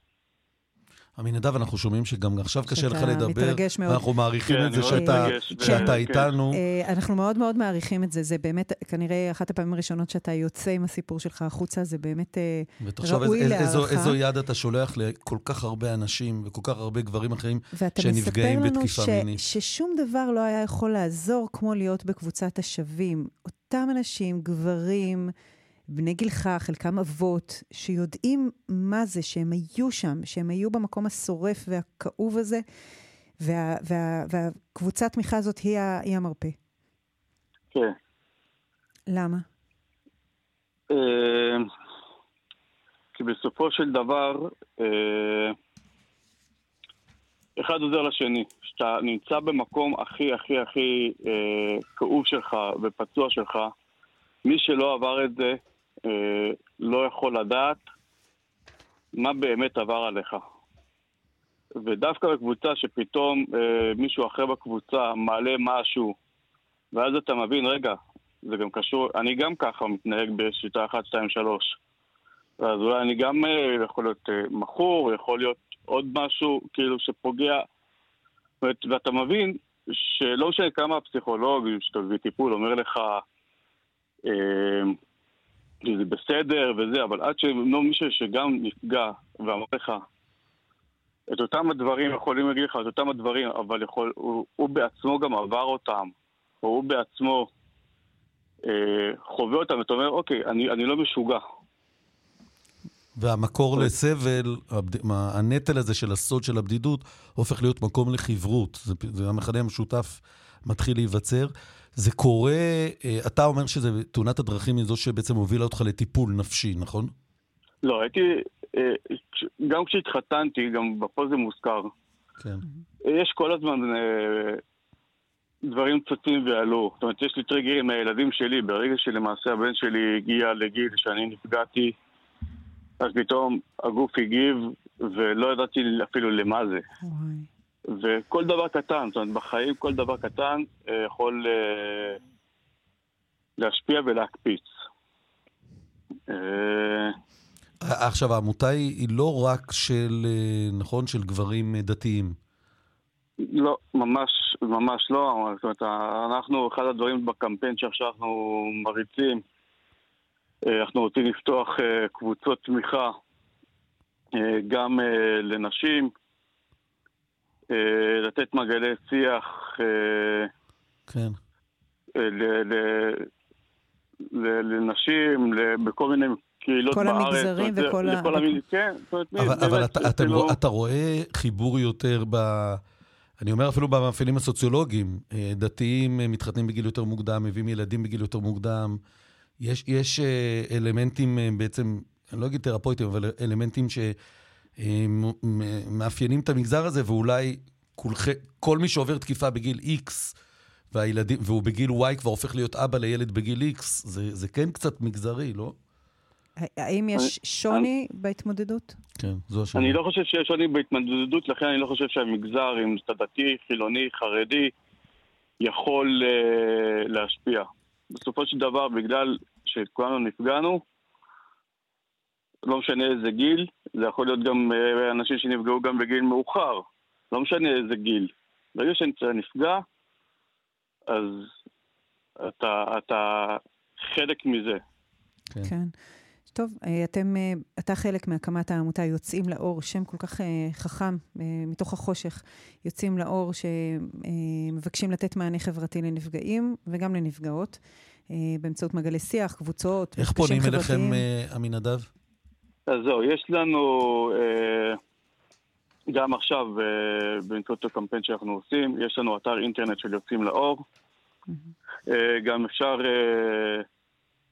עמינדב, אנחנו שומעים שגם עכשיו קשה לך לדבר. שאתה מתרגש מאוד. אנחנו מעריכים את זה שאתה איתנו. אה, אנחנו מאוד מאוד מעריכים את זה. זה באמת, כנראה, אחת הפעמים הראשונות שאתה יוצא עם הסיפור שלך החוצה, זה באמת אה, ראוי להערכה. איזו יד אתה שולח לכל כך הרבה אנשים וכל כך הרבה גברים אחרים שנפגעים בתקיפה מינית. ואתה מספר לנו ששום דבר לא היה יכול לעזור כמו להיות בקבוצת השווים. אותם אנשים, גברים, בני גילך, חלקם אבות, שיודעים מה זה, שהם היו שם, שהם היו במקום השורף והכאוב הזה, וה, וה, והקבוצת תמיכה הזאת היא, היא המרפא. כן. למה? אה, כי בסופו של דבר, אה, אחד עוזר לשני. כשאתה נמצא במקום הכי הכי הכי אה, כאוב שלך ופצוע שלך, מי שלא עבר את זה, לא יכול לדעת מה באמת עבר עליך. ודווקא בקבוצה שפתאום אה, מישהו אחר בקבוצה מעלה משהו, ואז אתה מבין, רגע, זה גם קשור, אני גם ככה מתנהג בשיטה 1, 2, 3. אז אולי אני גם אה, יכול להיות אה, מכור, יכול להיות עוד משהו כאילו שפוגע. ואתה מבין שלא משנה כמה הפסיכולוג מביא טיפול אומר לך, אה, זה בסדר וזה, אבל עד שלא מישהו שגם נפגע ואמר לך את אותם הדברים, יכולים להגיד לך את אותם הדברים, אבל יכול, הוא, הוא בעצמו גם עבר אותם, או הוא בעצמו אה, חווה אותם, ואתה אומר, אוקיי, אני, אני לא משוגע. והמקור לסבל, הנטל הזה של הסוד של הבדידות, הופך להיות מקום לחברות. זה, זה המכנה המשותף מתחיל להיווצר. זה קורה, אה, אתה אומר שתאונת הדרכים היא זו שבעצם הובילה אותך לטיפול נפשי, נכון? לא, הייתי, אה, גם כשהתחתנתי, גם פה זה מוזכר. כן. יש כל הזמן אה, דברים צצים ועלו. זאת אומרת, יש לי טריגרים מהילדים שלי. ברגע שלמעשה הבן שלי הגיע לגיל שאני נפגעתי, אז פתאום הגוף הגיב, ולא ידעתי אפילו למה זה. וואי. וכל דבר קטן, זאת אומרת, בחיים כל דבר קטן אה, יכול אה, להשפיע ולהקפיץ. אה, עכשיו, העמותה היא לא רק של, נכון, של גברים דתיים. לא, ממש, ממש לא. זאת אומרת, אנחנו, אחד הדברים בקמפיין שעכשיו אנחנו מריצים, אנחנו רוצים לפתוח קבוצות תמיכה גם לנשים, לתת מעגלי שיח. אה, כן. אה, לנשים, בכל מיני קהילות כל בארץ. כל המגזרים וכל ה... כן. אבל אתה רואה חיבור יותר ב... אני אומר אפילו במאפיינים הסוציולוגיים, דתיים מתחתנים בגיל יותר מוקדם, מביאים ילדים בגיל יותר מוקדם. יש, יש אלמנטים בעצם, אני לא אגיד תרפויטים, אבל אלמנטים ש... מאפיינים את המגזר הזה, ואולי כולכ... כל מי שעובר תקיפה בגיל X, והילדים, והוא בגיל Y כבר הופך להיות אבא לילד בגיל X, זה, זה כן קצת מגזרי, לא? האם יש שוני בהתמודדות? כן, זו השאלה. אני לא חושב שיש שוני בהתמודדות, לכן אני לא חושב שהמגזר, אם אתה דתי, חילוני, חרדי, יכול uh, להשפיע. בסופו של דבר, בגלל שכולנו נפגענו, לא משנה איזה גיל, זה יכול להיות גם אה, אנשים שנפגעו גם בגיל מאוחר, לא משנה איזה גיל. ברגע שאתה נפגע, אז אתה, אתה חלק מזה. כן. כן. טוב, אה, אתם, אה, אתה חלק מהקמת העמותה יוצאים לאור, שם כל כך חכם, מתוך החושך, יוצאים לאור שמבקשים לתת מענה חברתי לנפגעים וגם לנפגעות. באמצעות מעגלי שיח, קבוצות, איך פונים אליכם, עמינדב? אז זהו, יש לנו גם עכשיו, באמצעות הקמפיין שאנחנו עושים, יש לנו אתר אינטרנט של יוצאים לאור. גם אפשר,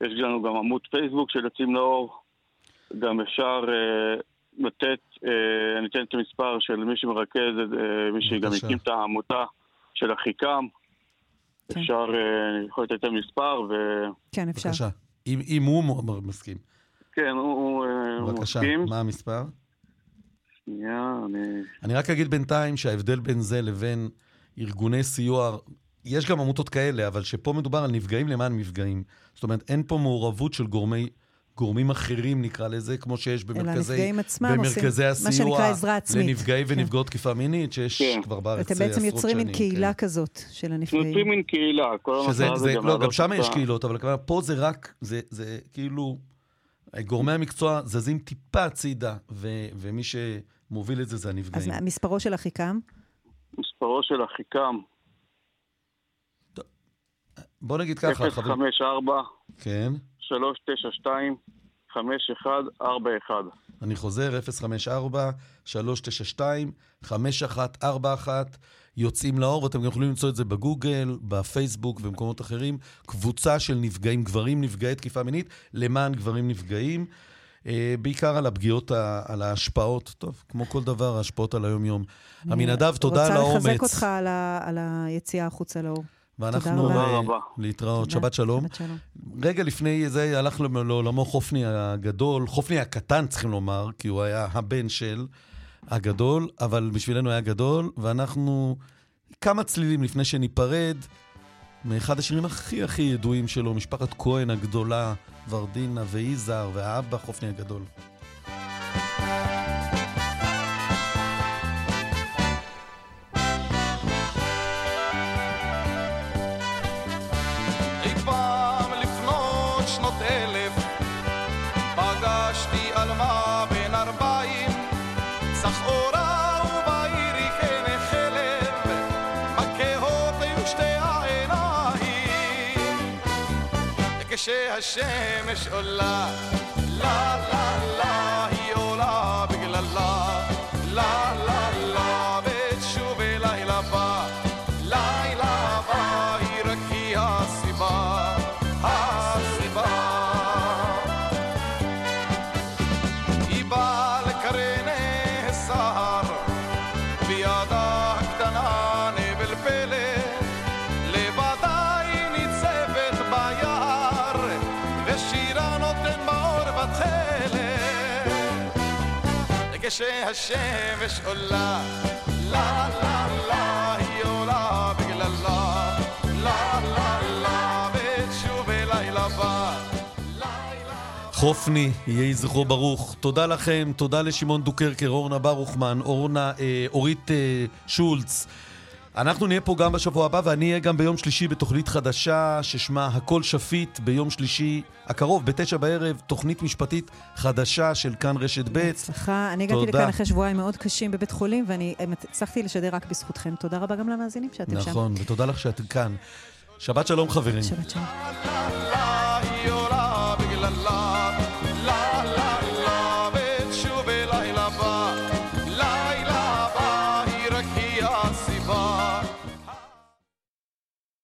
יש לנו גם עמוד פייסבוק של יוצאים לאור. גם אפשר לתת, אני אתן את המספר של מי שמרכז, מי שגם הקים את העמותה של אחיקם. כן. אפשר, אני יכול לתת את המספר ו... כן, אפשר. בבקשה. אם, אם הוא מסכים. כן, הוא, בבקשה, מסכים. בבקשה, מה המספר? שנייה, אני... אני רק אגיד בינתיים שההבדל בין זה לבין ארגוני סיוע, יש גם עמותות כאלה, אבל שפה מדובר על נפגעים למען מפגעים. זאת אומרת, אין פה מעורבות של גורמי... גורמים אחרים, נקרא לזה, כמו שיש במרכזי, במרכזי הסיוע, מה שנקרא עזרה עצמית. לנפגעי כן. ונפגעות תקיפה מינית, שיש כן. כבר בארץ עשרות שנים. אתם בעצם יוצרים מין קהילה כן. כזאת של הנפגעים. יוצרים מין קהילה, כל המטרה זה גם... לא, גם שם יש קהילות, אבל פה זה רק, זה, זה כאילו, גורמי המקצוע זזים טיפה הצידה, ומי שמוביל את זה זה הנפגעים. אז מספרו של אחיקם? מספרו של אחיקם. בוא נגיד ככה, חברים. 054. כן. 392 5141. אני חוזר, 054-392-5141. יוצאים לאור, ואתם גם יכולים למצוא את זה בגוגל, בפייסבוק ובמקומות אחרים. קבוצה של נפגעים, גברים נפגעי תקיפה מינית, למען גברים נפגעים. אה, בעיקר על הפגיעות, על ההשפעות, טוב, כמו כל דבר, ההשפעות על היום-יום. עמינדב, תודה על האומץ. רוצה לחזק אותך על, ה, על היציאה החוצה לאור. ואנחנו uh, להתראות. תודה. שבת שלום. שבת שלום. רגע לפני זה הלך לעולמו חופני הגדול, חופני הקטן צריכים לומר, כי הוא היה הבן של הגדול, אבל בשבילנו היה גדול, ואנחנו כמה צלילים לפני שניפרד, מאחד השירים הכי הכי ידועים שלו, משפחת כהן הגדולה, ורדינה ויזהר והאבא חופני הגדול. כשהשמש עולה, לה לה כשהשמש עולה, לה לה לה היא עולה בגללה, לה לה לה ותשוב אליי לבא. חופני, יהי זכרו ברוך. תודה לכם, תודה לשמעון דוקרקר, אורנה ברוכמן, אורנה, אה, אורית אה, שולץ. אנחנו נהיה פה גם בשבוע הבא, ואני אהיה גם ביום שלישי בתוכנית חדשה ששמה הכל שפיט, ביום שלישי הקרוב, בתשע בערב, תוכנית משפטית חדשה של כאן רשת ב'. בהצלחה. אני הגעתי לכאן אחרי שבועיים מאוד קשים בבית חולים, ואני הצלחתי לשדר רק בזכותכם. תודה רבה גם למאזינים שאתם נכון, שם. נכון, ותודה לך שאתם כאן. שבת שלום חברים. שבת שלום.